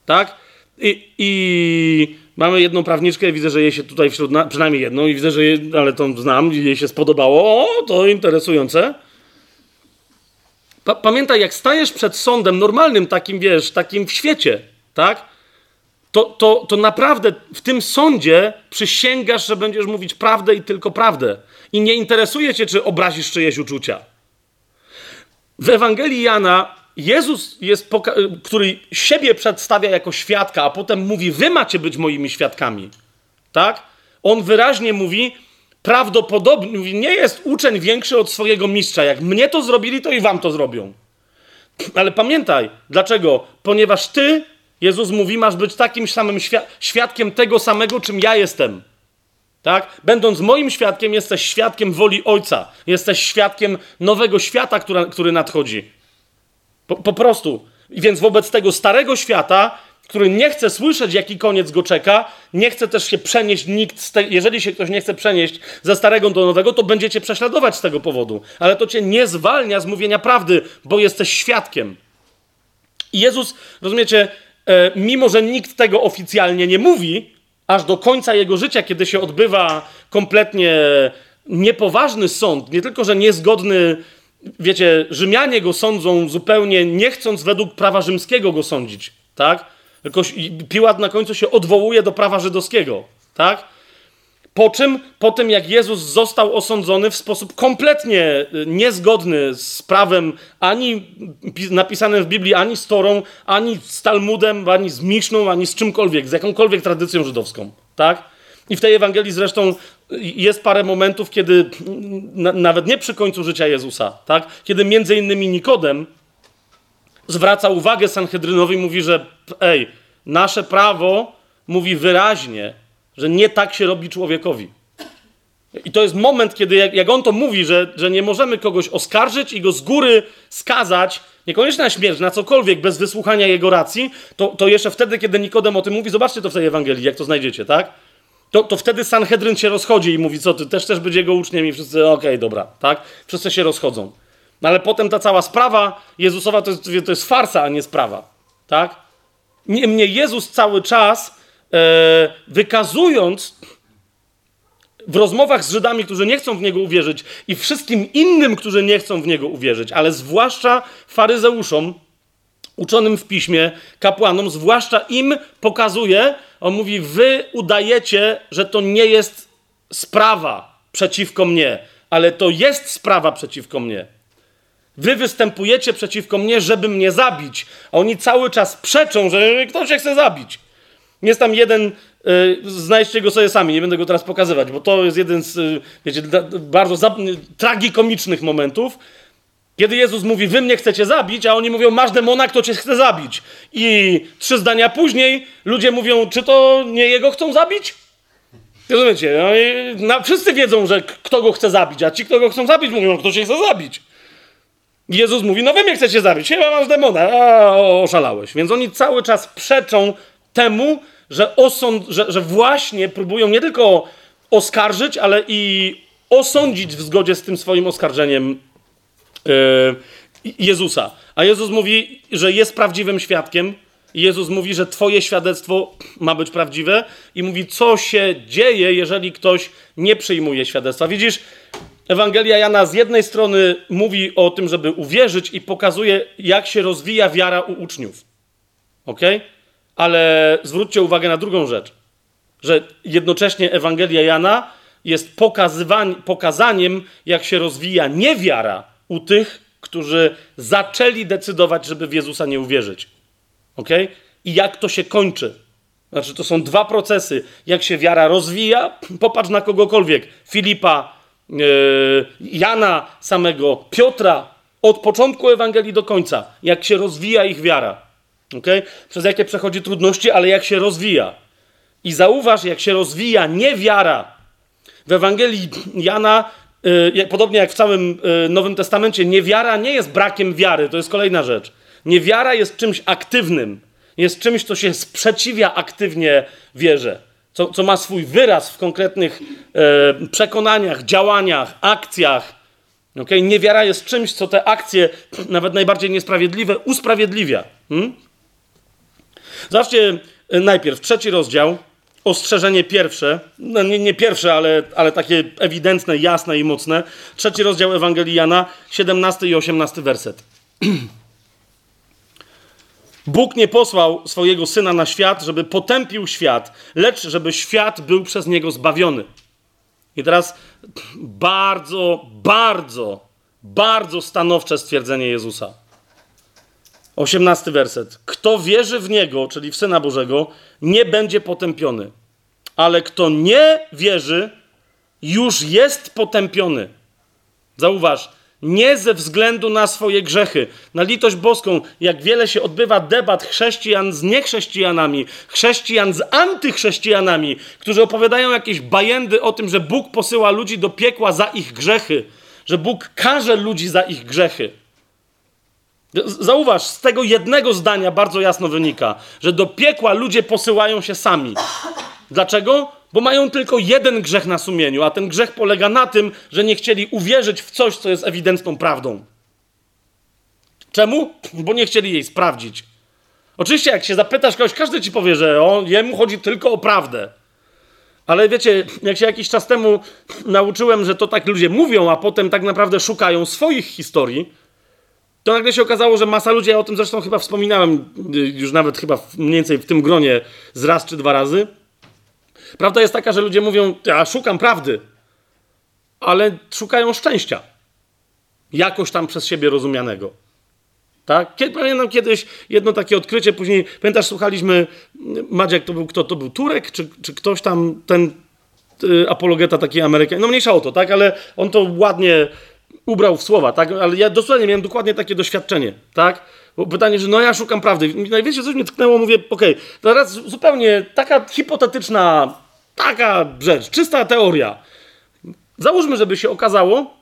Tak? I, i mamy jedną prawniczkę, widzę, że jej się tutaj wśród, na, przynajmniej jedną, i widzę, że jej, ale to znam, jej się spodobało. O, to interesujące. Pa, pamiętaj, jak stajesz przed sądem normalnym, takim wiesz, takim w świecie, tak? To, to, to naprawdę w tym sądzie przysięgasz, że będziesz mówić prawdę i tylko prawdę. I nie interesuje cię, czy obrazisz czyjeś uczucia. W Ewangelii Jana Jezus jest, który siebie przedstawia jako świadka, a potem mówi: Wy macie być moimi świadkami. Tak? On wyraźnie mówi, prawdopodobnie mówi, nie jest uczeń większy od swojego mistrza. Jak mnie to zrobili, to i wam to zrobią. Ale pamiętaj, dlaczego? Ponieważ ty, Jezus mówi, masz być takim samym świadkiem tego samego, czym ja jestem. Tak? Będąc moim świadkiem, jesteś świadkiem woli Ojca. Jesteś świadkiem nowego świata, który, który nadchodzi. Po, po prostu. I więc wobec tego starego świata, który nie chce słyszeć, jaki koniec go czeka, nie chce też się przenieść nikt, te, jeżeli się ktoś nie chce przenieść ze starego do nowego, to będziecie prześladować z tego powodu. Ale to cię nie zwalnia z mówienia prawdy, bo jesteś świadkiem. I Jezus, rozumiecie, mimo że nikt tego oficjalnie nie mówi, aż do końca jego życia, kiedy się odbywa kompletnie niepoważny sąd, nie tylko, że niezgodny, wiecie, Rzymianie go sądzą zupełnie nie chcąc według prawa rzymskiego go sądzić, tak? Tylko Piłat na końcu się odwołuje do prawa żydowskiego, tak? Po czym, po tym jak Jezus został osądzony w sposób kompletnie y, niezgodny z prawem ani napisanym w Biblii, ani z Torą, ani z Talmudem, ani z Miszną, ani z czymkolwiek, z jakąkolwiek tradycją żydowską, tak? I w tej Ewangelii zresztą y, jest parę momentów, kiedy nawet nie przy końcu życia Jezusa, tak? Kiedy między innymi Nikodem zwraca uwagę Sanhedrynowi i mówi, że ej, nasze prawo mówi wyraźnie, że nie tak się robi człowiekowi. I to jest moment, kiedy jak, jak, on to mówi, że, że nie możemy kogoś oskarżyć i go z góry skazać, niekoniecznie na śmierć, na cokolwiek, bez wysłuchania jego racji, to, to jeszcze wtedy, kiedy Nikodem o tym mówi, zobaczcie to w tej Ewangelii, jak to znajdziecie, tak? To, to wtedy Sanhedryn się rozchodzi i mówi, co ty, też też być jego uczniem i wszyscy, okej, okay, dobra, tak? Wszyscy się rozchodzą. No ale potem ta cała sprawa Jezusowa to jest, to jest farsa, a nie sprawa, tak? Niemniej Jezus cały czas wykazując w rozmowach z Żydami, którzy nie chcą w Niego uwierzyć i wszystkim innym, którzy nie chcą w Niego uwierzyć, ale zwłaszcza faryzeuszom, uczonym w piśmie, kapłanom, zwłaszcza im pokazuje, on mówi, wy udajecie, że to nie jest sprawa przeciwko mnie, ale to jest sprawa przeciwko mnie. Wy występujecie przeciwko mnie, żeby mnie zabić, a oni cały czas przeczą, że ktoś się chce zabić. Jest tam jeden, y, znajdźcie go sobie sami, nie będę go teraz pokazywać, bo to jest jeden z, y, wiecie, bardzo za, tragikomicznych momentów, kiedy Jezus mówi, wy mnie chcecie zabić, a oni mówią, masz demona, kto cię chce zabić. I trzy zdania później ludzie mówią, czy to nie jego chcą zabić? Rozumiecie? No i na, wszyscy wiedzą, że kto go chce zabić, a ci, kto go chcą zabić, mówią, kto cię chce zabić. Jezus mówi, no wy mnie chcecie zabić, chyba masz demona, a oszalałeś. Więc oni cały czas przeczą temu, że, osąd, że, że właśnie próbują nie tylko oskarżyć, ale i osądzić w zgodzie z tym swoim oskarżeniem yy, Jezusa. A Jezus mówi, że jest prawdziwym świadkiem. Jezus mówi, że Twoje świadectwo ma być prawdziwe, i mówi, co się dzieje, jeżeli ktoś nie przyjmuje świadectwa. Widzisz, Ewangelia Jana z jednej strony mówi o tym, żeby uwierzyć, i pokazuje, jak się rozwija wiara u uczniów. Ok? Ale zwróćcie uwagę na drugą rzecz, że jednocześnie Ewangelia Jana jest pokazaniem, jak się rozwija niewiara u tych, którzy zaczęli decydować, żeby w Jezusa nie uwierzyć. Ok? I jak to się kończy. Znaczy, to są dwa procesy. Jak się wiara rozwija, popatrz na kogokolwiek. Filipa, yy, Jana samego, Piotra, od początku Ewangelii do końca. Jak się rozwija ich wiara. Ok? Przez jakie przechodzi trudności, ale jak się rozwija. I zauważ, jak się rozwija niewiara. W Ewangelii Jana, yy, podobnie jak w całym yy, Nowym Testamencie, niewiara nie jest brakiem wiary. To jest kolejna rzecz. Niewiara jest czymś aktywnym. Jest czymś, co się sprzeciwia aktywnie wierze. Co, co ma swój wyraz w konkretnych e, przekonaniach, działaniach, akcjach. Okay? Niewiara jest czymś, co te akcje, nawet najbardziej niesprawiedliwe, usprawiedliwia. Hmm? Zobaczcie e, najpierw trzeci rozdział, ostrzeżenie pierwsze, no nie, nie pierwsze, ale, ale takie ewidentne, jasne i mocne. Trzeci rozdział Ewangelii Jana, 17 i 18 werset. Bóg nie posłał swojego syna na świat, żeby potępił świat, lecz żeby świat był przez niego zbawiony. I teraz bardzo, bardzo, bardzo stanowcze stwierdzenie Jezusa. 18 werset. Kto wierzy w niego, czyli w syna Bożego, nie będzie potępiony. Ale kto nie wierzy, już jest potępiony. Zauważ, nie ze względu na swoje grzechy, na litość boską, jak wiele się odbywa debat chrześcijan z niechrześcijanami, chrześcijan z antychrześcijanami, którzy opowiadają jakieś bajendy o tym, że Bóg posyła ludzi do piekła za ich grzechy, że Bóg karze ludzi za ich grzechy. Zauważ, z tego jednego zdania bardzo jasno wynika, że do piekła ludzie posyłają się sami. Dlaczego? Bo mają tylko jeden grzech na sumieniu, a ten grzech polega na tym, że nie chcieli uwierzyć w coś, co jest ewidentną prawdą. Czemu? Bo nie chcieli jej sprawdzić. Oczywiście, jak się zapytasz kogoś, każdy ci powie, że on, jemu chodzi tylko o prawdę. Ale wiecie, jak się jakiś czas temu nauczyłem, że to tak ludzie mówią, a potem tak naprawdę szukają swoich historii, to nagle się okazało, że masa ludzi, ja o tym zresztą chyba wspominałem, już nawet chyba mniej więcej w tym gronie z raz czy dwa razy, Prawda jest taka, że ludzie mówią, ja szukam prawdy, ale szukają szczęścia. Jakoś tam przez siebie rozumianego. Tak? Kiedy, pamiętam kiedyś jedno takie odkrycie, później, pamiętasz, słuchaliśmy, Madziek to był kto? To był Turek, czy, czy ktoś tam, ten y, apologeta taki Amerykanin, no mniejsza o to, tak? Ale on to ładnie ubrał w słowa, tak? Ale ja dosłownie miałem dokładnie takie doświadczenie, tak? Bo pytanie, że no ja szukam prawdy. Najwięcej coś mnie tknęło, mówię, okej, okay, teraz zupełnie taka hipotetyczna, taka rzecz, czysta teoria. Załóżmy, żeby się okazało,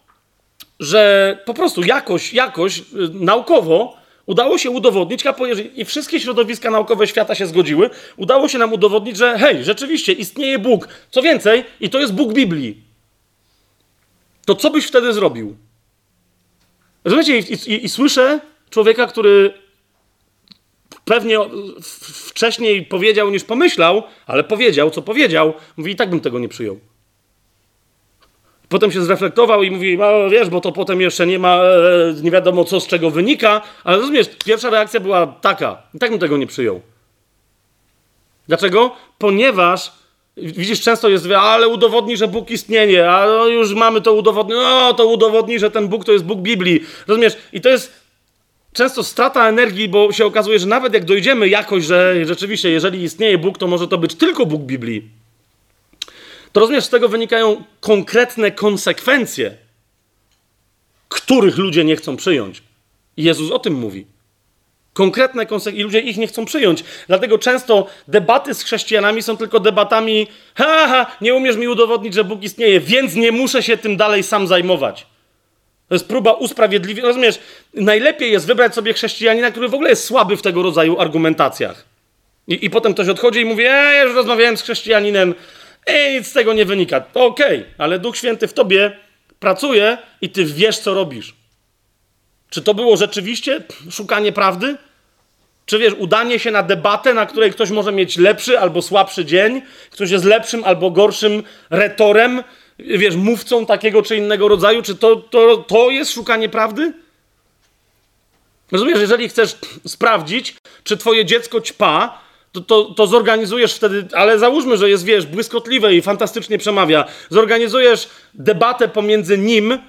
że po prostu jakoś, jakoś naukowo udało się udowodnić, i wszystkie środowiska naukowe świata się zgodziły, udało się nam udowodnić, że hej, rzeczywiście istnieje Bóg. Co więcej, i to jest Bóg Biblii. To co byś wtedy zrobił? Rozumiecie, i, i, i słyszę człowieka, który pewnie wcześniej powiedział niż pomyślał, ale powiedział, co powiedział, mówi, i tak bym tego nie przyjął. Potem się zreflektował i mówi, no, wiesz, bo to potem jeszcze nie ma, e, nie wiadomo co z czego wynika, ale rozumiesz, pierwsza reakcja była taka, i tak bym tego nie przyjął. Dlaczego? Ponieważ Widzisz, często jest, ale udowodni, że Bóg istnieje, a no już mamy to udowodnione, no to udowodni, że ten Bóg to jest Bóg Biblii. Rozumiesz? I to jest często strata energii, bo się okazuje, że nawet jak dojdziemy jakoś, że rzeczywiście, jeżeli istnieje Bóg, to może to być tylko Bóg Biblii. To rozumiesz, z tego wynikają konkretne konsekwencje, których ludzie nie chcą przyjąć. I Jezus o tym mówi. Konkretne konsekwencje i ludzie ich nie chcą przyjąć. Dlatego często debaty z chrześcijanami są tylko debatami ha, ha, nie umiesz mi udowodnić, że Bóg istnieje, więc nie muszę się tym dalej sam zajmować. To jest próba usprawiedliwienia. Rozumiesz, najlepiej jest wybrać sobie chrześcijanina, który w ogóle jest słaby w tego rodzaju argumentacjach. I, i potem ktoś odchodzi i mówi, ej, ja już rozmawiałem z chrześcijaninem, ej, nic z tego nie wynika. Okej, okay, ale Duch Święty w tobie pracuje i ty wiesz, co robisz. Czy to było rzeczywiście szukanie prawdy? Czy wiesz, udanie się na debatę, na której ktoś może mieć lepszy albo słabszy dzień, ktoś jest lepszym albo gorszym retorem, wiesz, mówcą takiego czy innego rodzaju, czy to, to, to jest szukanie prawdy? Rozumiesz, jeżeli chcesz sprawdzić, czy twoje dziecko ćpa, to, to, to, zorganizujesz wtedy, ale załóżmy, że jest, wiesz, błyskotliwe i fantastycznie przemawia, zorganizujesz debatę pomiędzy nim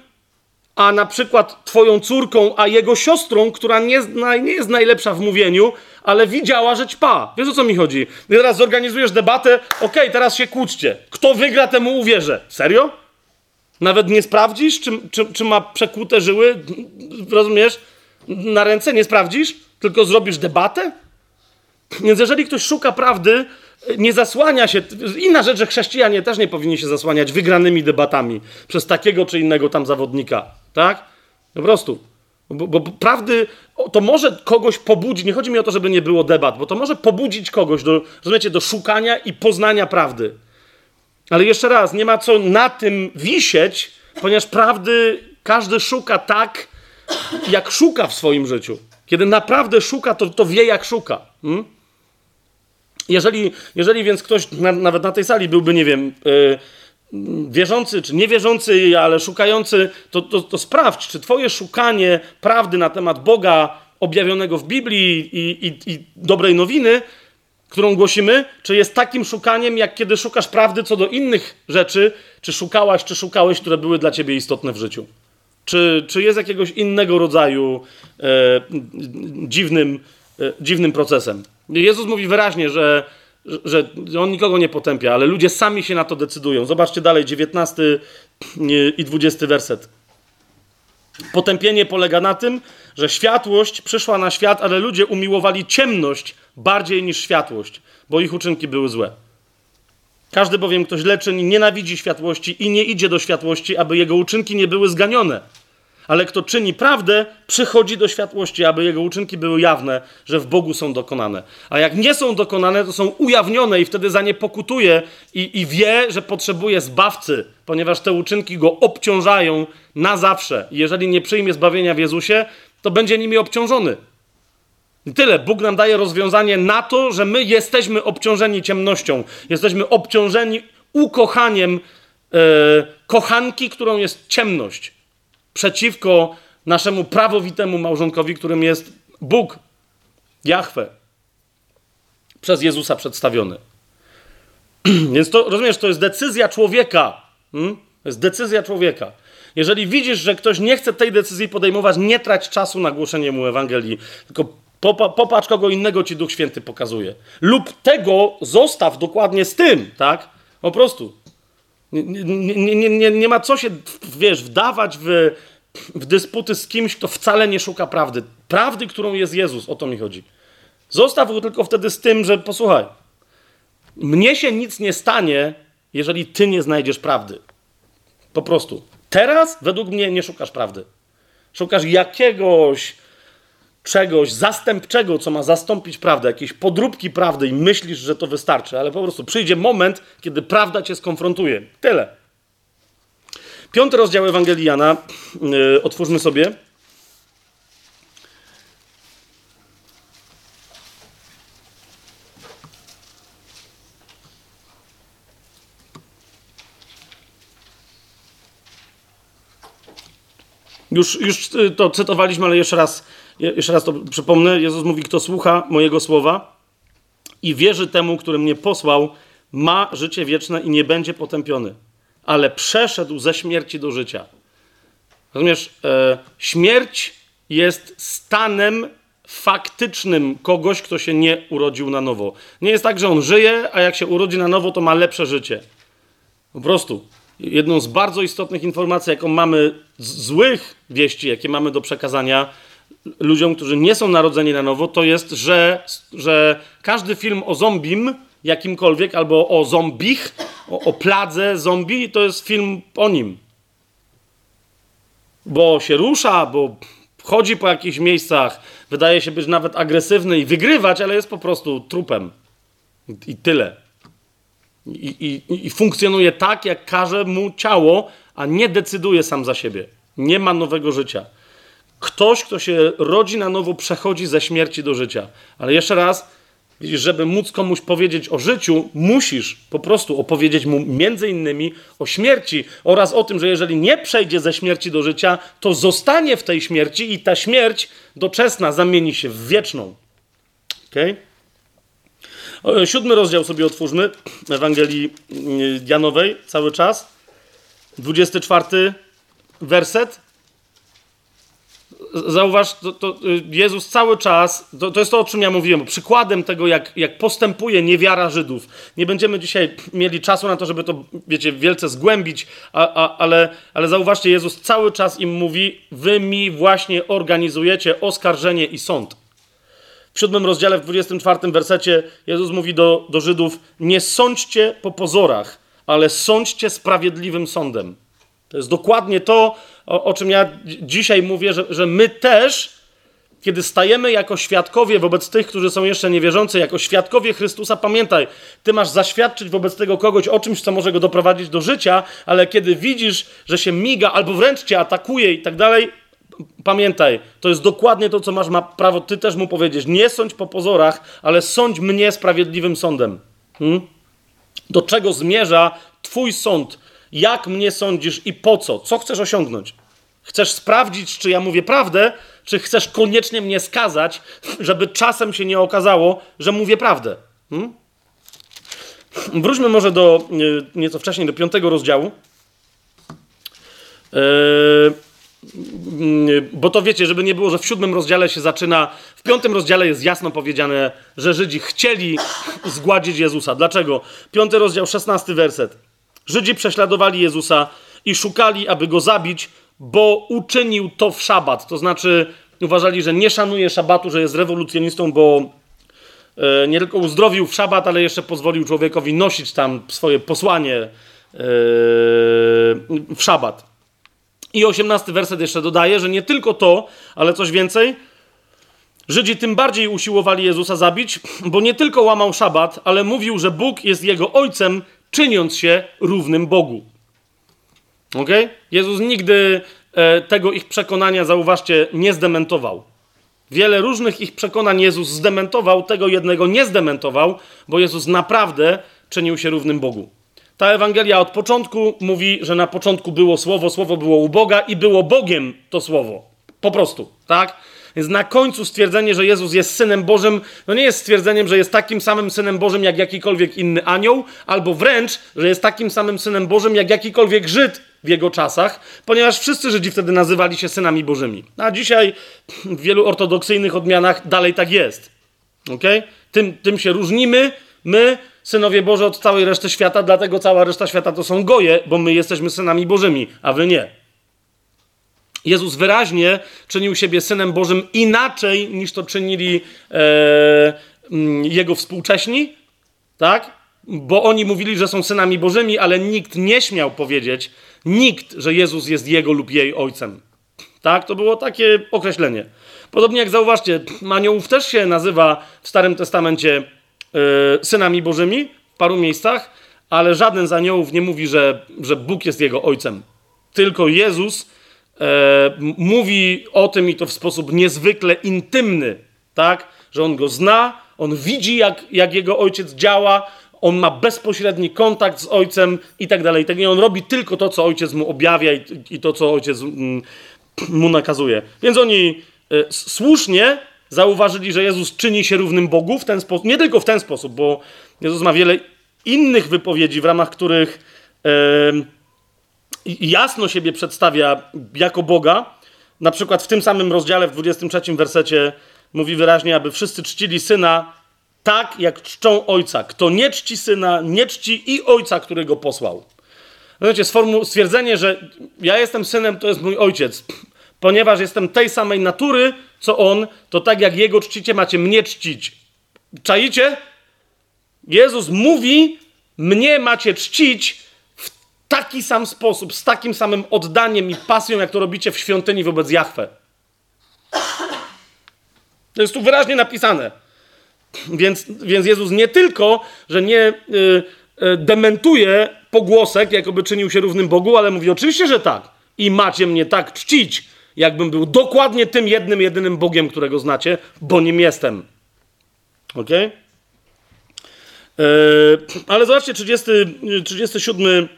a na przykład twoją córką, a jego siostrą, która nie, nie jest najlepsza w mówieniu, ale widziała, że ćpa. Wiesz o co mi chodzi? I teraz zorganizujesz debatę, okej, okay, teraz się kłóćcie. Kto wygra, temu uwierzę. Serio? Nawet nie sprawdzisz, czy, czy, czy ma przekłute żyły, rozumiesz, na ręce? Nie sprawdzisz? Tylko zrobisz debatę? Więc jeżeli ktoś szuka prawdy, nie zasłania się. Inna rzecz, że chrześcijanie też nie powinni się zasłaniać wygranymi debatami przez takiego czy innego tam zawodnika. Tak? Po prostu. Bo, bo, prawdy to może kogoś pobudzić. Nie chodzi mi o to, żeby nie było debat, bo to może pobudzić kogoś do, rozumiecie, do szukania i poznania prawdy. Ale jeszcze raz, nie ma co na tym wisieć, ponieważ prawdy każdy szuka tak, jak szuka w swoim życiu. Kiedy naprawdę szuka, to, to wie, jak szuka. Hmm? Jeżeli, jeżeli więc ktoś na, nawet na tej sali byłby, nie wiem, yy, wierzący czy niewierzący, ale szukający, to, to, to sprawdź, czy Twoje szukanie prawdy na temat Boga objawionego w Biblii i, i, i dobrej nowiny, którą głosimy, czy jest takim szukaniem, jak kiedy szukasz prawdy co do innych rzeczy, czy szukałaś, czy szukałeś, które były dla ciebie istotne w życiu. Czy, czy jest jakiegoś innego rodzaju e, dziwnym, e, dziwnym procesem. Jezus mówi wyraźnie, że, że on nikogo nie potępia, ale ludzie sami się na to decydują. Zobaczcie dalej, 19 i 20 werset. Potępienie polega na tym, że światłość przyszła na świat, ale ludzie umiłowali ciemność bardziej niż światłość, bo ich uczynki były złe. Każdy bowiem, kto źle czyni, nienawidzi światłości i nie idzie do światłości, aby jego uczynki nie były zganione ale kto czyni prawdę, przychodzi do światłości, aby jego uczynki były jawne, że w Bogu są dokonane. A jak nie są dokonane, to są ujawnione i wtedy za nie pokutuje i, i wie, że potrzebuje zbawcy, ponieważ te uczynki go obciążają na zawsze. I jeżeli nie przyjmie zbawienia w Jezusie, to będzie nimi obciążony. I tyle. Bóg nam daje rozwiązanie na to, że my jesteśmy obciążeni ciemnością. Jesteśmy obciążeni ukochaniem yy, kochanki, którą jest ciemność przeciwko naszemu prawowitemu małżonkowi, którym jest Bóg, Jahwe, przez Jezusa przedstawiony. Więc to, rozumiesz, to jest decyzja człowieka. Hmm? To jest decyzja człowieka. Jeżeli widzisz, że ktoś nie chce tej decyzji podejmować, nie trać czasu na głoszenie mu Ewangelii, tylko popatrz, kogo innego ci Duch Święty pokazuje. Lub tego zostaw dokładnie z tym, tak? Po prostu. Nie, nie, nie, nie, nie ma co się, wiesz, wdawać w, w dysputy z kimś, kto wcale nie szuka prawdy. Prawdy, którą jest Jezus, o to mi chodzi. Zostaw go tylko wtedy z tym, że posłuchaj, mnie się nic nie stanie, jeżeli ty nie znajdziesz prawdy. Po prostu. Teraz, według mnie, nie szukasz prawdy. Szukasz jakiegoś czegoś zastępczego, co ma zastąpić prawdę, jakieś podróbki prawdy i myślisz, że to wystarczy, ale po prostu przyjdzie moment, kiedy prawda cię skonfrontuje. Tyle. Piąty rozdział Ewangelii Jana. Yy, otwórzmy sobie. Już, już y, to cytowaliśmy, ale jeszcze raz, jeszcze raz to przypomnę. Jezus mówi, kto słucha mojego słowa i wierzy temu, który mnie posłał, ma życie wieczne i nie będzie potępiony, ale przeszedł ze śmierci do życia. Rozumiesz, e, śmierć jest stanem faktycznym kogoś, kto się nie urodził na nowo. Nie jest tak, że on żyje, a jak się urodzi na nowo, to ma lepsze życie. Po prostu. Jedną z bardzo istotnych informacji, jaką mamy, z złych wieści, jakie mamy do przekazania ludziom, którzy nie są narodzeni na nowo, to jest, że, że każdy film o zombim, jakimkolwiek, albo o zombich, o, o pladze zombie, to jest film o nim. Bo się rusza, bo chodzi po jakichś miejscach, wydaje się być nawet agresywny i wygrywać, ale jest po prostu trupem. I, tyle. I, i, I funkcjonuje tak, jak każe mu ciało, a nie decyduje sam za siebie. Nie ma nowego życia. Ktoś, kto się rodzi na nowo, przechodzi ze śmierci do życia. Ale jeszcze raz, żeby móc komuś powiedzieć o życiu, musisz po prostu opowiedzieć mu między innymi o śmierci oraz o tym, że jeżeli nie przejdzie ze śmierci do życia, to zostanie w tej śmierci i ta śmierć doczesna zamieni się w wieczną. Okej? Okay? Siódmy rozdział sobie otwórzmy Ewangelii y, Janowej cały czas. 24 werset. Zauważ, to, to y, Jezus cały czas, to, to jest to, o czym ja mówiłem, przykładem tego, jak, jak postępuje niewiara Żydów. Nie będziemy dzisiaj mieli czasu na to, żeby to, wiecie, wielce zgłębić, a, a, ale, ale zauważcie, Jezus cały czas im mówi, wy mi właśnie organizujecie oskarżenie i sąd. W siódmym rozdziale, w 24 wersecie Jezus mówi do, do Żydów, nie sądźcie po pozorach, ale sądźcie sprawiedliwym sądem. To jest dokładnie to, o, o czym ja dzisiaj mówię, że, że my też, kiedy stajemy jako świadkowie wobec tych, którzy są jeszcze niewierzący, jako świadkowie Chrystusa, pamiętaj, ty masz zaświadczyć wobec tego kogoś o czymś, co może go doprowadzić do życia, ale kiedy widzisz, że się miga albo wręcz cię atakuje i tak dalej, pamiętaj, to jest dokładnie to, co masz ma prawo ty też mu powiedzieć. Nie sądź po pozorach, ale sądź mnie sprawiedliwym sądem. Hmm? Do czego zmierza twój sąd? Jak mnie sądzisz i po co? Co chcesz osiągnąć? Chcesz sprawdzić, czy ja mówię prawdę, czy chcesz koniecznie mnie skazać, żeby czasem się nie okazało, że mówię prawdę? Hmm? Wróćmy może do nieco wcześniej, do piątego rozdziału. Yy, bo to wiecie, żeby nie było, że w siódmym rozdziale się zaczyna, w piątym rozdziale jest jasno powiedziane, że Żydzi chcieli zgładzić Jezusa. Dlaczego? Piąty rozdział, szesnasty werset. Żydzi prześladowali Jezusa i szukali, aby go zabić, bo uczynił to w szabat. To znaczy, uważali, że nie szanuje szabatu, że jest rewolucjonistą, bo e, nie tylko uzdrowił w szabat, ale jeszcze pozwolił człowiekowi nosić tam swoje posłanie e, w szabat. I osiemnasty werset jeszcze dodaje, że nie tylko to, ale coś więcej. Żydzi tym bardziej usiłowali Jezusa zabić, bo nie tylko łamał szabat, ale mówił, że Bóg jest jego ojcem, czyniąc się równym Bogu. Ok? Jezus nigdy e, tego ich przekonania, zauważcie, nie zdementował. Wiele różnych ich przekonań Jezus zdementował, tego jednego nie zdementował, bo Jezus naprawdę czynił się równym Bogu. Ta Ewangelia od początku mówi, że na początku było Słowo, Słowo było u Boga i było Bogiem to Słowo. Po prostu, tak? Więc na końcu stwierdzenie, że Jezus jest Synem Bożym, no nie jest stwierdzeniem, że jest takim samym Synem Bożym jak jakikolwiek inny anioł, albo wręcz, że jest takim samym Synem Bożym jak jakikolwiek Żyd w jego czasach, ponieważ wszyscy Żydzi wtedy nazywali się synami Bożymi. A dzisiaj w wielu ortodoksyjnych odmianach dalej tak jest. Okay? Tym, tym się różnimy, my, synowie Boże, od całej reszty świata, dlatego cała reszta świata to są goje, bo my jesteśmy synami Bożymi, a wy nie. Jezus wyraźnie czynił siebie synem Bożym inaczej niż to czynili e, jego współcześni, tak? Bo oni mówili, że są synami Bożymi, ale nikt nie śmiał powiedzieć, nikt, że Jezus jest jego lub jej ojcem. Tak? To było takie określenie. Podobnie jak zauważcie, aniołów też się nazywa w Starym Testamencie e, synami Bożymi w paru miejscach, ale żaden z aniołów nie mówi, że, że Bóg jest jego ojcem. Tylko Jezus e, mówi o tym i to w sposób niezwykle intymny, tak? Że on go zna, on widzi, jak, jak jego ojciec działa, on ma bezpośredni kontakt z ojcem i tak dalej. I on robi tylko to, co ojciec mu objawia i, to, co ojciec mm, mu nakazuje. Więc oni y, słusznie zauważyli, że Jezus czyni się równym Bogu w ten sposób, nie tylko w ten sposób, bo Jezus ma wiele innych wypowiedzi, w ramach których jasno siebie przedstawia jako Boga. Na przykład w tym samym rozdziale, w 23 wersecie, mówi wyraźnie, aby wszyscy czcili syna tak, jak czczą ojca. Kto nie czci syna, nie czci i ojca, który go posłał. Wiecie, stwierdzenie, że ja jestem synem, to jest mój ojciec, ponieważ jestem tej samej natury, co on, to tak jak jego czcicie, macie mnie czcić. Czaicie? Jezus mówi, mnie macie czcić w taki sam sposób, z takim samym oddaniem i pasją, jak to robicie w świątyni wobec Jahwe. To jest tu wyraźnie napisane. Więc, więc Jezus nie tylko, że nie y, y, dementuje pogłosek, jakoby czynił się równym Bogu, ale mówi oczywiście, że tak. I macie mnie tak czcić, jakbym był dokładnie tym jednym, jedynym Bogiem, którego znacie, bo nim jestem. Ok? Ale zobaczcie, 30, 37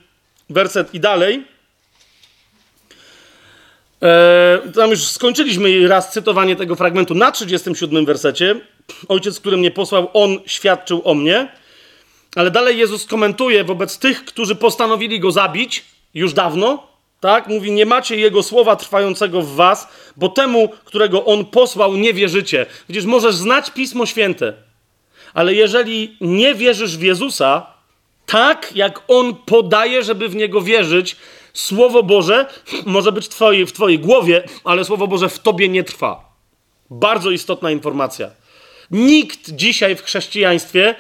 werset i dalej. Yy, tam już skończyliśmy raz cytowanie tego fragmentu na 37 wersecie. Ojciec, który mnie posłał, on świadczył o mnie. Ale dalej Jezus komentuje wobec tych, którzy postanowili go zabić już dawno, tak? Mówi, nie macie jego słowa trwającego w was, bo temu, którego on posłał, nie wierzycie. Widzisz, możesz znać Pismo Święte, ale jeżeli nie wierzysz w Jezusa, tak jak on podaje, żeby w niego wierzyć, Słowo Boże może być w twojej, głowie, ale Słowo Boże w tobie nie trwa. Bardzo istotna informacja. Nikt dzisiaj w chrześcijaństwie,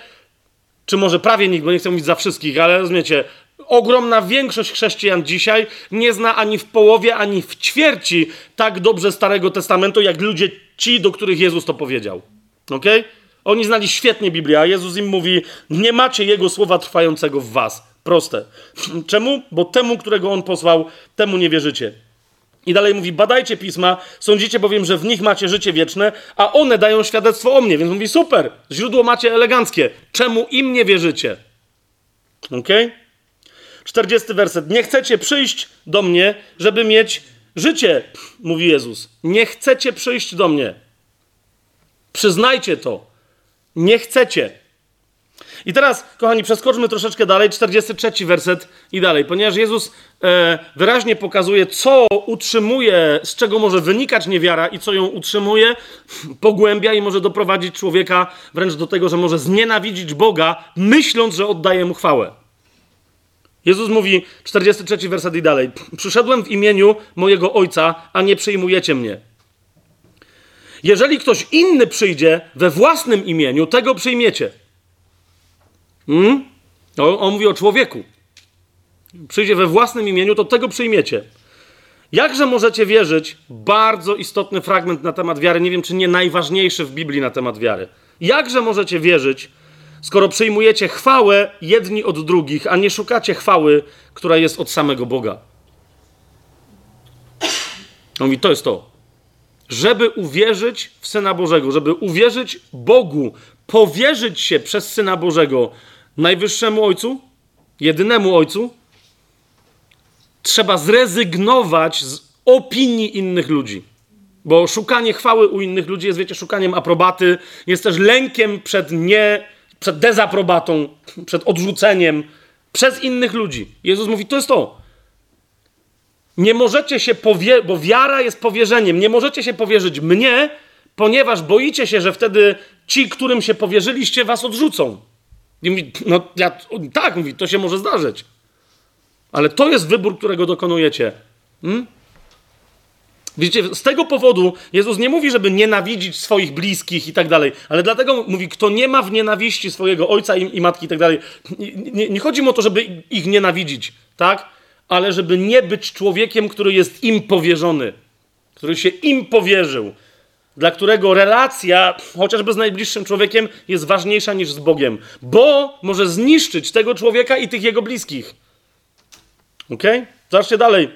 czy może prawie nikt, bo nie chcę mówić za wszystkich, ale rozumiecie, ogromna większość chrześcijan dzisiaj nie zna ani w połowie, ani w ćwierci tak dobrze Starego Testamentu, jak ludzie ci, do których Jezus to powiedział. Ok? Oni znali świetnie Biblię, a Jezus im mówi: Nie macie Jego słowa trwającego w Was. Proste. Czemu? Bo temu, którego On posłał, temu nie wierzycie. I dalej mówi: Badajcie pisma, sądzicie bowiem, że w nich macie życie wieczne, a one dają świadectwo o mnie. Więc mówi: Super, źródło macie eleganckie. Czemu im nie wierzycie? Ok? 40 werset. Nie chcecie przyjść do mnie, żeby mieć życie, mówi Jezus. Nie chcecie przyjść do mnie. Przyznajcie to. Nie chcecie. I teraz, kochani, przeskoczmy troszeczkę dalej, 43 werset i dalej, ponieważ Jezus e, wyraźnie pokazuje, co utrzymuje, z czego może wynikać niewiara i co ją utrzymuje, pogłębia i może doprowadzić człowieka wręcz do tego, że może znienawidzić Boga, myśląc, że oddaje mu chwałę. Jezus mówi, 43 werset i dalej, przyszedłem w imieniu mojego Ojca, a nie przyjmujecie mnie. Jeżeli ktoś inny przyjdzie we własnym imieniu, tego przyjmiecie. Hmm? On, on mówi o człowieku. Przyjdzie we własnym imieniu, to tego przyjmiecie. Jakże możecie wierzyć? Bardzo istotny fragment na temat wiary, nie wiem czy nie najważniejszy w Biblii na temat wiary. Jakże możecie wierzyć, skoro przyjmujecie chwałę jedni od drugich, a nie szukacie chwały, która jest od samego Boga? On mówi, to jest to. Żeby uwierzyć w Syna Bożego, żeby uwierzyć Bogu, powierzyć się przez Syna Bożego Najwyższemu Ojcu, jedynemu Ojcu, trzeba zrezygnować z opinii innych ludzi. Bo szukanie chwały u innych ludzi jest, wiecie, szukaniem aprobaty, jest też lękiem przed nie, przed dezaprobatą, przed odrzuceniem przez innych ludzi. Jezus mówi, to jest to. Nie możecie się powierzyć, bo wiara jest powierzeniem. Nie możecie się powierzyć mnie, ponieważ boicie się, że wtedy ci, którym się powierzyliście, was odrzucą. I mówi, no ja, tak, mówi, to się może zdarzyć. Ale to jest wybór, którego dokonujecie. Hmm? Widzicie, z tego powodu Jezus nie mówi, żeby nienawidzić swoich bliskich i tak dalej, ale dlatego mówi, kto nie ma w nienawiści swojego ojca i, i matki i tak dalej. Nie, nie chodzi mu o to, żeby ich nienawidzić, tak? Ale żeby nie być człowiekiem, który jest im powierzony, który się im powierzył, dla którego relacja, chociażby z najbliższym człowiekiem, jest ważniejsza niż z Bogiem, bo może zniszczyć tego człowieka i tych jego bliskich. Ok? Zobaczcie dalej.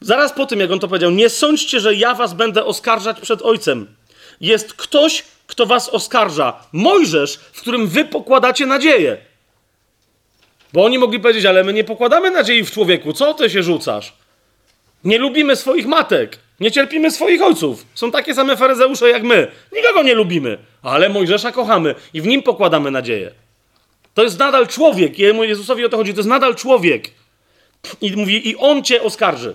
Zaraz po tym, jak on to powiedział, nie sądźcie, że ja was będę oskarżać przed Ojcem. Jest ktoś, kto was oskarża. Mojżesz, w którym wy pokładacie nadzieję. Bo oni mogli powiedzieć, ale my nie pokładamy nadziei w człowieku. Co ty się rzucasz? Nie lubimy swoich matek. Nie cierpimy swoich ojców. Są takie same faryzeusze jak my. Nikogo nie lubimy, ale Mojżesza kochamy i w nim pokładamy nadzieję. To jest nadal człowiek. Jemu Jezusowi o to chodzi. To jest nadal człowiek. I mówi, i on cię oskarży.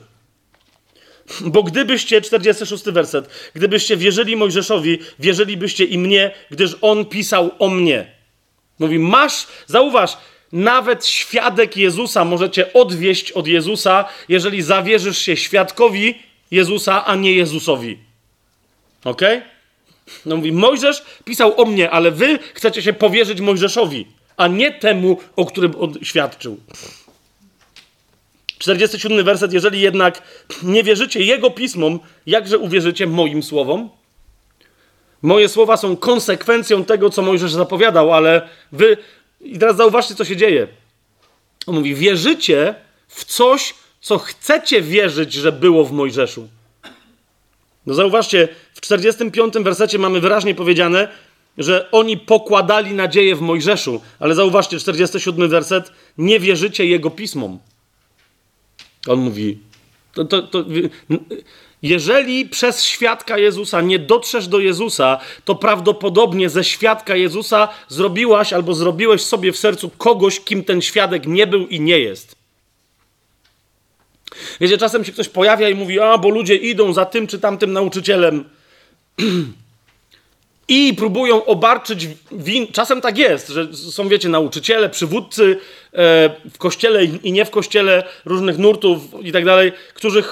Bo gdybyście, 46 werset, gdybyście wierzyli Mojżeszowi, wierzylibyście i mnie, gdyż on pisał o mnie. Mówi, masz, zauważ, nawet świadek Jezusa możecie odwieść od Jezusa, jeżeli zawierzysz się świadkowi Jezusa, a nie Jezusowi. Ok? No mówi, Mojżesz pisał o mnie, ale wy chcecie się powierzyć Mojżeszowi, a nie temu, o którym on świadczył. 47 werset. Jeżeli jednak nie wierzycie Jego pismom, jakże uwierzycie moim słowom? Moje słowa są konsekwencją tego, co Mojżesz zapowiadał, ale wy. I teraz zauważcie, co się dzieje. On mówi: wierzycie w coś, co chcecie wierzyć, że było w Mojżeszu. No zauważcie, w 45 wersecie mamy wyraźnie powiedziane, że oni pokładali nadzieję w Mojżeszu, ale zauważcie, 47 werset, nie wierzycie jego pismom. On mówi, to, to, to, jeżeli przez świadka Jezusa nie dotrzesz do Jezusa, to prawdopodobnie ze świadka Jezusa zrobiłaś albo zrobiłeś sobie w sercu kogoś, kim ten świadek nie był i nie jest. Wiecie, czasem się ktoś pojawia i mówi, a bo ludzie idą za tym czy tamtym nauczycielem i próbują obarczyć win. Czasem tak jest, że są, wiecie, nauczyciele, przywódcy e, w kościele i nie w kościele różnych nurtów i tak dalej, którzy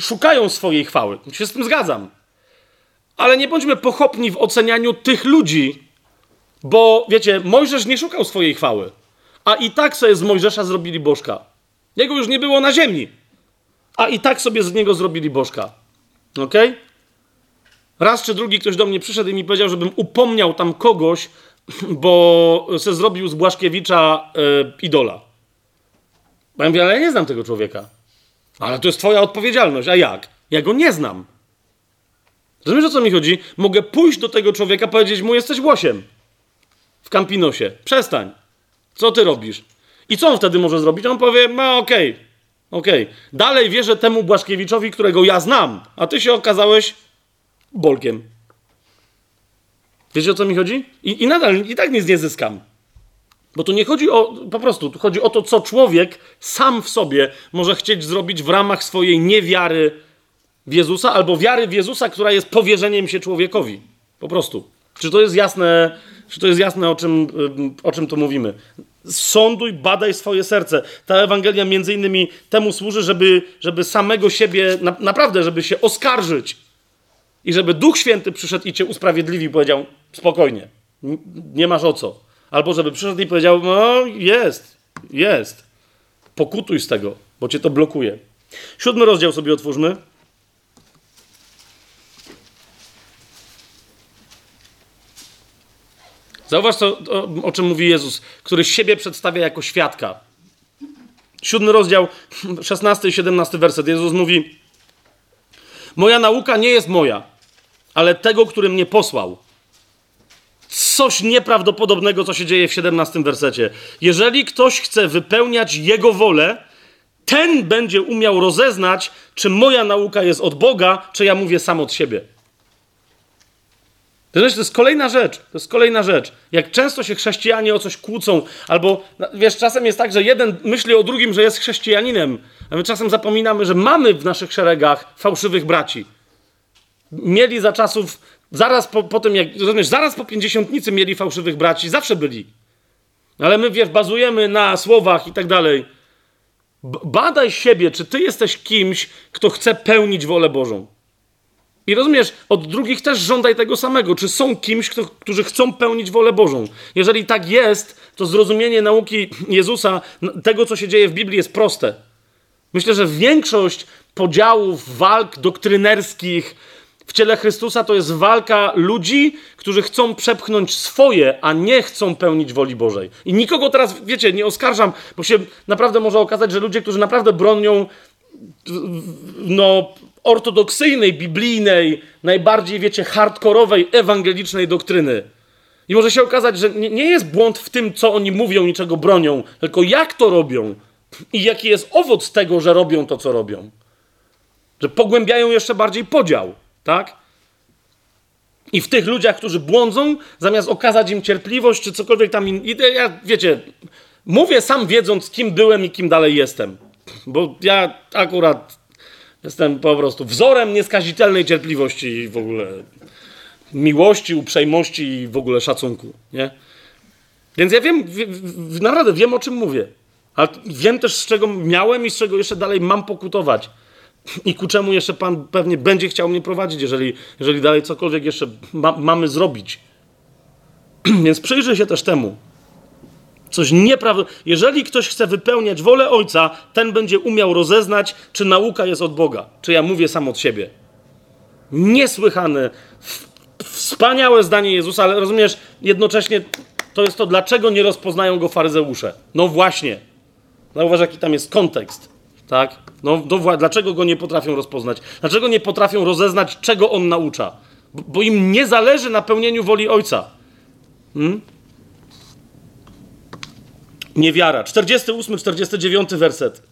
szukają swojej chwały. Się z tym zgadzam. Ale nie bądźmy pochopni w ocenianiu tych ludzi, bo wiecie, Mojżesz nie szukał swojej chwały, a i tak sobie z Mojżesza zrobili bożka. Jego już nie było na ziemi, a i tak sobie z niego zrobili bożka. Okay? Raz czy drugi ktoś do mnie przyszedł i mi powiedział, żebym upomniał tam kogoś, bo se zrobił z Błaszkiewicza yy, idola. Ja mówię, ale ja nie znam tego człowieka. Ale to jest twoja odpowiedzialność. A jak? Ja go nie znam. Rozumiesz, o co mi chodzi? Mogę pójść do tego człowieka, powiedzieć mu, jesteś głosiem w Campinosie. Przestań. Co ty robisz? I co on wtedy może zrobić? On powie, no okej, okay, okej. Okay. Dalej wierzę temu Błaszkiewiczowi, którego ja znam, a ty się okazałeś bolkiem. Wiecie o co mi chodzi? I, I, nadal i tak nic nie zyskam. Bo tu nie chodzi o, po prostu, tu chodzi o to, co człowiek sam w sobie może chcieć zrobić w ramach swojej niewiary w Jezusa, albo wiary w Jezusa, która jest powierzeniem się człowiekowi. Po prostu. Czy to jest jasne, czy to jest jasne o czym, o czym tu mówimy? Sąduj, badaj swoje serce. Ta Ewangelia między innymi temu służy, żeby, żeby samego siebie, na, naprawdę, żeby się oskarżyć i żeby Duch Święty przyszedł i cię usprawiedliwił, powiedział spokojnie, nie masz o co. Albo żeby przyszedł i powiedział, no jest, jest. Pokutuj z tego, bo cię to blokuje. Siódmy rozdział sobie otwórzmy. Zauważ, co, o, o czym mówi Jezus, który siebie przedstawia jako świadka. Siódmy rozdział, 16 i 17 werset. Jezus mówi: Moja nauka nie jest moja, ale tego, który mnie posłał. Coś nieprawdopodobnego, co się dzieje w 17 wersecie. Jeżeli ktoś chce wypełniać jego wolę, ten będzie umiał rozeznać, czy moja nauka jest od Boga, czy ja mówię sam od siebie. To jest kolejna rzecz. To jest kolejna rzecz. Jak często się chrześcijanie o coś kłócą, albo wiesz, czasem jest tak, że jeden myśli o drugim, że jest chrześcijaninem, a my czasem zapominamy, że mamy w naszych szeregach fałszywych braci mieli za czasów, zaraz po, po tym, jak, rozumiesz, zaraz po pięćdziesiątnicy mieli fałszywych braci, zawsze byli. Ale my, wiesz, bazujemy na słowach i tak dalej. Badaj siebie, czy ty jesteś kimś, kto chce pełnić wolę Bożą. I rozumiesz, od drugich też żądaj tego samego. Czy są kimś, kto, którzy chcą pełnić wolę Bożą? Jeżeli tak jest, to zrozumienie nauki Jezusa, tego, co się dzieje w Biblii, jest proste. Myślę, że większość podziałów, walk doktrynerskich, w ciele Chrystusa to jest walka ludzi, którzy chcą przepchnąć swoje, a nie chcą pełnić woli Bożej. I nikogo teraz, wiecie, nie oskarżam, bo się naprawdę może okazać, że ludzie, którzy naprawdę bronią no, ortodoksyjnej, biblijnej, najbardziej, wiecie, hardkorowej, ewangelicznej doktryny. I może się okazać, że nie, jest błąd w tym, co oni mówią, niczego bronią, tylko jak to robią i jaki jest owoc tego, że robią to, co robią. że pogłębiają jeszcze bardziej podział, tak? I w tych ludziach, którzy błądzą, zamiast okazać im cierpliwość czy cokolwiek tam. In... Ja, wiecie, mówię sam wiedząc, kim byłem i kim dalej jestem. Bo ja akurat jestem po prostu wzorem nieskazitelnej cierpliwości w ogóle. Miłości, uprzejmości i w ogóle szacunku, nie? Więc ja wiem, wie, naprawdę wiem o czym mówię. Ale wiem też, z czego miałem i z czego jeszcze dalej mam pokutować. I ku czemu jeszcze Pan pewnie będzie chciał mnie prowadzić, jeżeli, jeżeli dalej cokolwiek jeszcze ma, mamy zrobić. Więc przyjrzyj się też temu. Coś nieprawda. Jeżeli ktoś chce wypełniać wolę Ojca, ten będzie umiał rozeznać, czy nauka jest od Boga, czy ja mówię sam od siebie. Niesłychane, wspaniałe zdanie Jezusa, ale rozumiesz, jednocześnie to jest to, dlaczego nie rozpoznają go faryzeusze. No właśnie. Zauważ, jaki tam jest kontekst. Tak? No, no, dlaczego go nie potrafią rozpoznać? Dlaczego nie potrafią rozeznać, czego on naucza? Bo, bo im nie zależy na pełnieniu woli Ojca. Hmm? Niewiara. 48, 49 werset.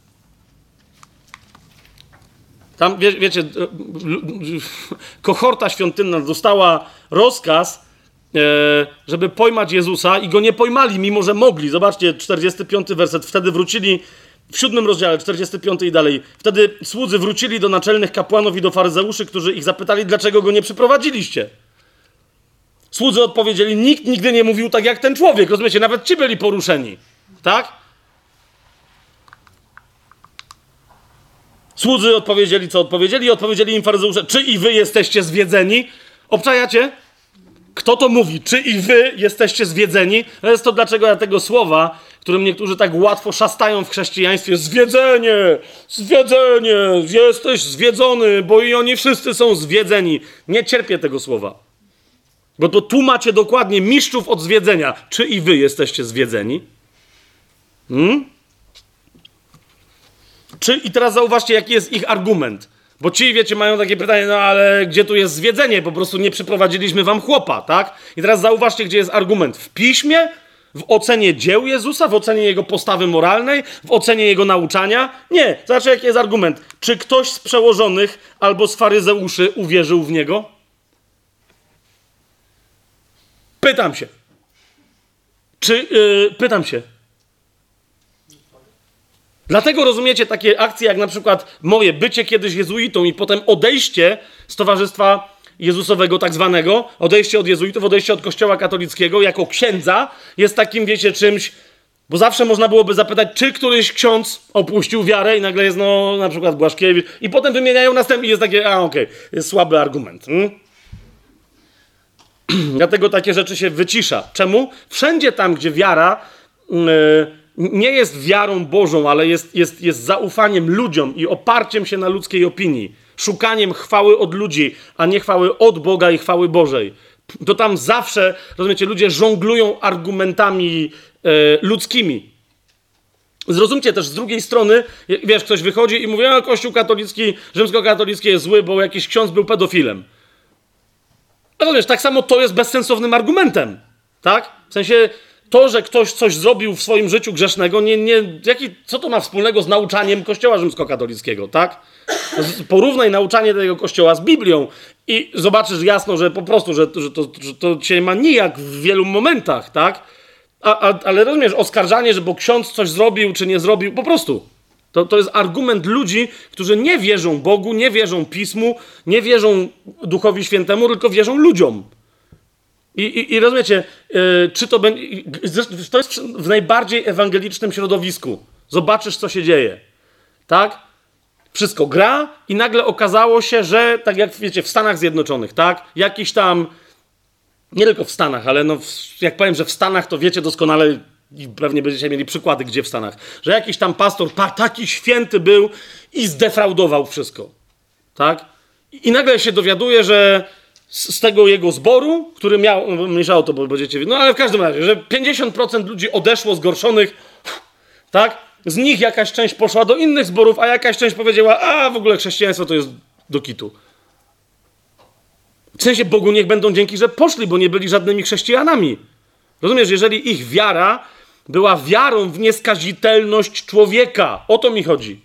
Tam, wie, wiecie, kohorta świątynna dostała rozkaz, e, żeby pojmać Jezusa i go nie pojmali, mimo że mogli. Zobaczcie, 45 werset. Wtedy wrócili w siódmym rozdziale, 45 i dalej. Wtedy słudzy wrócili do naczelnych kapłanów i do faryzeuszy, którzy ich zapytali, dlaczego go nie przyprowadziliście. Słudzy odpowiedzieli, nikt nigdy nie mówił tak jak ten człowiek. Rozumiecie, nawet ci byli poruszeni. Tak? Słudzy odpowiedzieli, co odpowiedzieli, i odpowiedzieli im faryzeusze, czy i wy jesteście zwiedzeni? Obczajacie? Kto to mówi? Czy i wy jesteście zwiedzeni? To jest to, dlaczego ja tego słowa, którym niektórzy tak łatwo szastają w chrześcijaństwie, zwiedzenie, zwiedzenie, jesteś zwiedzony, bo i oni wszyscy są zwiedzeni. Nie cierpię tego słowa. Bo to tu macie dokładnie mistrzów od zwiedzenia. Czy i wy jesteście zwiedzeni? Hmm? Czy, I teraz zauważcie, jaki jest ich argument. Bo ci, wiecie, mają takie pytanie, no ale gdzie tu jest zwiedzenie? Po prostu nie przyprowadziliśmy wam chłopa, tak? I teraz zauważcie, gdzie jest argument. W piśmie, w ocenie dzieł Jezusa, w ocenie jego postawy moralnej, w ocenie jego nauczania? Nie. Zobaczcie, jaki jest argument. Czy ktoś z przełożonych albo z faryzeuszy uwierzył w niego? Pytam się. Czy, yy, pytam się, Dlatego rozumiecie takie akcje jak na przykład moje bycie kiedyś jezuitą i potem odejście z Towarzystwa Jezusowego tak zwanego, odejście od jezuitów, odejście od Kościoła katolickiego jako księdza jest takim, wiecie, czymś, bo zawsze można byłoby zapytać, czy któryś ksiądz opuścił wiarę i nagle jest, no, na przykład Błaszkiewicz i potem wymieniają następnie i jest takie, a okej, okay, jest słaby argument. Hmm? Dlatego takie rzeczy się wycisza. Czemu? Wszędzie tam, gdzie wiara... Yy, nie jest wiarą Bożą, ale jest, jest, jest zaufaniem ludziom i oparciem się na ludzkiej opinii, szukaniem chwały od ludzi, a nie chwały od Boga i chwały Bożej. To tam zawsze, rozumiecie, ludzie żonglują argumentami e, ludzkimi. Zrozumcie też z drugiej strony, wiesz, ktoś wychodzi i mówi, a Kościół katolicki, rzymskokatolicki jest zły, bo jakiś ksiądz był pedofilem. Rozumiesz, tak samo to jest bezsensownym argumentem, tak? W sensie, to, że ktoś coś zrobił w swoim życiu grzesznego, nie, nie, jaki, co to ma wspólnego z nauczaniem Kościoła rzymskokatolickiego, tak? Porównaj nauczanie tego Kościoła z Biblią i zobaczysz jasno, że po prostu, że, że, to, że to cię ma nijak w wielu momentach, tak? A, a, ale rozumiesz, oskarżanie, że bo ksiądz coś zrobił czy nie zrobił, po prostu. To, to jest argument ludzi, którzy nie wierzą Bogu, nie wierzą Pismu, nie wierzą Duchowi Świętemu, tylko wierzą ludziom. I, i, i rozumiecie, yy, czy to będzie. To jest w najbardziej ewangelicznym środowisku. Zobaczysz, co się dzieje. Tak? Wszystko gra, i nagle okazało się, że tak jak wiecie, w Stanach Zjednoczonych, tak? Jakiś tam. Nie tylko w Stanach, ale no, jak powiem, że w Stanach, to wiecie doskonale, i pewnie będziecie mieli przykłady, gdzie w Stanach, że jakiś tam pastor pa, taki święty był i zdefraudował wszystko. Tak? I nagle się dowiaduje, że z, tego jego zboru, który miał, no, mniejsza to, bo będziecie no ale w każdym razie, że 50% ludzi odeszło zgorszonych, tak? Z nich jakaś część poszła do innych zborów, a jakaś część powiedziała, a w ogóle chrześcijaństwo to jest do kitu. W sensie Bogu niech będą dzięki, że poszli, bo nie byli żadnymi chrześcijanami. Rozumiesz, jeżeli ich wiara była wiarą w nieskazitelność człowieka, o to mi chodzi.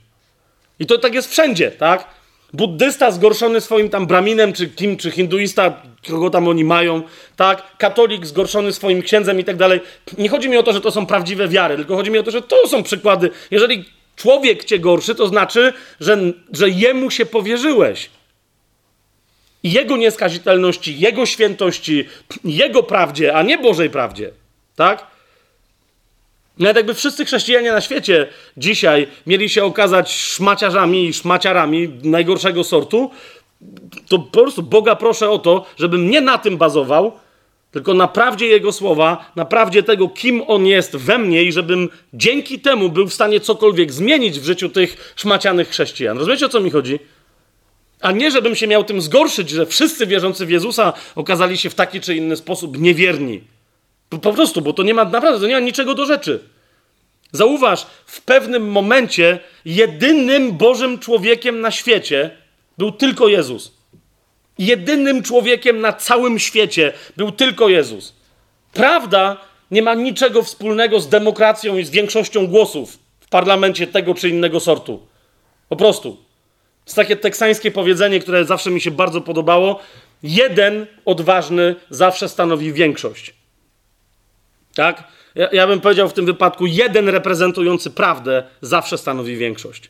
I to tak jest wszędzie, tak? Buddysta zgorszony swoim tam braminem, czy kim, czy hinduista, kogo tam oni mają, tak? Katolik zgorszony swoim księdzem i tak dalej. Nie chodzi mi o to, że to są prawdziwe wiary, tylko chodzi mi o to, że to są przykłady. Jeżeli człowiek cię gorszy, to znaczy, że, że jemu się powierzyłeś. I jego nieskazitelności, jego świętości, jego prawdzie, a nie Bożej prawdzie. Tak? Nawet jakby wszyscy chrześcijanie na świecie dzisiaj mieli się okazać szmaciarzami i szmaciarami najgorszego sortu, to po prostu Boga proszę o to, żebym nie na tym bazował, tylko na prawdzie Jego słowa, na prawdzie tego, kim On jest we mnie i żebym dzięki temu był w stanie cokolwiek zmienić w życiu tych szmacianych chrześcijan. Rozumiecie, o co mi chodzi? A nie, żebym się miał tym zgorszyć, że wszyscy wierzący w Jezusa okazali się w taki czy inny sposób niewierni. Po, po prostu, bo to nie ma naprawdę, to nie ma niczego do rzeczy. Zauważ, w pewnym momencie jedynym Bożym człowiekiem na świecie był tylko Jezus. Jedynym człowiekiem na całym świecie był tylko Jezus. Prawda nie ma niczego wspólnego z demokracją i z większością głosów w parlamencie tego czy innego sortu. Po prostu. Jest takie teksańskie powiedzenie, które zawsze mi się bardzo podobało. Jeden odważny zawsze stanowi większość. Tak? Ja, ja bym powiedział w tym wypadku, jeden reprezentujący prawdę zawsze stanowi większość.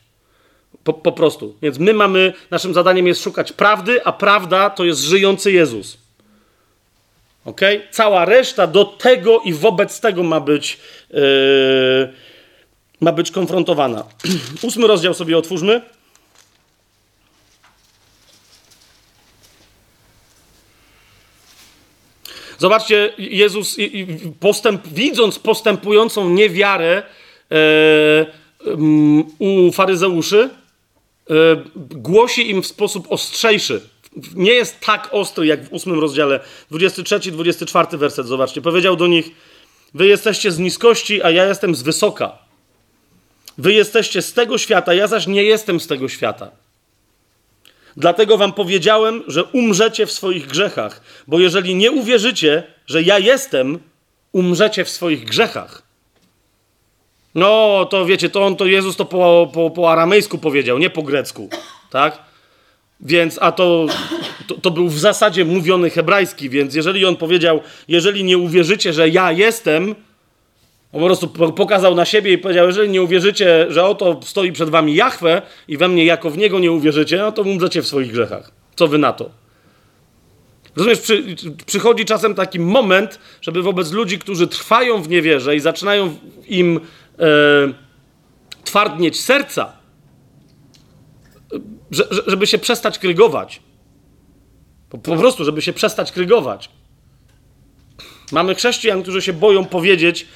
Po, po, prostu. Więc my mamy, naszym zadaniem jest szukać prawdy, a prawda to jest żyjący Jezus. Ok? Cała reszta do tego i wobec tego ma być, yy, ma być konfrontowana. Ósmy rozdział sobie otwórzmy. Zobaczcie, Jezus, postęp, widząc postępującą niewiarę e, u faryzeuszy, e, głosi im w sposób ostrzejszy. Nie jest tak ostry jak w ósmym rozdziale, 23-24 werset, zobaczcie. Powiedział do nich, wy jesteście z niskości, a ja jestem z wysoka. Wy jesteście z tego świata, ja zaś nie jestem z tego świata. Dlatego wam powiedziałem, że umrzecie w swoich grzechach, bo jeżeli nie uwierzycie, że ja jestem, umrzecie w swoich grzechach. No, to wiecie, to on, to Jezus to po, po, po aramejsku powiedział, nie po grecku, tak? Więc, a to, to, to, był w zasadzie mówiony hebrajski, więc jeżeli on powiedział, jeżeli nie uwierzycie, że ja jestem, on po prostu pokazał na siebie i powiedział, jeżeli nie uwierzycie, że oto stoi przed wami Jahwe i we mnie jako w niego nie uwierzycie, no to umrzecie w swoich grzechach. Co wy na to? Rozumiesz, przy, przychodzi czasem taki moment, żeby wobec ludzi, którzy trwają w niewierze i zaczynają im e, twardnieć serca, że, żeby się przestać krygować. Po, po prostu, żeby się przestać krygować. Mamy chrześcijan, którzy się boją powiedzieć,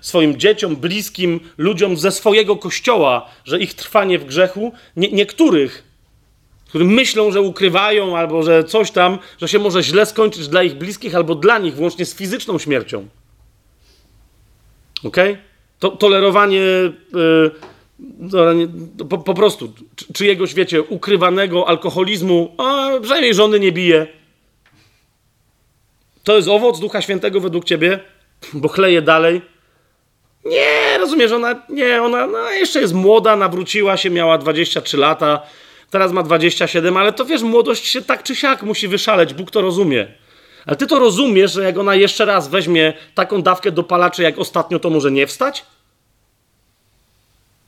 swoim dzieciom, bliskim, ludziom ze swojego kościoła, że ich trwanie w grzechu, nie, niektórych, którzy myślą, że ukrywają albo że coś tam, że się może źle skończyć dla ich bliskich albo dla nich, włącznie z fizyczną śmiercią. Ok? To, tolerowanie. Yy, po, po, prostu czyjegoś, wiecie, ukrywanego alkoholizmu, a przynajmniej żony nie bije. To jest owoc Ducha Świętego według ciebie? Bo chleje dalej. Nie, rozumiesz, ona, nie, ona no, jeszcze jest młoda, nawróciła się, miała 23 lata, teraz ma 27, ale to wiesz, młodość się tak czy siak musi wyszaleć, Bóg to rozumie. Ale ty to rozumiesz, że jak ona jeszcze raz weźmie taką dawkę dopalaczy jak ostatnio, to może nie wstać?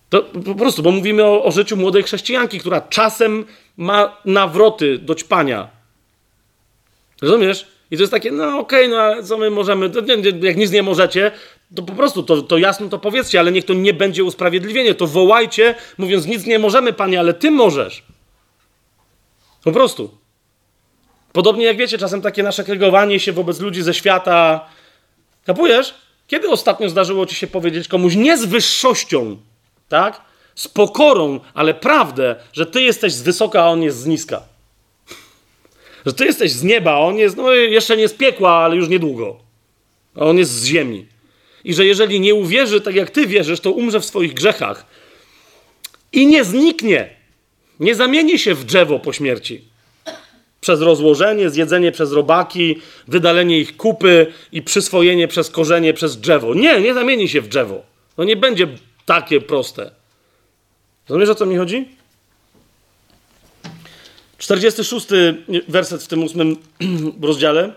To po prostu, bo mówimy o, o życiu młodej chrześcijanki, która czasem ma nawroty do ćpania. Rozumiesz? I to jest takie, no okej, okay, no ale co my możemy, jak nic nie możecie, to po prostu to, to jasno to powiedzcie, ale niech to nie będzie usprawiedliwienie. To wołajcie, mówiąc, nic nie możemy, panie, ale ty możesz. Po prostu. Podobnie jak wiecie, czasem takie nasze krygowanie się wobec ludzi ze świata. Kapujesz? Kiedy ostatnio zdarzyło ci się powiedzieć komuś nie z wyższością, tak? Z pokorą, ale prawdę, że ty jesteś z wysoka, a on jest z niska. Że ty jesteś z nieba, on jest, no jeszcze nie z piekła, ale już niedługo. A on jest z ziemi. I że jeżeli nie uwierzy tak jak ty wierzysz, to umrze w swoich grzechach. I nie zniknie. Nie zamieni się w drzewo po śmierci. Przez rozłożenie, zjedzenie przez robaki, wydalenie ich kupy i przyswojenie przez korzenie przez drzewo. Nie, nie zamieni się w drzewo. To nie będzie takie proste. Rozumiesz, o co mi chodzi? 46 werset w tym ósmym rozdziale.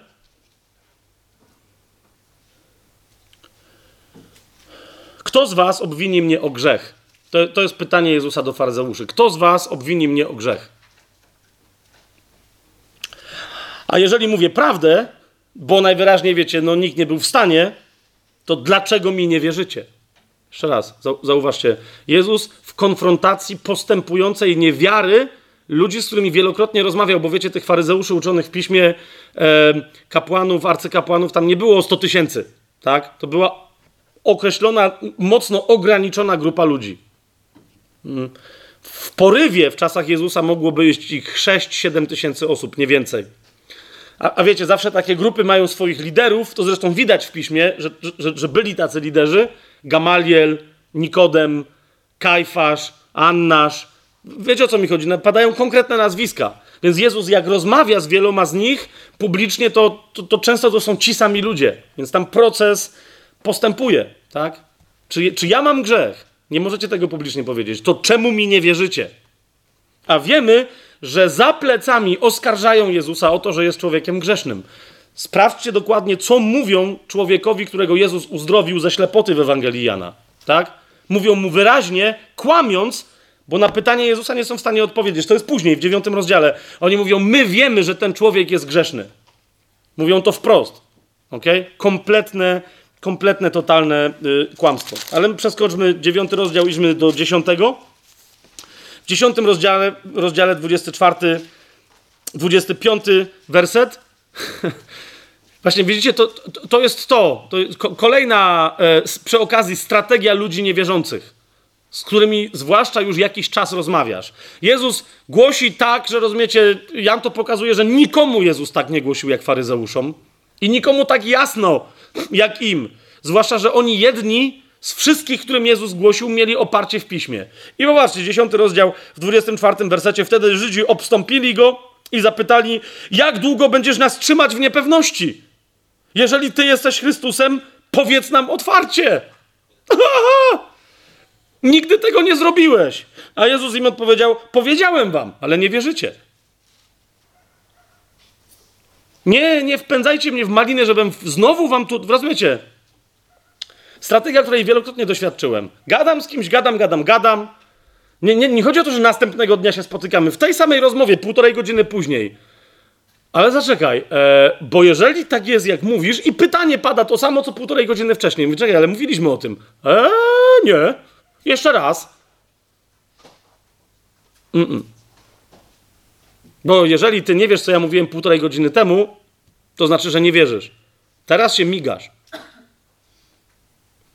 Kto z was obwini mnie o grzech? To, to jest pytanie Jezusa do faryzeuszy. Kto z was obwini mnie o grzech? A jeżeli mówię prawdę, bo najwyraźniej wiecie, no nikt nie był w stanie, to dlaczego mi nie wierzycie? Jeszcze raz, zauważcie. Jezus w konfrontacji postępującej niewiary ludzi, z którymi wielokrotnie rozmawiał, bo wiecie, tych faryzeuszy uczonych w piśmie, e, kapłanów, arcykapłanów, tam nie było 100 tysięcy. Tak? To była określona, mocno ograniczona grupa ludzi. Mm. W porywie w czasach Jezusa mogło być ich 6-7 tysięcy osób, nie więcej. A, a, wiecie, zawsze takie grupy mają swoich liderów, to zresztą widać w piśmie, że, że, że byli tacy liderzy. Gamaliel, Nikodem, Kajfasz, Annasz. Wiecie o co mi chodzi? Padają konkretne nazwiska. Więc Jezus, jak rozmawia z wieloma z nich publicznie, to, to, to często to są ci sami ludzie. Więc tam proces postępuje, tak? Czy, czy ja mam grzech? Nie możecie tego publicznie powiedzieć. To czemu mi nie wierzycie? A wiemy, że za plecami oskarżają Jezusa o to, że jest człowiekiem grzesznym. Sprawdźcie dokładnie, co mówią człowiekowi, którego Jezus uzdrowił ze ślepoty w Ewangelii Jana. Tak? Mówią mu wyraźnie, kłamiąc, bo na pytanie Jezusa nie są w stanie odpowiedzieć. To jest później, w dziewiątym rozdziale. Oni mówią, my wiemy, że ten człowiek jest grzeszny. Mówią to wprost. Okay? Kompletne, kompletne, totalne y, kłamstwo. Ale przeskoczmy dziewiąty rozdział, idźmy do dziesiątego. W dziesiątym rozdziale, rozdziale 24, 25 werset. Właśnie widzicie, to, to, to jest to. to jest kolejna e, przy okazji strategia ludzi niewierzących, z którymi zwłaszcza już jakiś czas rozmawiasz. Jezus głosi tak, że rozumiecie, Jan to pokazuje, że nikomu Jezus tak nie głosił jak faryzeuszom i nikomu tak jasno jak im. Zwłaszcza, że oni jedni z wszystkich, którym Jezus głosił, mieli oparcie w piśmie. I popatrzcie, 10 rozdział w 24 wersecie. Wtedy Żydzi obstąpili go i zapytali: Jak długo będziesz nas trzymać w niepewności? Jeżeli ty jesteś Chrystusem, powiedz nam otwarcie. Nigdy tego nie zrobiłeś. A Jezus im odpowiedział: Powiedziałem wam, ale nie wierzycie. Nie, nie wpędzajcie mnie w malinę, żebym znowu wam tu. Rozumiecie? Strategia, której wielokrotnie doświadczyłem. Gadam z kimś, gadam, gadam, gadam. Nie, nie, nie chodzi o to, że następnego dnia się spotykamy. W tej samej rozmowie, półtorej godziny później. Ale zaczekaj, e, bo jeżeli tak jest, jak mówisz, i pytanie pada to samo, co półtorej godziny wcześniej. Mówię, czekaj, ale mówiliśmy o tym. Eee, nie. Jeszcze raz. Mm -mm. Bo jeżeli ty nie wiesz, co ja mówiłem półtorej godziny temu, to znaczy, że nie wierzysz. Teraz się migasz.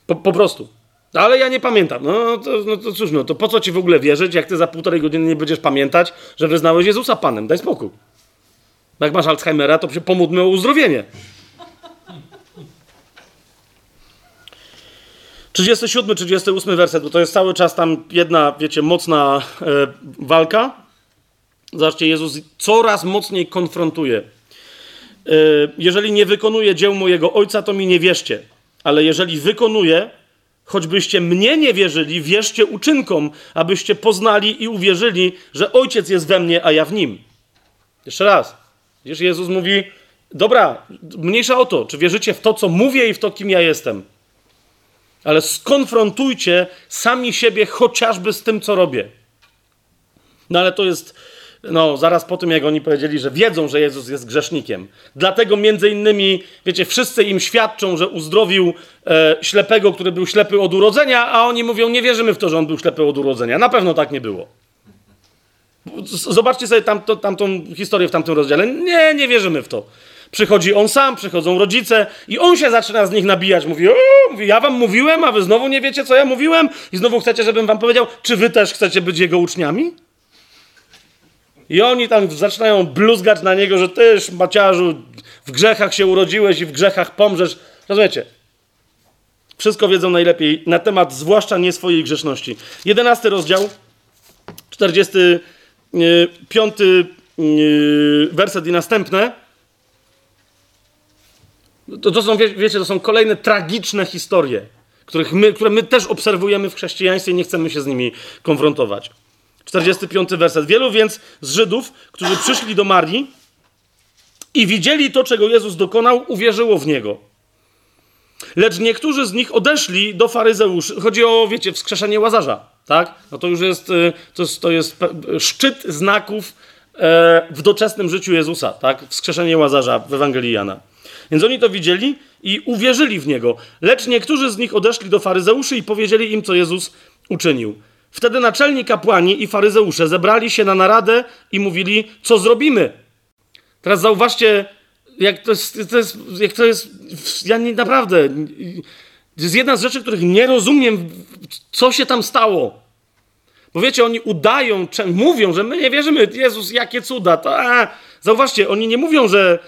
Po, po prostu. Ale ja nie pamiętam. No to, no to cóż, no to po co ci w ogóle wierzyć, jak ty za półtorej godziny nie będziesz pamiętać, że wyznałeś Jezusa Panem? Daj spokój. Jak masz Alzheimera, to się pomódlmy o uzdrowienie. 37, 38 werset, bo to jest cały czas tam jedna, wiecie, mocna e, walka. Zobaczcie, Jezus coraz mocniej konfrontuje. E, jeżeli nie wykonuje dzieł mojego Ojca, to mi nie wierzcie. Ale jeżeli wykonuje, choćbyście mnie nie wierzyli, wierzcie uczynkom, abyście poznali i uwierzyli, że Ojciec jest we mnie, a ja w Nim. Jeszcze raz. Wiesz, Jezus mówi, dobra, mniejsza o to, czy wierzycie w to, co mówię i w to, kim ja jestem. Ale skonfrontujcie sami siebie chociażby z tym, co robię. No ale to jest no, zaraz po tym, jak oni powiedzieli, że wiedzą, że Jezus jest grzesznikiem. Dlatego między innymi, wiecie, wszyscy im świadczą, że uzdrowił e, ślepego, który był ślepy od urodzenia, a oni mówią, nie wierzymy w to, że on był ślepy od urodzenia. Na pewno tak nie było. Zobaczcie sobie tamto, tamtą historię w tamtym rozdziale. Nie, nie wierzymy w to. Przychodzi on sam, przychodzą rodzice i on się zaczyna z nich nabijać. Mówi, mówi, ja wam mówiłem, a wy znowu nie wiecie, co ja mówiłem? I znowu chcecie, żebym wam powiedział, czy wy też chcecie być jego uczniami? I oni tam zaczynają bluzgać na niego, że tyż, maciarzu, w grzechach się urodziłeś i w grzechach pomrzesz. Rozumiecie? Wszystko wiedzą najlepiej na temat zwłaszcza nie swojej grzeszności. Jedenasty rozdział, 45 yy, werset i następne. To, to są, wie, wiecie, to są kolejne tragiczne historie, których my, które my też obserwujemy w chrześcijaństwie i nie chcemy się z nimi konfrontować. 45 werset. Wielu więc z Żydów, którzy przyszli do Marii i widzieli to, czego Jezus dokonał, uwierzyło w Niego. Lecz niektórzy z nich odeszli do faryzeuszy. Chodzi o, wiecie, wskrzeszenie Łazarza, tak? No to już jest, y, to jest, to jest szczyt znaków e, w doczesnym życiu Jezusa, tak? Wskrzeszenie Łazarza w Ewangelii Jana. Więc oni to widzieli i uwierzyli w Niego. Lecz niektórzy z nich odeszli do faryzeuszy i powiedzieli im, co Jezus uczynił. Wtedy naczelni kapłani i faryzeusze zebrali się na naradę i mówili, co zrobimy? Teraz zauważcie, jak to jest, to jest, jak to jest ja nie, naprawdę, to jest jedna z rzeczy, których nie rozumiem, co się tam stało. Bo wiecie, oni udają, mówią, że my nie wierzymy, Jezus, jakie cuda. To, a, zauważcie, oni nie mówią, że,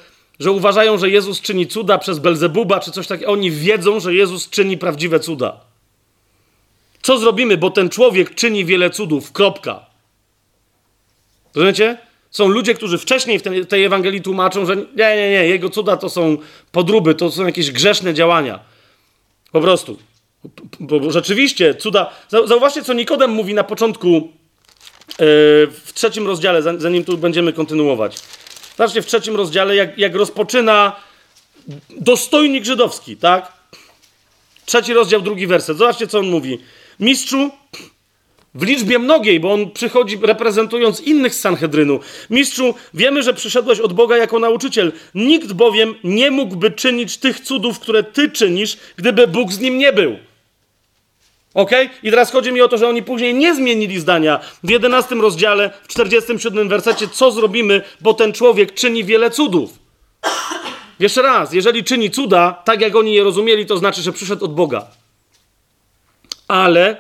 że uważają, że Jezus czyni cuda przez Belzebuba czy coś takiego. Oni wiedzą, że Jezus czyni prawdziwe cuda. Co zrobimy, bo ten człowiek czyni wiele cudów, kropka. Rozumiecie? Są ludzie, którzy wcześniej w tej, tej Ewangelii tłumaczą, że nie, nie, nie, jego cuda to są podróby, to są jakieś grzeszne działania. Po prostu. Bo, rzeczywiście cuda... Zau- Zauważcie, co Nikodem mówi na początku yy, w trzecim rozdziale, za- zanim tu będziemy kontynuować. Zobaczcie, w trzecim rozdziale, jak, jak rozpoczyna dostojnik żydowski, tak? Trzeci rozdział, drugi werset. Zobaczcie, co on mówi. Mistrzu, w liczbie mnogiej, bo on przychodzi reprezentując innych z Sanhedrynu. Mistrzu, wiemy, że przyszedłeś od Boga jako nauczyciel. Nikt bowiem nie mógłby czynić tych cudów, które ty czynisz, gdyby Bóg z nim nie był. Ok? I teraz chodzi mi o to, że oni później nie zmienili zdania. W 11 rozdziale, w 47 wersecie, co zrobimy, bo ten człowiek czyni wiele cudów. Jeszcze raz, jeżeli czyni cuda, tak jak oni je rozumieli, to znaczy, że przyszedł od Boga. Ale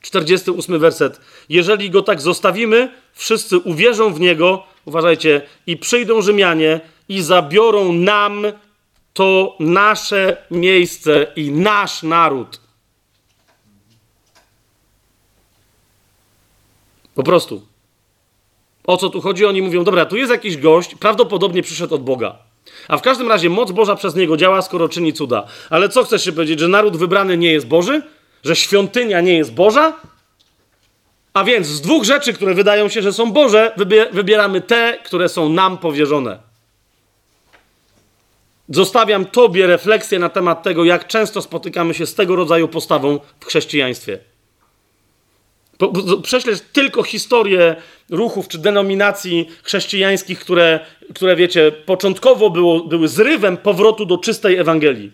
48 werset. Jeżeli go tak zostawimy, wszyscy uwierzą w niego, uważajcie, i przyjdą Rzymianie i zabiorą nam to nasze miejsce i nasz naród. Po prostu. O co tu chodzi? Oni mówią, dobra, tu jest jakiś gość, prawdopodobnie przyszedł od Boga. A w każdym razie moc Boża przez niego działa, skoro czyni cuda. Ale co chcesz się powiedzieć, że naród wybrany nie jest Boży? Że świątynia nie jest Boża? A więc z dwóch rzeczy, które wydają się, że są Boże, wybie- wybieramy te, które są nam powierzone. Zostawiam Tobie refleksję na temat tego, jak często spotykamy się z tego rodzaju postawą w chrześcijaństwie. Prześlesz tylko historię ruchów czy denominacji chrześcijańskich, które, które wiecie, początkowo było, były zrywem powrotu do czystej Ewangelii.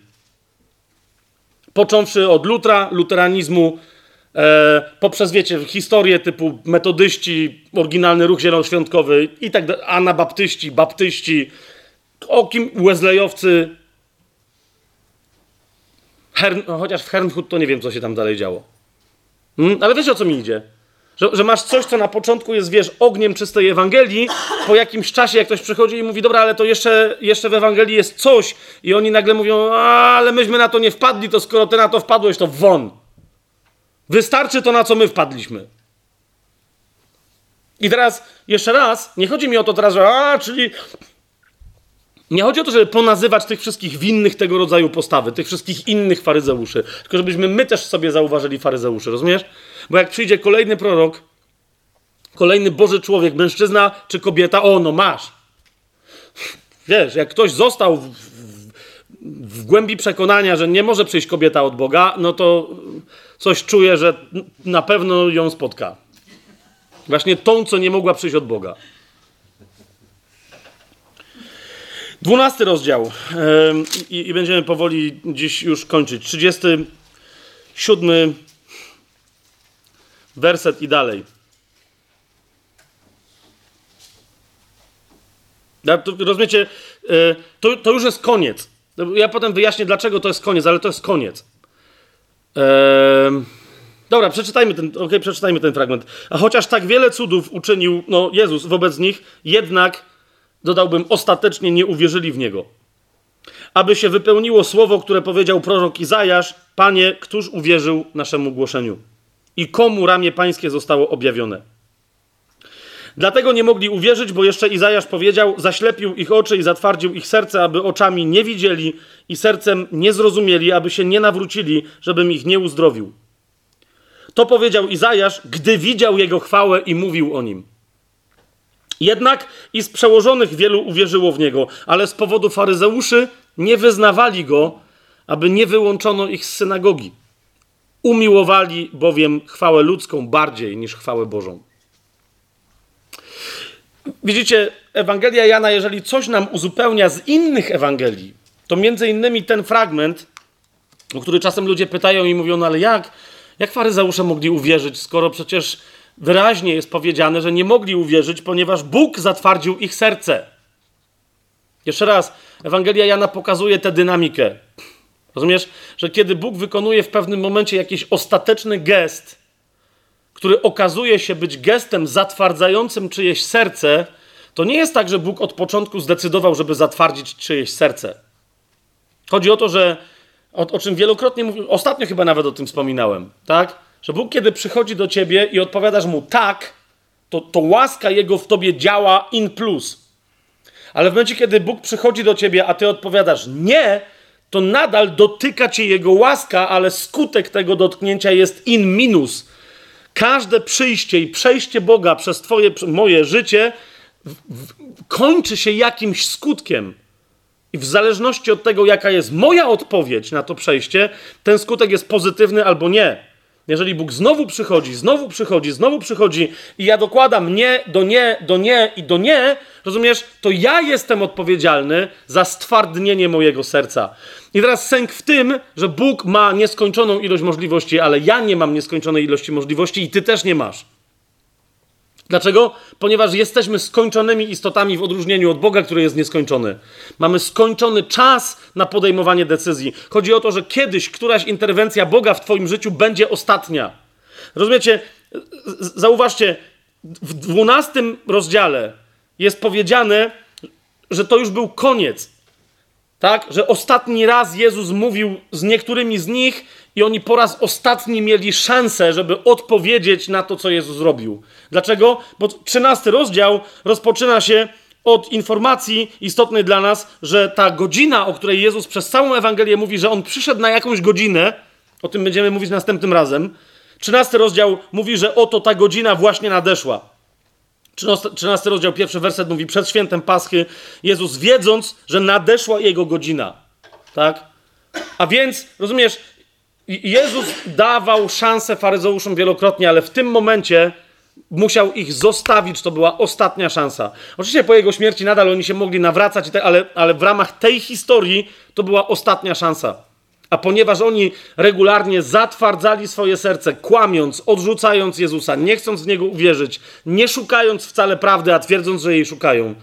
Począwszy od Lutra, luteranizmu, e, poprzez, wiecie, historię typu metodyści, oryginalny ruch zielonoświątkowy i tak dalej, anabaptyści, baptyści, o kim Wesleyowcy, no, chociaż w Hernhut to nie wiem, co się tam dalej działo. Hmm? Ale wiesz o co mi idzie? Że, że masz coś, co na początku jest, wiesz, ogniem czystej Ewangelii, po jakimś czasie, jak ktoś przychodzi i mówi, dobra, ale to jeszcze, jeszcze w Ewangelii jest coś, i oni nagle mówią, ale myśmy na to nie wpadli, to skoro ty na to wpadłeś, to won. Wystarczy to, na co my wpadliśmy. I teraz, jeszcze raz, nie chodzi mi o to teraz, że a, czyli nie chodzi o to, żeby ponazywać tych wszystkich winnych tego rodzaju postawy, tych wszystkich innych faryzeuszy, tylko żebyśmy my też sobie zauważyli faryzeuszy, rozumiesz? Bo jak przyjdzie kolejny prorok, kolejny Boży człowiek, mężczyzna czy kobieta, o, no masz. Wiesz, jak ktoś został w, w, w głębi przekonania, że nie może przyjść kobieta od Boga, no to coś czuje, że na pewno ją spotka. Właśnie tą, co nie mogła przyjść od Boga. Dwunasty rozdział i, i będziemy powoli dziś już kończyć. 37 werset i dalej. Rozumiecie, y, to, to już jest koniec. Ja potem wyjaśnię, dlaczego to jest koniec, ale to jest koniec. Ym, Dobra, przeczytajmy ten, okay, przeczytajmy ten fragment. A chociaż tak wiele cudów uczynił no, Jezus wobec nich, jednak dodałbym, ostatecznie nie uwierzyli w Niego. Aby się wypełniło słowo, które powiedział prorok Izajasz, Panie, któż uwierzył naszemu głoszeniu? I komu ramię pańskie zostało objawione? Dlatego nie mogli uwierzyć, bo jeszcze Izajasz powiedział, zaślepił ich oczy i zatwardził ich serce, aby oczami nie widzieli i sercem nie zrozumieli, aby się nie nawrócili, żebym ich nie uzdrowił. To powiedział Izajasz, gdy widział jego chwałę i mówił o nim. Jednak i z przełożonych wielu uwierzyło w niego, ale z powodu faryzeuszy nie wyznawali go, aby nie wyłączono ich z synagogi. Umiłowali bowiem chwałę ludzką bardziej niż chwałę Bożą. Widzicie, Ewangelia Jana, jeżeli coś nam uzupełnia z innych Ewangelii, to między innymi ten fragment, o który czasem ludzie pytają i mówią, no ale jak, jak faryzeusze mogli uwierzyć, skoro przecież wyraźnie jest powiedziane, że nie mogli uwierzyć, ponieważ Bóg zatwardził ich serce. Jeszcze raz, Ewangelia Jana pokazuje tę dynamikę. Rozumiesz, że kiedy Bóg wykonuje w pewnym momencie jakiś ostateczny gest, który okazuje się być gestem zatwardzającym czyjeś serce, to nie jest tak, że Bóg od początku zdecydował, żeby zatwardzić czyjeś serce. Chodzi o to, że o, o czym wielokrotnie mówiłem, ostatnio chyba nawet o tym wspominałem, tak? Że Bóg, kiedy przychodzi do ciebie i odpowiadasz mu tak, to, to łaska Jego w tobie działa in plus. Ale w momencie, kiedy Bóg przychodzi do ciebie, a ty odpowiadasz nie, to nadal dotyka cię Jego łaska, ale skutek tego dotknięcia jest in minus. Każde przyjście i przejście Boga przez twoje, moje życie w, w, kończy się jakimś skutkiem. I w zależności od tego, jaka jest moja odpowiedź na to przejście, ten skutek jest pozytywny albo nie. Jeżeli Bóg znowu przychodzi, znowu przychodzi, znowu przychodzi i ja dokładam nie, do nie, do nie i do nie, rozumiesz, to ja jestem odpowiedzialny za stwardnienie mojego serca. I teraz sęk w tym, że Bóg ma nieskończoną ilość możliwości, ale ja nie mam nieskończonej ilości możliwości i ty też nie masz. Dlaczego? Ponieważ jesteśmy skończonymi istotami w odróżnieniu od Boga, który jest nieskończony. Mamy skończony czas na podejmowanie decyzji. Chodzi o to, że kiedyś któraś interwencja Boga w Twoim życiu będzie ostatnia. Rozumiecie? Zauważcie, w dwunastym rozdziale jest powiedziane, że to już był koniec. Tak? Że ostatni raz Jezus mówił z niektórymi z nich i oni po raz ostatni mieli szansę, żeby odpowiedzieć na to, co Jezus zrobił. Dlaczego? Bo 13 rozdział rozpoczyna się od informacji istotnej dla nas, że ta godzina, o której Jezus przez całą Ewangelię mówi, że On przyszedł na jakąś godzinę, o tym będziemy mówić następnym razem. 13 rozdział mówi, że oto ta godzina właśnie nadeszła. 13 rozdział, pierwszy werset mówi, przed świętem Paschy Jezus wiedząc, że nadeszła Jego godzina. Tak? A więc, rozumiesz, Jezus dawał szansę faryzeuszom wielokrotnie, ale w tym momencie musiał ich zostawić, to była ostatnia szansa. Oczywiście po jego śmierci nadal oni się mogli nawracać, ale, ale w ramach tej historii to była ostatnia szansa. A ponieważ oni regularnie zatwardzali swoje serce, kłamiąc, odrzucając Jezusa, nie chcąc w Niego uwierzyć, nie szukając wcale prawdy, a twierdząc, że jej szukają,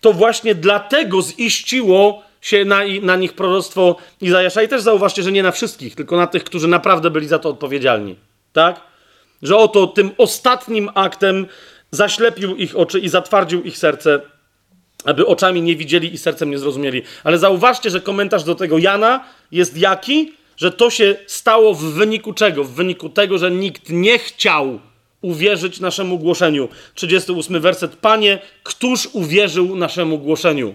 to właśnie dlatego ziściło się na, na nich proroctwo Izajasza. I też zauważcie, że nie na wszystkich, tylko na tych, którzy naprawdę byli za to odpowiedzialni. Tak? Że oto tym ostatnim aktem zaślepił ich oczy i zatwardził ich serce, aby oczami nie widzieli i sercem nie zrozumieli. Ale zauważcie, że komentarz do tego Jana jest jaki? Że to się stało w wyniku czego? W wyniku tego, że nikt nie chciał uwierzyć naszemu głoszeniu. 38 werset. Panie, któż uwierzył naszemu głoszeniu?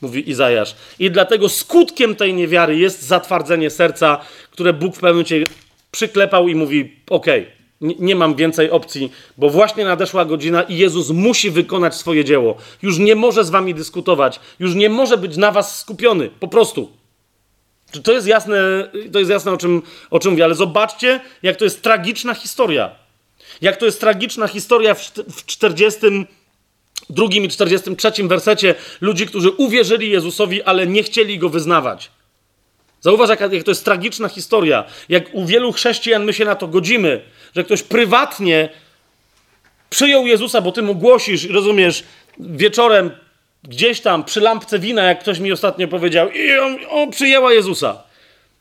Mówi Izajasz. I dlatego skutkiem tej niewiary jest zatwardzenie serca, które Bóg w pewnym momencie przyklepał i mówi: OK, nie, nie mam więcej opcji, bo właśnie nadeszła godzina i Jezus musi wykonać swoje dzieło. Już nie może z wami dyskutować, już nie może być na was skupiony, po prostu. Czy to jest jasne, to jest jasne o, czym, o czym mówię, ale zobaczcie, jak to jest tragiczna historia. Jak to jest tragiczna historia w, w 40 drugim i 43 wersecie ludzi, którzy uwierzyli Jezusowi, ale nie chcieli go wyznawać. Zauważ, jak, to jest tragiczna historia. Jak u wielu chrześcijan my się na to godzimy, że ktoś prywatnie przyjął Jezusa, bo ty mu głosisz, rozumiesz, wieczorem gdzieś tam przy lampce wina, jak ktoś mi ostatnio powiedział, i on, on przyjęła Jezusa.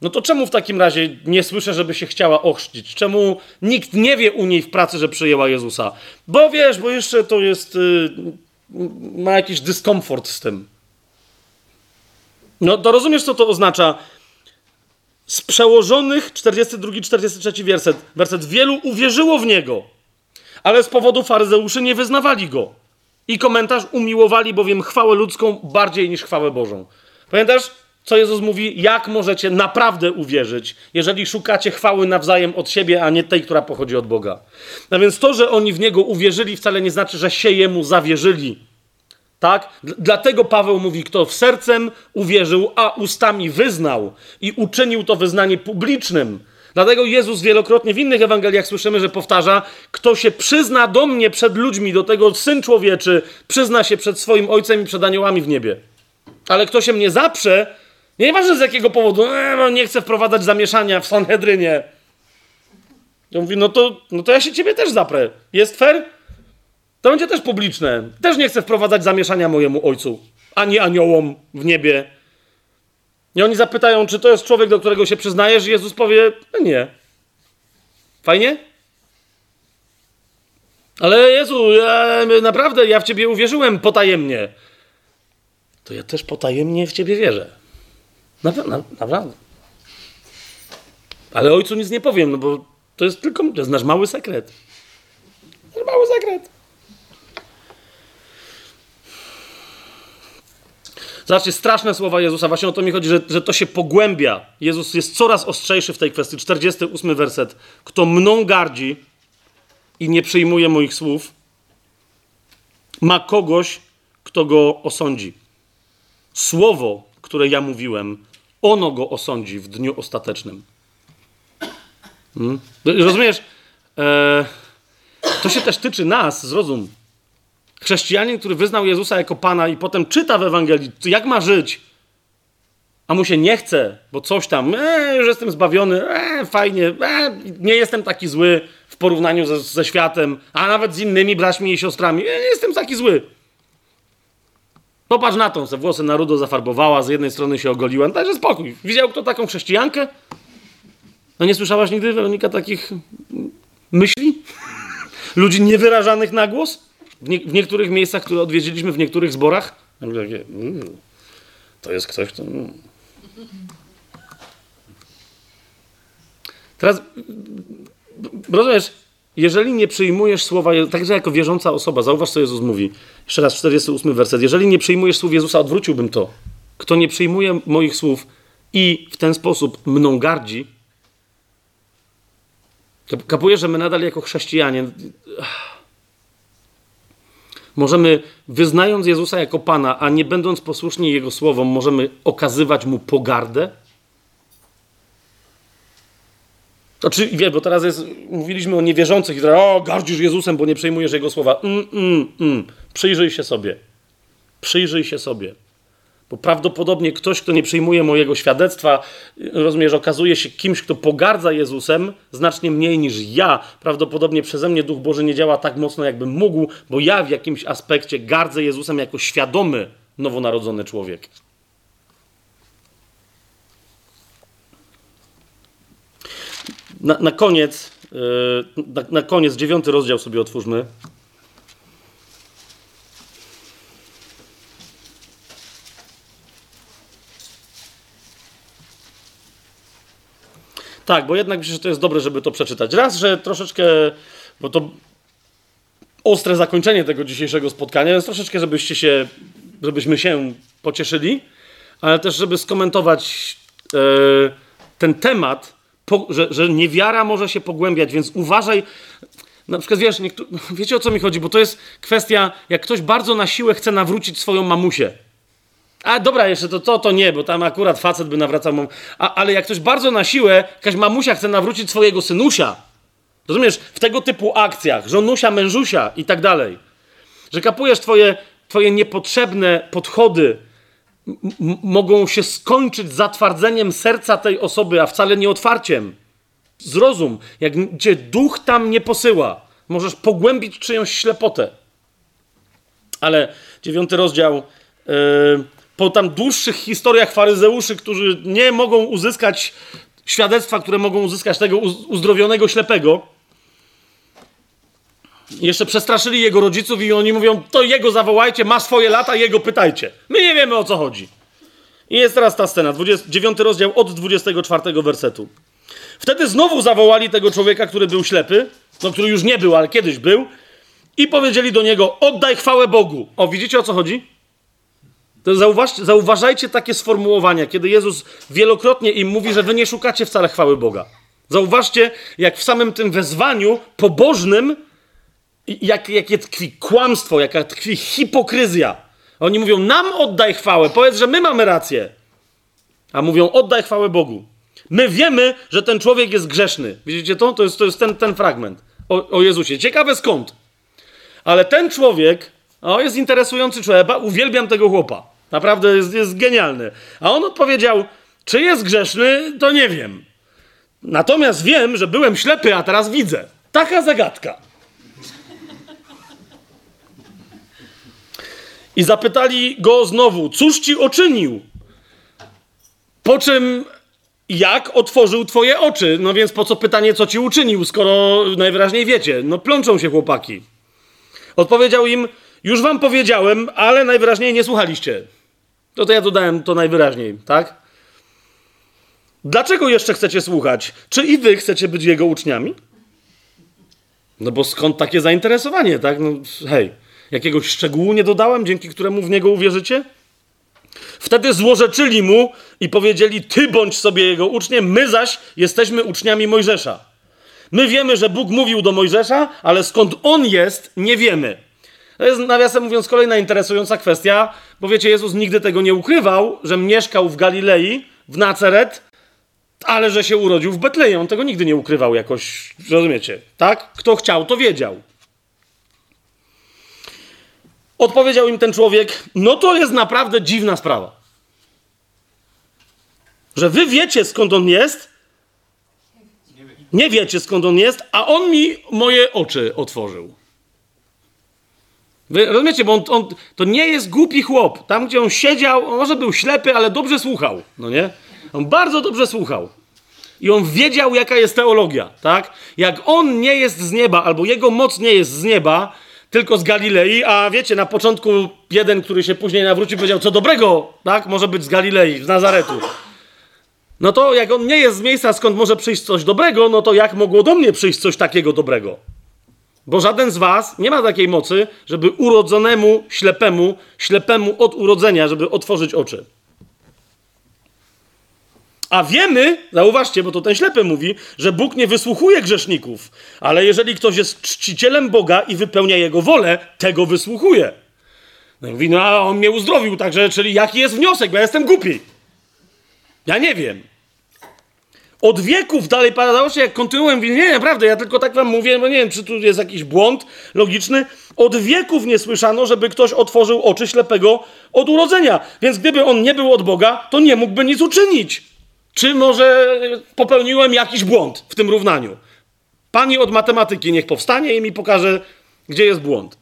No to czemu w takim razie nie słyszę, żeby się chciała ochrzcić? Czemu nikt nie wie u niej w pracy, że przyjęła Jezusa? Bo wiesz, bo jeszcze to jest. Yy, ma jakiś dyskomfort z tym. No to rozumiesz, co to oznacza? Z przełożonych 42-43 werset, werset wielu uwierzyło w niego, ale z powodu faryzeuszy nie wyznawali go. I komentarz umiłowali bowiem chwałę ludzką bardziej niż chwałę Bożą. Pamiętasz? Co Jezus mówi, jak możecie naprawdę uwierzyć, jeżeli szukacie chwały nawzajem od siebie, a nie tej, która pochodzi od Boga. No więc to, że oni w Niego uwierzyli, wcale nie znaczy, że się Jemu zawierzyli. Tak? Dlatego Paweł mówi, kto w sercem uwierzył, a ustami wyznał i uczynił to wyznanie publicznym. Dlatego Jezus wielokrotnie w innych Ewangeliach słyszymy, że powtarza, kto się przyzna do mnie przed ludźmi, do tego Syn Człowieczy, przyzna się przed swoim Ojcem i przed aniołami w niebie. Ale kto się mnie zaprze, nieważne z jakiego powodu, e, no nie chcę wprowadzać zamieszania w Sanhedrynie. Ja mówi, no to, no to ja się ciebie też zaprę. Jest fair? To będzie też publiczne. Też nie chcę wprowadzać zamieszania mojemu ojcu, ani aniołom w niebie. I oni zapytają, czy to jest człowiek, do którego się przyznajesz? I Jezus powie, no nie. Fajnie? Ale Jezu, ja, naprawdę, ja w ciebie uwierzyłem potajemnie. To ja też potajemnie w ciebie wierzę. Napra- na, naprawdę. Ale ojcu nic nie powiem, no bo to jest tylko, to jest nasz mały sekret. Nasz mały sekret. Zobaczcie, straszne słowa Jezusa. Właśnie o to mi chodzi, że, że to się pogłębia. Jezus jest coraz ostrzejszy w tej kwestii. 48 werset. Kto mną gardzi i nie przyjmuje moich słów, ma kogoś, kto go osądzi. Słowo, które ja mówiłem, ono go osądzi w dniu ostatecznym. Hmm? Rozumiesz? E, to się też tyczy nas, zrozum. Chrześcijanin, który wyznał Jezusa jako Pana i potem czyta w Ewangelii, jak ma żyć, a mu się nie chce, bo coś tam, e, już jestem zbawiony, e, fajnie, e, nie jestem taki zły w porównaniu ze, ze światem, a nawet z innymi braćmi i siostrami, e, nie jestem taki zły. Popatrz na tą, se włosy na rudo zafarbowała, z jednej strony się ogoliła, no dajże spokój. Widział kto taką chrześcijankę? No nie słyszałaś nigdy, Weronika, takich myśli? Ludzi niewyrażanych na głos? W, nie, w niektórych miejscach, które odwiedziliśmy, w niektórych zborach? Mm, to jest ktoś, kto... Mm. Teraz, rozumiesz, jeżeli nie przyjmujesz słowa, także jako wierząca osoba, zauważ, co Jezus mówi. Jeszcze raz, 48 werset. Jeżeli nie przyjmujesz słów Jezusa, odwróciłbym to. Kto nie przyjmuje moich słów i w ten sposób mną gardzi, kapujesz, że my nadal jako chrześcijanie możemy, wyznając Jezusa jako Pana, a nie będąc posłuszni Jego słowom, możemy okazywać Mu pogardę? To czy, wie, bo teraz jest, mówiliśmy o niewierzących i teraz, o, gardzisz Jezusem, bo nie przejmujesz Jego słowa. Mm, mm, mm. Przyjrzyj się sobie. Przyjrzyj się sobie. Bo prawdopodobnie ktoś, kto nie przyjmuje mojego świadectwa, rozumiesz, okazuje się kimś, kto pogardza Jezusem znacznie mniej niż ja. Prawdopodobnie przeze mnie Duch Boży nie działa tak mocno, jakbym mógł, bo ja w jakimś aspekcie gardzę Jezusem jako świadomy, nowonarodzony człowiek. Na, na koniec, yy, na, na koniec, dziewiąty rozdział sobie otwórzmy. Tak, bo jednak myślę, że to jest dobre, żeby to przeczytać. Raz, że troszeczkę, bo to ostre zakończenie tego dzisiejszego spotkania, więc troszeczkę, żebyście się, żebyśmy się pocieszyli, ale też, żeby skomentować e, ten temat, po, że, że niewiara może się pogłębiać, więc uważaj. Na przykład, wiesz, wiecie o co mi chodzi, bo to jest kwestia, jak ktoś bardzo na siłę chce nawrócić swoją mamusię. A dobra, jeszcze to, to, to nie, bo tam akurat facet by nawracał mam. A, ale jak ktoś bardzo na siłę, jakaś mamusia chce nawrócić swojego synusia, rozumiesz, w tego typu akcjach, żonusia, mężusia i tak dalej, że kapujesz twoje, twoje niepotrzebne podchody mogą się skończyć zatwardzeniem serca tej osoby, a wcale nie otwarciem. Zrozum, jak cię duch tam nie posyła, możesz pogłębić czyjąś ślepotę. Ale dziewiąty rozdział. Yy, po tam dłuższych historiach faryzeuszy, którzy nie mogą uzyskać świadectwa, które mogą uzyskać tego uz- uzdrowionego ślepego, jeszcze przestraszyli jego rodziców i oni mówią, to jego zawołajcie, ma swoje lata, jego pytajcie. My nie wiemy o co chodzi. I jest teraz ta scena, 29 rozdział od 24 wersetu. Wtedy znowu zawołali tego człowieka, który był ślepy, no który już nie był, ale kiedyś był, i powiedzieli do niego: Oddaj chwałę Bogu. O, widzicie o co chodzi? To zauważcie, zauważajcie takie sformułowania, kiedy Jezus wielokrotnie im mówi, że wy nie szukacie wcale chwały Boga. Zauważcie, jak w samym tym wezwaniu pobożnym, jak, jakie tkwi kłamstwo, jaka tkwi hipokryzja. Oni mówią, nam oddaj chwałę, powiedz, że my mamy rację. A mówią, oddaj chwałę Bogu. My wiemy, że ten człowiek jest grzeszny. Widzicie to? To jest, to jest ten, ten fragment o, o Jezusie. Ciekawe skąd. Ale ten człowiek, o, jest interesujący człowiek. Uwielbiam tego chłopa. Naprawdę jest, jest genialny. A on odpowiedział, czy jest grzeszny, to nie wiem. Natomiast wiem, że byłem ślepy, a teraz widzę. Taka zagadka. I zapytali go znowu, cóż ci uczynił? Po czym, jak otworzył twoje oczy? No więc po co pytanie, co ci uczynił, skoro najwyraźniej wiecie? No plączą się chłopaki. Odpowiedział im, już wam powiedziałem, ale najwyraźniej nie słuchaliście. No to ja dodałem to najwyraźniej, tak? Dlaczego jeszcze chcecie słuchać? Czy i wy chcecie być jego uczniami? No bo skąd takie zainteresowanie, tak? No hej, jakiegoś szczegółu nie dodałem, dzięki któremu w niego uwierzycie? Wtedy złorzeczyli mu i powiedzieli: Ty bądź sobie jego uczniem, my zaś jesteśmy uczniami Mojżesza. My wiemy, że Bóg mówił do Mojżesza, ale skąd on jest, nie wiemy. To jest, nawiasem mówiąc, kolejna interesująca kwestia, bo wiecie, Jezus nigdy tego nie ukrywał, że mieszkał w Galilei, w Naceret, ale że się urodził w Betlejem. On tego nigdy nie ukrywał jakoś, rozumiecie, tak? Kto chciał, to wiedział. Odpowiedział im ten człowiek: No to jest naprawdę dziwna sprawa. Że wy wiecie skąd on jest, nie wiecie skąd on jest, a on mi moje oczy otworzył. Wy rozumiecie, bo on, on, to nie jest głupi chłop. Tam, gdzie on siedział, on może był ślepy, ale dobrze słuchał, no nie? On bardzo dobrze słuchał. I on wiedział, jaka jest teologia, tak? Jak on nie jest z nieba, albo jego moc nie jest z nieba, tylko z Galilei, a wiecie, na początku jeden, który się później nawrócił, powiedział, co dobrego, tak? Może być z Galilei, z Nazaretu. No to jak on nie jest z miejsca, skąd może przyjść coś dobrego, no to jak mogło do mnie przyjść coś takiego dobrego? Bo żaden z was nie ma takiej mocy, żeby urodzonemu ślepemu, ślepemu od urodzenia, żeby otworzyć oczy. A wiemy, zauważcie, bo to ten ślepy mówi, że Bóg nie wysłuchuje grzeszników, ale jeżeli ktoś jest czcicielem Boga i wypełnia Jego wolę, tego wysłuchuje. No i mówi, no a on mnie uzdrowił, także, czyli jaki jest wniosek, bo ja jestem głupi. Ja nie wiem. Od wieków dalej paradoksalnie, jak kontynuuję, mówię, nie, naprawdę, ja tylko tak wam mówię, bo nie wiem, czy tu jest jakiś błąd logiczny. Od wieków nie słyszano, żeby ktoś otworzył oczy ślepego od urodzenia. Więc gdyby on nie był od Boga, to nie mógłby nic uczynić. Czy może popełniłem jakiś błąd w tym równaniu? Pani od matematyki niech powstanie i mi pokaże, gdzie jest błąd.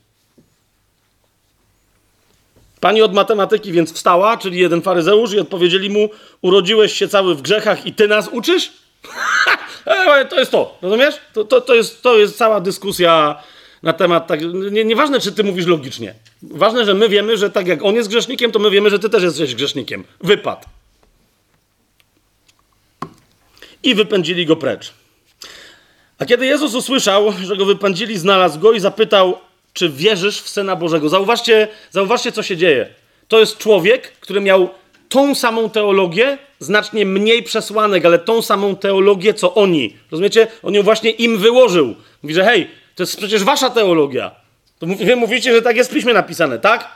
Pani od matematyki więc wstała, czyli jeden faryzeusz, i odpowiedzieli mu: Urodziłeś się cały w grzechach i ty nas uczysz? to jest to, rozumiesz? To, to, to, jest, to jest cała dyskusja na temat. Tak, nie, nieważne, czy ty mówisz logicznie. Ważne, że my wiemy, że tak jak on jest grzesznikiem, to my wiemy, że ty też jesteś grzesznikiem. Wypad. I wypędzili go precz. A kiedy Jezus usłyszał, że go wypędzili, znalazł go i zapytał: czy wierzysz w Syna Bożego? Zauważcie, zauważcie, co się dzieje. To jest człowiek, który miał tą samą teologię, znacznie mniej przesłanek, ale tą samą teologię, co oni. Rozumiecie? On ją właśnie im wyłożył. Mówi, że hej, to jest przecież wasza teologia. To wy mówicie, że tak jest w piśmie napisane, tak?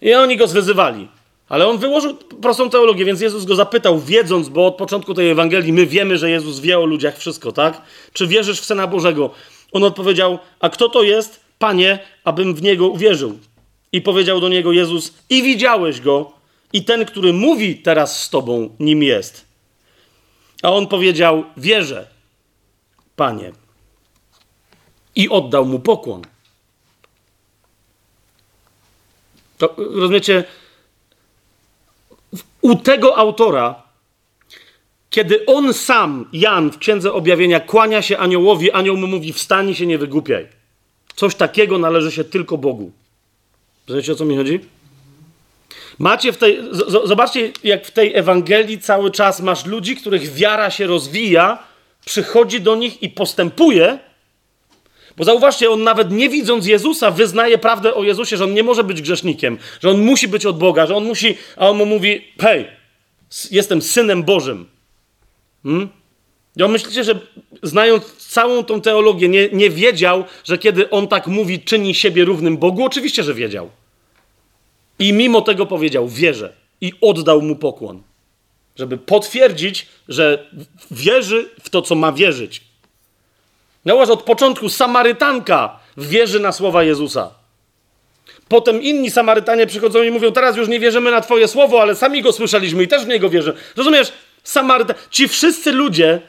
I oni go zwyzywali. Ale on wyłożył prostą teologię, więc Jezus go zapytał, wiedząc, bo od początku tej Ewangelii my wiemy, że Jezus wie o ludziach wszystko, tak? Czy wierzysz w Syna Bożego? On odpowiedział: A kto to jest, panie, abym w niego uwierzył? I powiedział do niego Jezus: I widziałeś go, i ten, który mówi teraz z tobą, nim jest. A on powiedział: Wierzę, panie. I oddał mu pokłon. To, rozumiecie, u tego autora kiedy on sam, Jan w Księdze Objawienia, kłania się aniołowi, anioł mu mówi, wstań się nie wygłupiaj. Coś takiego należy się tylko Bogu. Wiecie, o co mi chodzi? Macie w tej, zobaczcie, jak w tej Ewangelii cały czas masz ludzi, których wiara się rozwija, przychodzi do nich i postępuje, Bo zauważcie, on nawet nie widząc Jezusa, wyznaje prawdę o Jezusie, że on nie może być grzesznikiem, że on musi być od Boga, że on musi, a on mu mówi: Hej, jestem synem Bożym. Hmm? Myślicie, że znając całą tą teologię, nie, nie wiedział, że kiedy on tak mówi, czyni siebie równym Bogu? Oczywiście, że wiedział. I mimo tego powiedział: Wierzę. I oddał mu pokłon. Żeby potwierdzić, że wierzy w to, co ma wierzyć. Zauważ, od początku Samarytanka wierzy na słowa Jezusa. Potem inni Samarytanie przychodzą i mówią: Teraz już nie wierzymy na Twoje słowo, ale sami go słyszeliśmy i też w niego wierzymy. Rozumiesz? Samaryta... Ci wszyscy ludzie,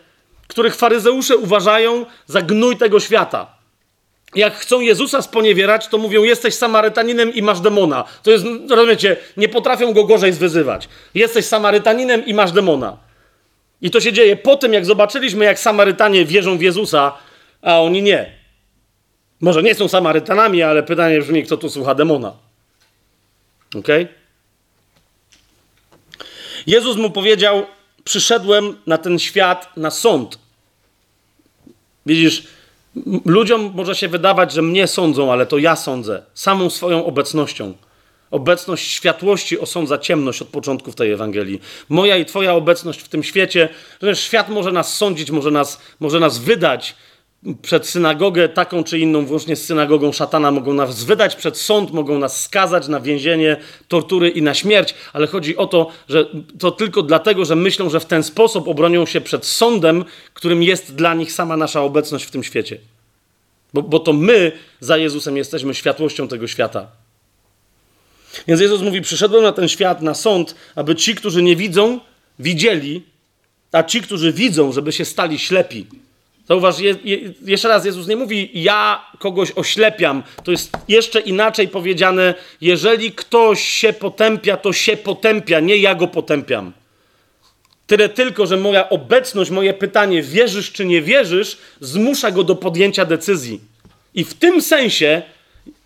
których faryzeusze uważają za gnój tego świata. Jak chcą Jezusa sponiewierać, to mówią: Jesteś Samarytaninem i masz demona. To jest, rozumiecie, nie potrafią go gorzej zwyzywać. Jesteś Samarytaninem i masz demona. I to się dzieje po tym, jak zobaczyliśmy, jak Samarytanie wierzą w Jezusa, a oni nie. Może nie są Samarytanami, ale pytanie brzmi, kto tu słucha demona. Ok? Jezus mu powiedział: Przyszedłem na ten świat na sąd. Widzisz, ludziom może się wydawać, że mnie sądzą, ale to ja sądzę samą swoją obecnością. Obecność światłości osądza ciemność od początków tej Ewangelii. Moja i Twoja obecność w tym świecie, że świat może nas sądzić, może nas, może nas wydać przed synagogę taką czy inną, włącznie z synagogą szatana, mogą nas wydać przed sąd, mogą nas skazać na więzienie, tortury i na śmierć, ale chodzi o to, że to tylko dlatego, że myślą, że w ten sposób obronią się przed sądem, którym jest dla nich sama nasza obecność w tym świecie. Bo, bo to my za Jezusem jesteśmy światłością tego świata. Więc Jezus mówi: Przyszedłem na ten świat, na sąd, aby ci, którzy nie widzą, widzieli, a ci, którzy widzą, żeby się stali ślepi. Zauważ, je, je, jeszcze raz Jezus nie mówi, ja kogoś oślepiam. To jest jeszcze inaczej powiedziane, jeżeli ktoś się potępia, to się potępia, nie ja go potępiam. Tyle tylko, że moja obecność, moje pytanie, wierzysz czy nie wierzysz, zmusza go do podjęcia decyzji. I w tym sensie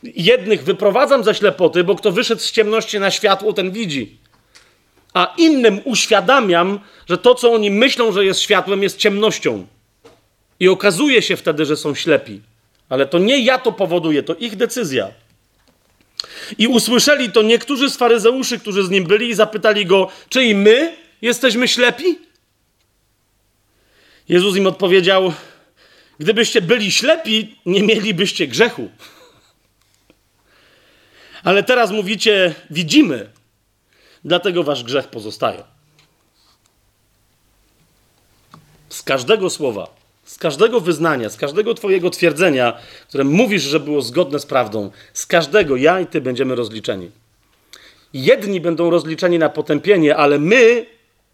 jednych wyprowadzam ze ślepoty, bo kto wyszedł z ciemności na światło, ten widzi. A innym uświadamiam, że to, co oni myślą, że jest światłem, jest ciemnością. I okazuje się wtedy, że są ślepi. Ale to nie ja to powoduję, to ich decyzja. I usłyszeli to niektórzy z faryzeuszy, którzy z nim byli, i zapytali go, czy i my jesteśmy ślepi? Jezus im odpowiedział: Gdybyście byli ślepi, nie mielibyście grzechu. Ale teraz mówicie, widzimy, dlatego wasz grzech pozostaje. Z każdego słowa, z każdego wyznania, z każdego Twojego twierdzenia, które mówisz, że było zgodne z prawdą, z każdego ja i Ty będziemy rozliczeni. Jedni będą rozliczeni na potępienie, ale my,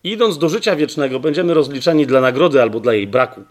idąc do życia wiecznego, będziemy rozliczeni dla nagrody albo dla jej braku.